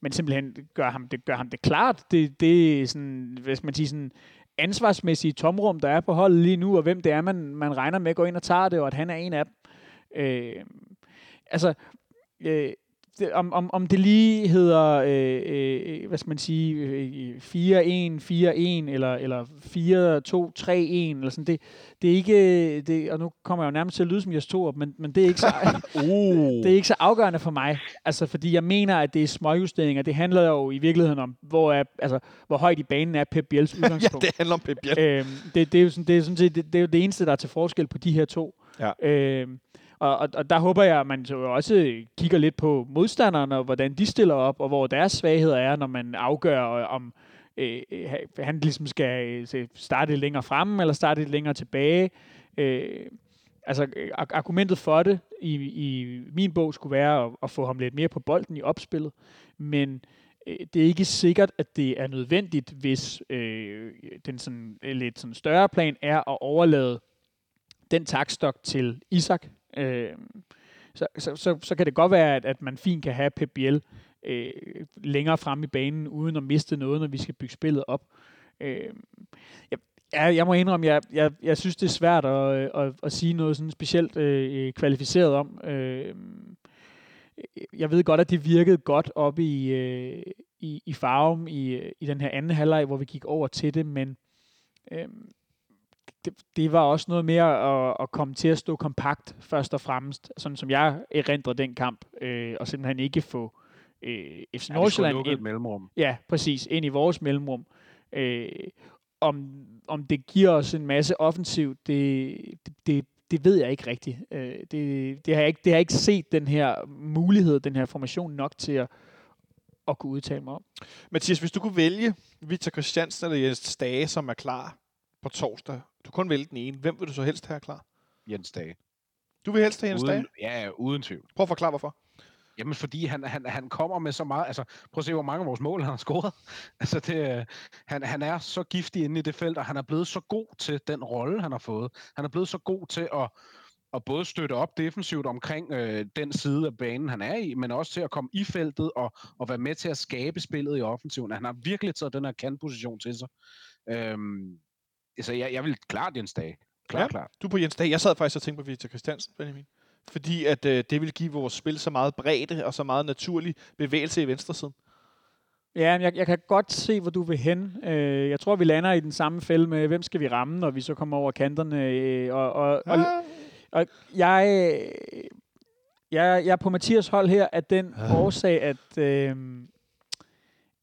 men simpelthen gør ham det, gør ham det klart. Det, det er sådan, hvis man siger sådan, ansvarsmæssige tomrum, der er på holdet lige nu, og hvem det er, man, man regner med går ind og tager det, og at han er en af dem. Øh, altså, øh, det, om, om, om det lige hedder, øh, øh, hvad skal man sige, øh, 4-1, 4-1, eller, eller 4-2, 3-1, eller sådan, det, det er ikke, det, og nu kommer jeg jo nærmest til at lyde som Jes Torup, men, men det er ikke så, uh, det er ikke så afgørende for mig. Altså, fordi jeg mener, at det er småjusteringer. Det handler jo i virkeligheden om, hvor, er, altså, hvor højt i banen er Pep Biels ja, udgangspunkt. det handler om Pep Biel. øhm, det, det, er jo sådan, det, er sådan set, det, det er jo det eneste, der er til forskel på de her to. Ja. Øhm, og, og, og der håber jeg, at man så også kigger lidt på modstanderne, og hvordan de stiller op, og hvor deres svagheder er, når man afgør, øh, om øh, han ligesom skal øh, starte lidt længere fremme, eller starte lidt længere tilbage. Øh, altså, øh, argumentet for det i, i min bog skulle være at, at få ham lidt mere på bolden i opspillet, men øh, det er ikke sikkert, at det er nødvendigt, hvis øh, den sådan, lidt sådan større plan er at overlade den takstok til Isak. Øh, så, så, så, så kan det godt være, at, at man fint kan have Pep Biel øh, længere frem i banen, uden at miste noget, når vi skal bygge spillet op. Øh, jeg, jeg, jeg må indrømme, jeg, jeg, jeg synes, det er svært at, øh, at, at sige noget sådan specielt øh, kvalificeret om. Øh, jeg ved godt, at det virkede godt op i, øh, i, i Farum i, øh, i den her anden halvleg, hvor vi gik over til det, men øh, det, det var også noget mere at, at komme til at stå kompakt, først og fremmest, sådan som jeg erindrer den kamp, øh, og simpelthen ikke få øh, FC Ja, Nordsjælland ind. mellemrum. Ja, præcis. Ind i vores mellemrum. Øh, om, om det giver os en masse offensiv, det, det, det, det ved jeg ikke rigtigt. Øh, det, det, har jeg ikke, det har jeg ikke set den her mulighed, den her formation nok til at, at kunne udtale mig om. Mathias, hvis du kunne vælge Victor Christiansen eller Jens Stage, som er klar på torsdag, du kun vælge den ene, hvem vil du så helst have klar? Jens Dage. Du vil helst have Jens? Uden, ja, ja, uden tvivl. Prøv at forklare, hvorfor. Jamen, fordi han, han, han kommer med så meget... Altså, prøv at se, hvor mange af vores mål han har scoret. Altså, det, øh, han, han er så giftig inde i det felt, og han er blevet så god til den rolle, han har fået. Han er blevet så god til at, at både støtte op defensivt omkring øh, den side af banen, han er i, men også til at komme i feltet og, og være med til at skabe spillet i offensiven. Han har virkelig taget den her kantposition til sig. Øhm, så jeg, jeg vil klart Jens Dage. Klart, Ja. ja. klart. Du på Jens Dage. Jeg sad faktisk og tænkte på Victor Christiansen, Benjamin. Fordi at øh, det vil give vores spil så meget bredde og så meget naturlig bevægelse i venstresiden. Ja, jeg, jeg kan godt se, hvor du vil hen. Øh, jeg tror, vi lander i den samme fælde med, hvem skal vi ramme, når vi så kommer over kanterne. Øh, og, og, og, Ah, og jeg, jeg, jeg er på Mathias hold her, at den Ah. årsag, at, øh,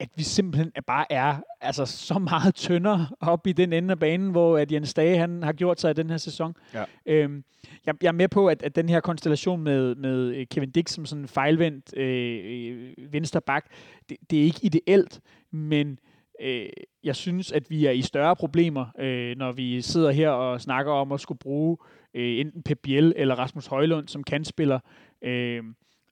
at vi simpelthen bare er altså, så meget tyndere op i den ende af banen, hvor at Jens Dage han har gjort sig i den her sæson. Ja. Øhm, jeg, jeg er med på, at, at den her konstellation med, med øh, Kevin Dix som sådan en fejlvendt øh, øh, venstre bak, det, det er ikke ideelt, men øh, jeg synes, at vi er i større problemer, øh, når vi sidder her og snakker om at skulle bruge øh, enten Pep Biel eller Rasmus Højlund som kantspiller. Øh,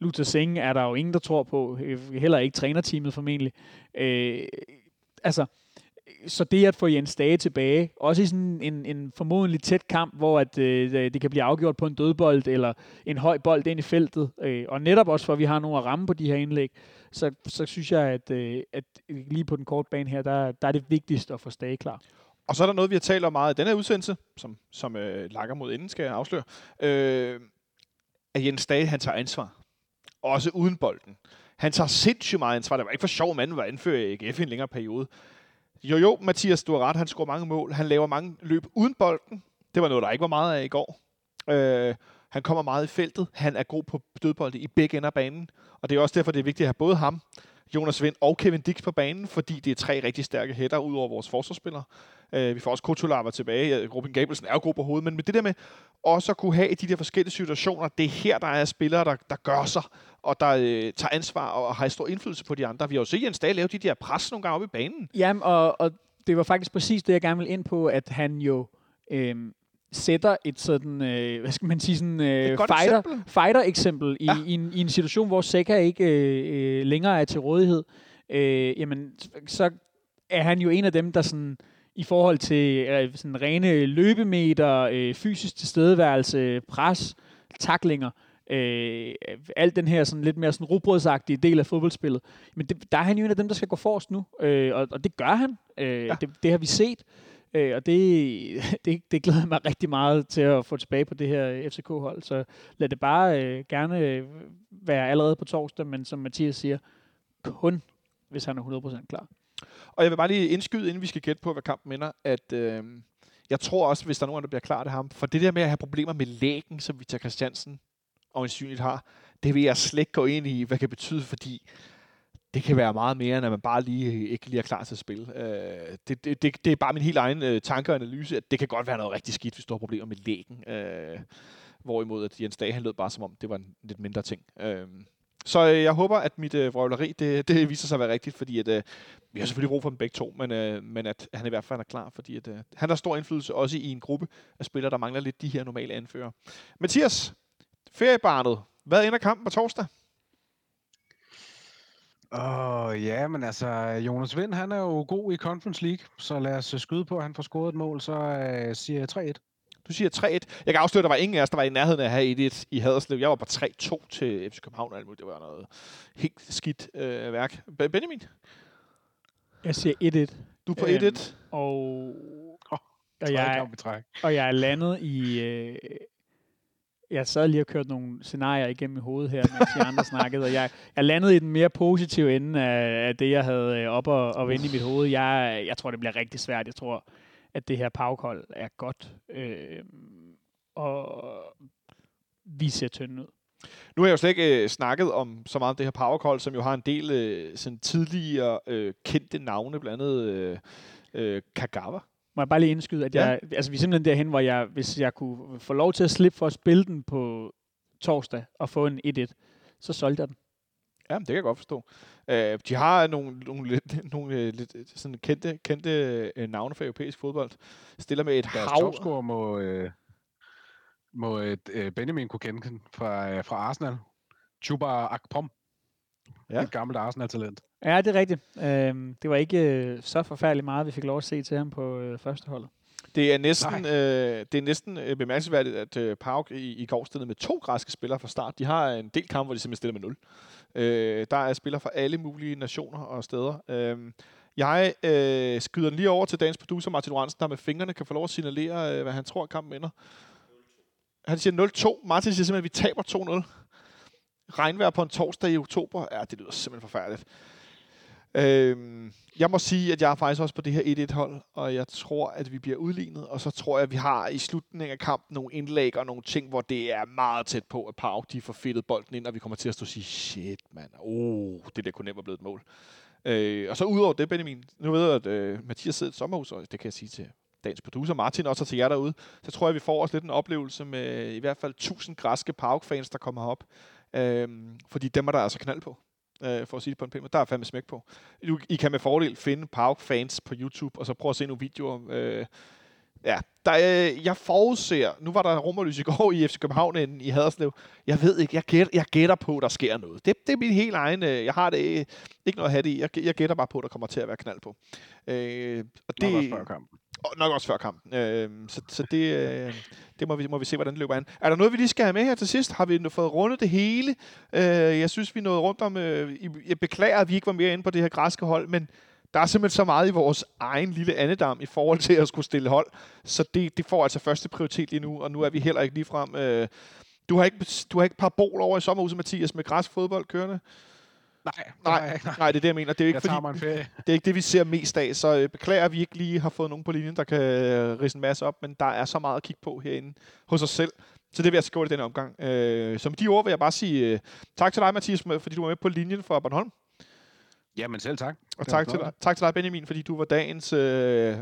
Luther Singh er der jo ingen, der tror på. Øh, heller ikke trænerteamet formentlig. Øh, altså, så det at få Jens Dage tilbage, også i sådan en, en formodentlig tæt kamp, hvor at, øh, øh det kan blive afgjort på en dødbold eller en høj bold ind i feltet, øh, og netop også for, at vi har nogle at ramme på de her indlæg, så, så synes jeg, at, øh, at lige på den korte bane her, der, der er det vigtigst at få Stage klar. Og så er der noget, vi har talt om meget i den her udsendelse, som, som øh, lakker mod enden, skal jeg afsløre. Øh, at Jens Dage, han tager ansvar. Også uden bolden. Han tager sindssygt meget ansvar. Det var ikke for sjov, manden var anfører i AGF i en længere periode. Jo, jo, Mathias, du har ret. Han scorer mange mål. Han laver mange løb uden bolden. Det var noget, der ikke var meget af i går. Øh, Han kommer meget i feltet. Han er god på dødbolde i begge ender af banen. Og det er også derfor, det er vigtigt at have både ham, Jonas Vind og Kevin Dix på banen, fordi det er tre rigtig stærke hætter ud over vores forsvarsspillere. Øh, vi får også Kotulava tilbage. Robin Gabelsen er jo god på hovedet, men med det der med også at kunne have i de der forskellige situationer, det er her, der er spillere, der, der gør sig, og der øh, tager ansvar og har stor indflydelse på de andre. Vi har jo set Jens Dahl lave de der pres nogle gange op i banen. Jamen, og, og det var faktisk præcis det, jeg gerne vil ind på, at han jo øh, sætter et sådan, øh, hvad skal man sige, sådan øh, fighter, eksempel. fighter eksempel i, ja. i, en, i en situation, hvor Seca ikke øh, øh, længere er til rådighed. Øh, jamen, så er han jo en af dem, der sådan i forhold til øh, sådan rene løbemeter, øh, fysisk tilstedeværelse, pres, taklinger, øh, alt den her sådan lidt mere sådan robrødsagtige del af fodboldspillet. Men det, der er han jo en af dem, der skal gå forrest nu, øh, og, og det gør han. Øh, ja. det, det har vi set. Øh, og det, det, det glæder mig rigtig meget til at få tilbage på det her FCK-hold. Så lad det bare øh, gerne være allerede på torsdag, men som Mathias siger, kun hvis han er 100% klar. Og jeg vil bare lige indskyde, inden vi skal gætte på, hvad kampen ender, at øh, jeg tror også, hvis der er nogen, der bliver klar til ham, for det der med at have problemer med lægen, som Victor Christiansen og har, det vil jeg slet ikke gå ind i, hvad det kan betyde, fordi det kan være meget mere, end at man bare lige ikke lige er klar til at spille. Øh, det, det, det, det er bare min helt egen øh, tanke og analyse, at det kan godt være noget rigtig skidt, hvis du har problemer med lægen. Øh, hvorimod at Jens Dage, han lød bare som om, det var en lidt mindre ting. Øh, så øh, jeg håber, at mit øh, vrøvleri, det, det viser sig at være rigtigt, fordi at, øh, vi har selvfølgelig brug for dem begge to, men, øh, men at han i hvert fald er klar, fordi at, øh, han har stor indflydelse også i en gruppe af spillere, der mangler lidt de her normale anfører. Mathias, feriebarnet, hvad ender kampen på torsdag? Åh, oh, ja, men altså, Jonas Vind, han er jo god i Conference League, så lad os skyde på, at han får scoret et mål, så uh, siger jeg 3-1. Du siger 3-1. Jeg kan afsløre, at der var ingen af os, der var i nærheden af at have 1-1 i Haderslev. Jeg var på 3-2 til FC København. Det var noget helt skidt øh, værk. Benjamin? Jeg siger 1-1. Du er på 1-1? Øhm, og, og, jeg, og jeg er landet i... Øh, jeg sad lige og kørte nogle scenarier igennem i hovedet her, mens de andre snakkede, og jeg, jeg landede i den mere positive ende af, af det, jeg havde øh, op og, og vende i mit hoved. Jeg, jeg tror, det bliver rigtig svært. Jeg tror, at det her pavkold er godt, øh, og vi ser tynde ud. Nu har jeg jo slet ikke øh, snakket om så meget om det her powercall, som jo har en del øh, sådan tidligere øh, kendte navne, blandt andet øh, øh, Kagawa. Må jeg bare lige indskyde, at jeg, ja. altså, vi er simpelthen derhen, hvor jeg, hvis jeg kunne få lov til at slippe for at spille den på torsdag og få en 1-1, så solgte jeg den. Ja, det kan jeg godt forstå. Uh, de har nogle, nogle, lidt, nogle uh, lidt sådan kendte, kendte uh, navne for europæisk fodbold. Stiller med et Deres hav. topscorer må, uh, må uh, Benjamin kunne kende fra, uh, fra Arsenal. Chuba Akpom. Ja. Et gammelt Arsenal-talent. Ja, det er rigtigt. Uh, det var ikke uh, så forfærdeligt meget, vi fik lov at se til ham på uh, første hold. Det er næsten, øh, det er næsten øh, bemærkelsesværdigt, at øh, Pauk i, i går stillede med to græske spillere fra start. De har en del kampe, hvor de simpelthen stiller med nul. Øh, der er spillere fra alle mulige nationer og steder. Øh, jeg øh, skyder den lige over til dagens producer, Martin Oransen, der med fingrene kan få lov at signalere, øh, hvad han tror, kampen ender. Han siger 0-2. Martin siger simpelthen, at vi taber 2-0. Regnvejr på en torsdag i oktober. Ja, det lyder simpelthen forfærdeligt. Øhm, jeg må sige, at jeg er faktisk også på det her 1-1-hold, og jeg tror, at vi bliver udlignet, og så tror jeg, at vi har i slutningen af kampen nogle indlæg og nogle ting, hvor det er meget tæt på, at Pau de får fedtet bolden ind, og vi kommer til at stå og sige, shit, mand, oh, det der kunne nemt være blevet et mål. Øh, og så udover det, Benjamin, nu ved jeg, at øh, Mathias sidder i et sommerhus, og det kan jeg sige til dagens producer Martin, også til jer derude, så tror jeg, at vi får også lidt en oplevelse med i hvert fald 1000 græske Pauk-fans, der kommer op. Øh, fordi dem er der altså knald på øh, for at sige det på en pæn måde. Der er fandme smæk på. Du, I kan med fordel finde Pauk-fans på YouTube, og så prøve at se nogle videoer. Øh, ja, der, øh, jeg forudser, nu var der rummerlys i går i FC København i Haderslev. Jeg ved ikke, jeg gætter, jeg gætter på, der sker noget. Det, det er min helt egen, øh, jeg har det øh, ikke noget at have det i. Jeg, jeg gætter bare på, at der kommer til at være knald på. Øh, og det, kampen. Og nok også før kampen. Øh, så, så det, øh, det må vi, må vi se, hvordan det løber an. Er der noget, vi lige skal have med her til sidst? Har vi fået rundet det hele? Øh, jeg synes, vi nåede rundt om... Øh, jeg beklager, at vi ikke var mere inde på det her græske hold, men der er simpelthen så meget i vores egen lille andedam i forhold til at skulle stille hold. Så det, det får altså første prioritet lige nu, og nu er vi heller ikke lige frem... Øh, du har ikke, du har ikke bol over i sommerhuset, Mathias, med græsk fodbold kørende? Nej, nej, nej, nej, det er det, jeg mener. Det er, ikke, jeg fordi, det er ikke det, vi ser mest af, så øh, beklager, at vi ikke lige har fået nogen på linjen, der kan øh, rise en masse op, men der er så meget at kigge på herinde hos os selv. Så det vil jeg skrive i den omgang. Øh, så med de ord vil jeg bare sige øh, tak til dig, Mathias, fordi du var med på linjen for Bornholm. Jamen selv tak. Og tak til, dig, tak til dig, Benjamin, fordi du var dagens øh,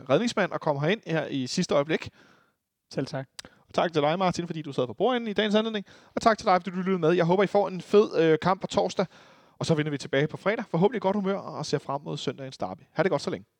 redningsmand og kom herind her i sidste øjeblik. Selv tak. Og tak til dig, Martin, fordi du sad for bordenden i dagens anledning. Og tak til dig, fordi du lyttede med. Jeg håber, I får en fed øh, kamp på torsdag. Og så vender vi tilbage på fredag. Forhåbentlig godt humør og ser frem mod søndagens derby. Ha' det godt så længe.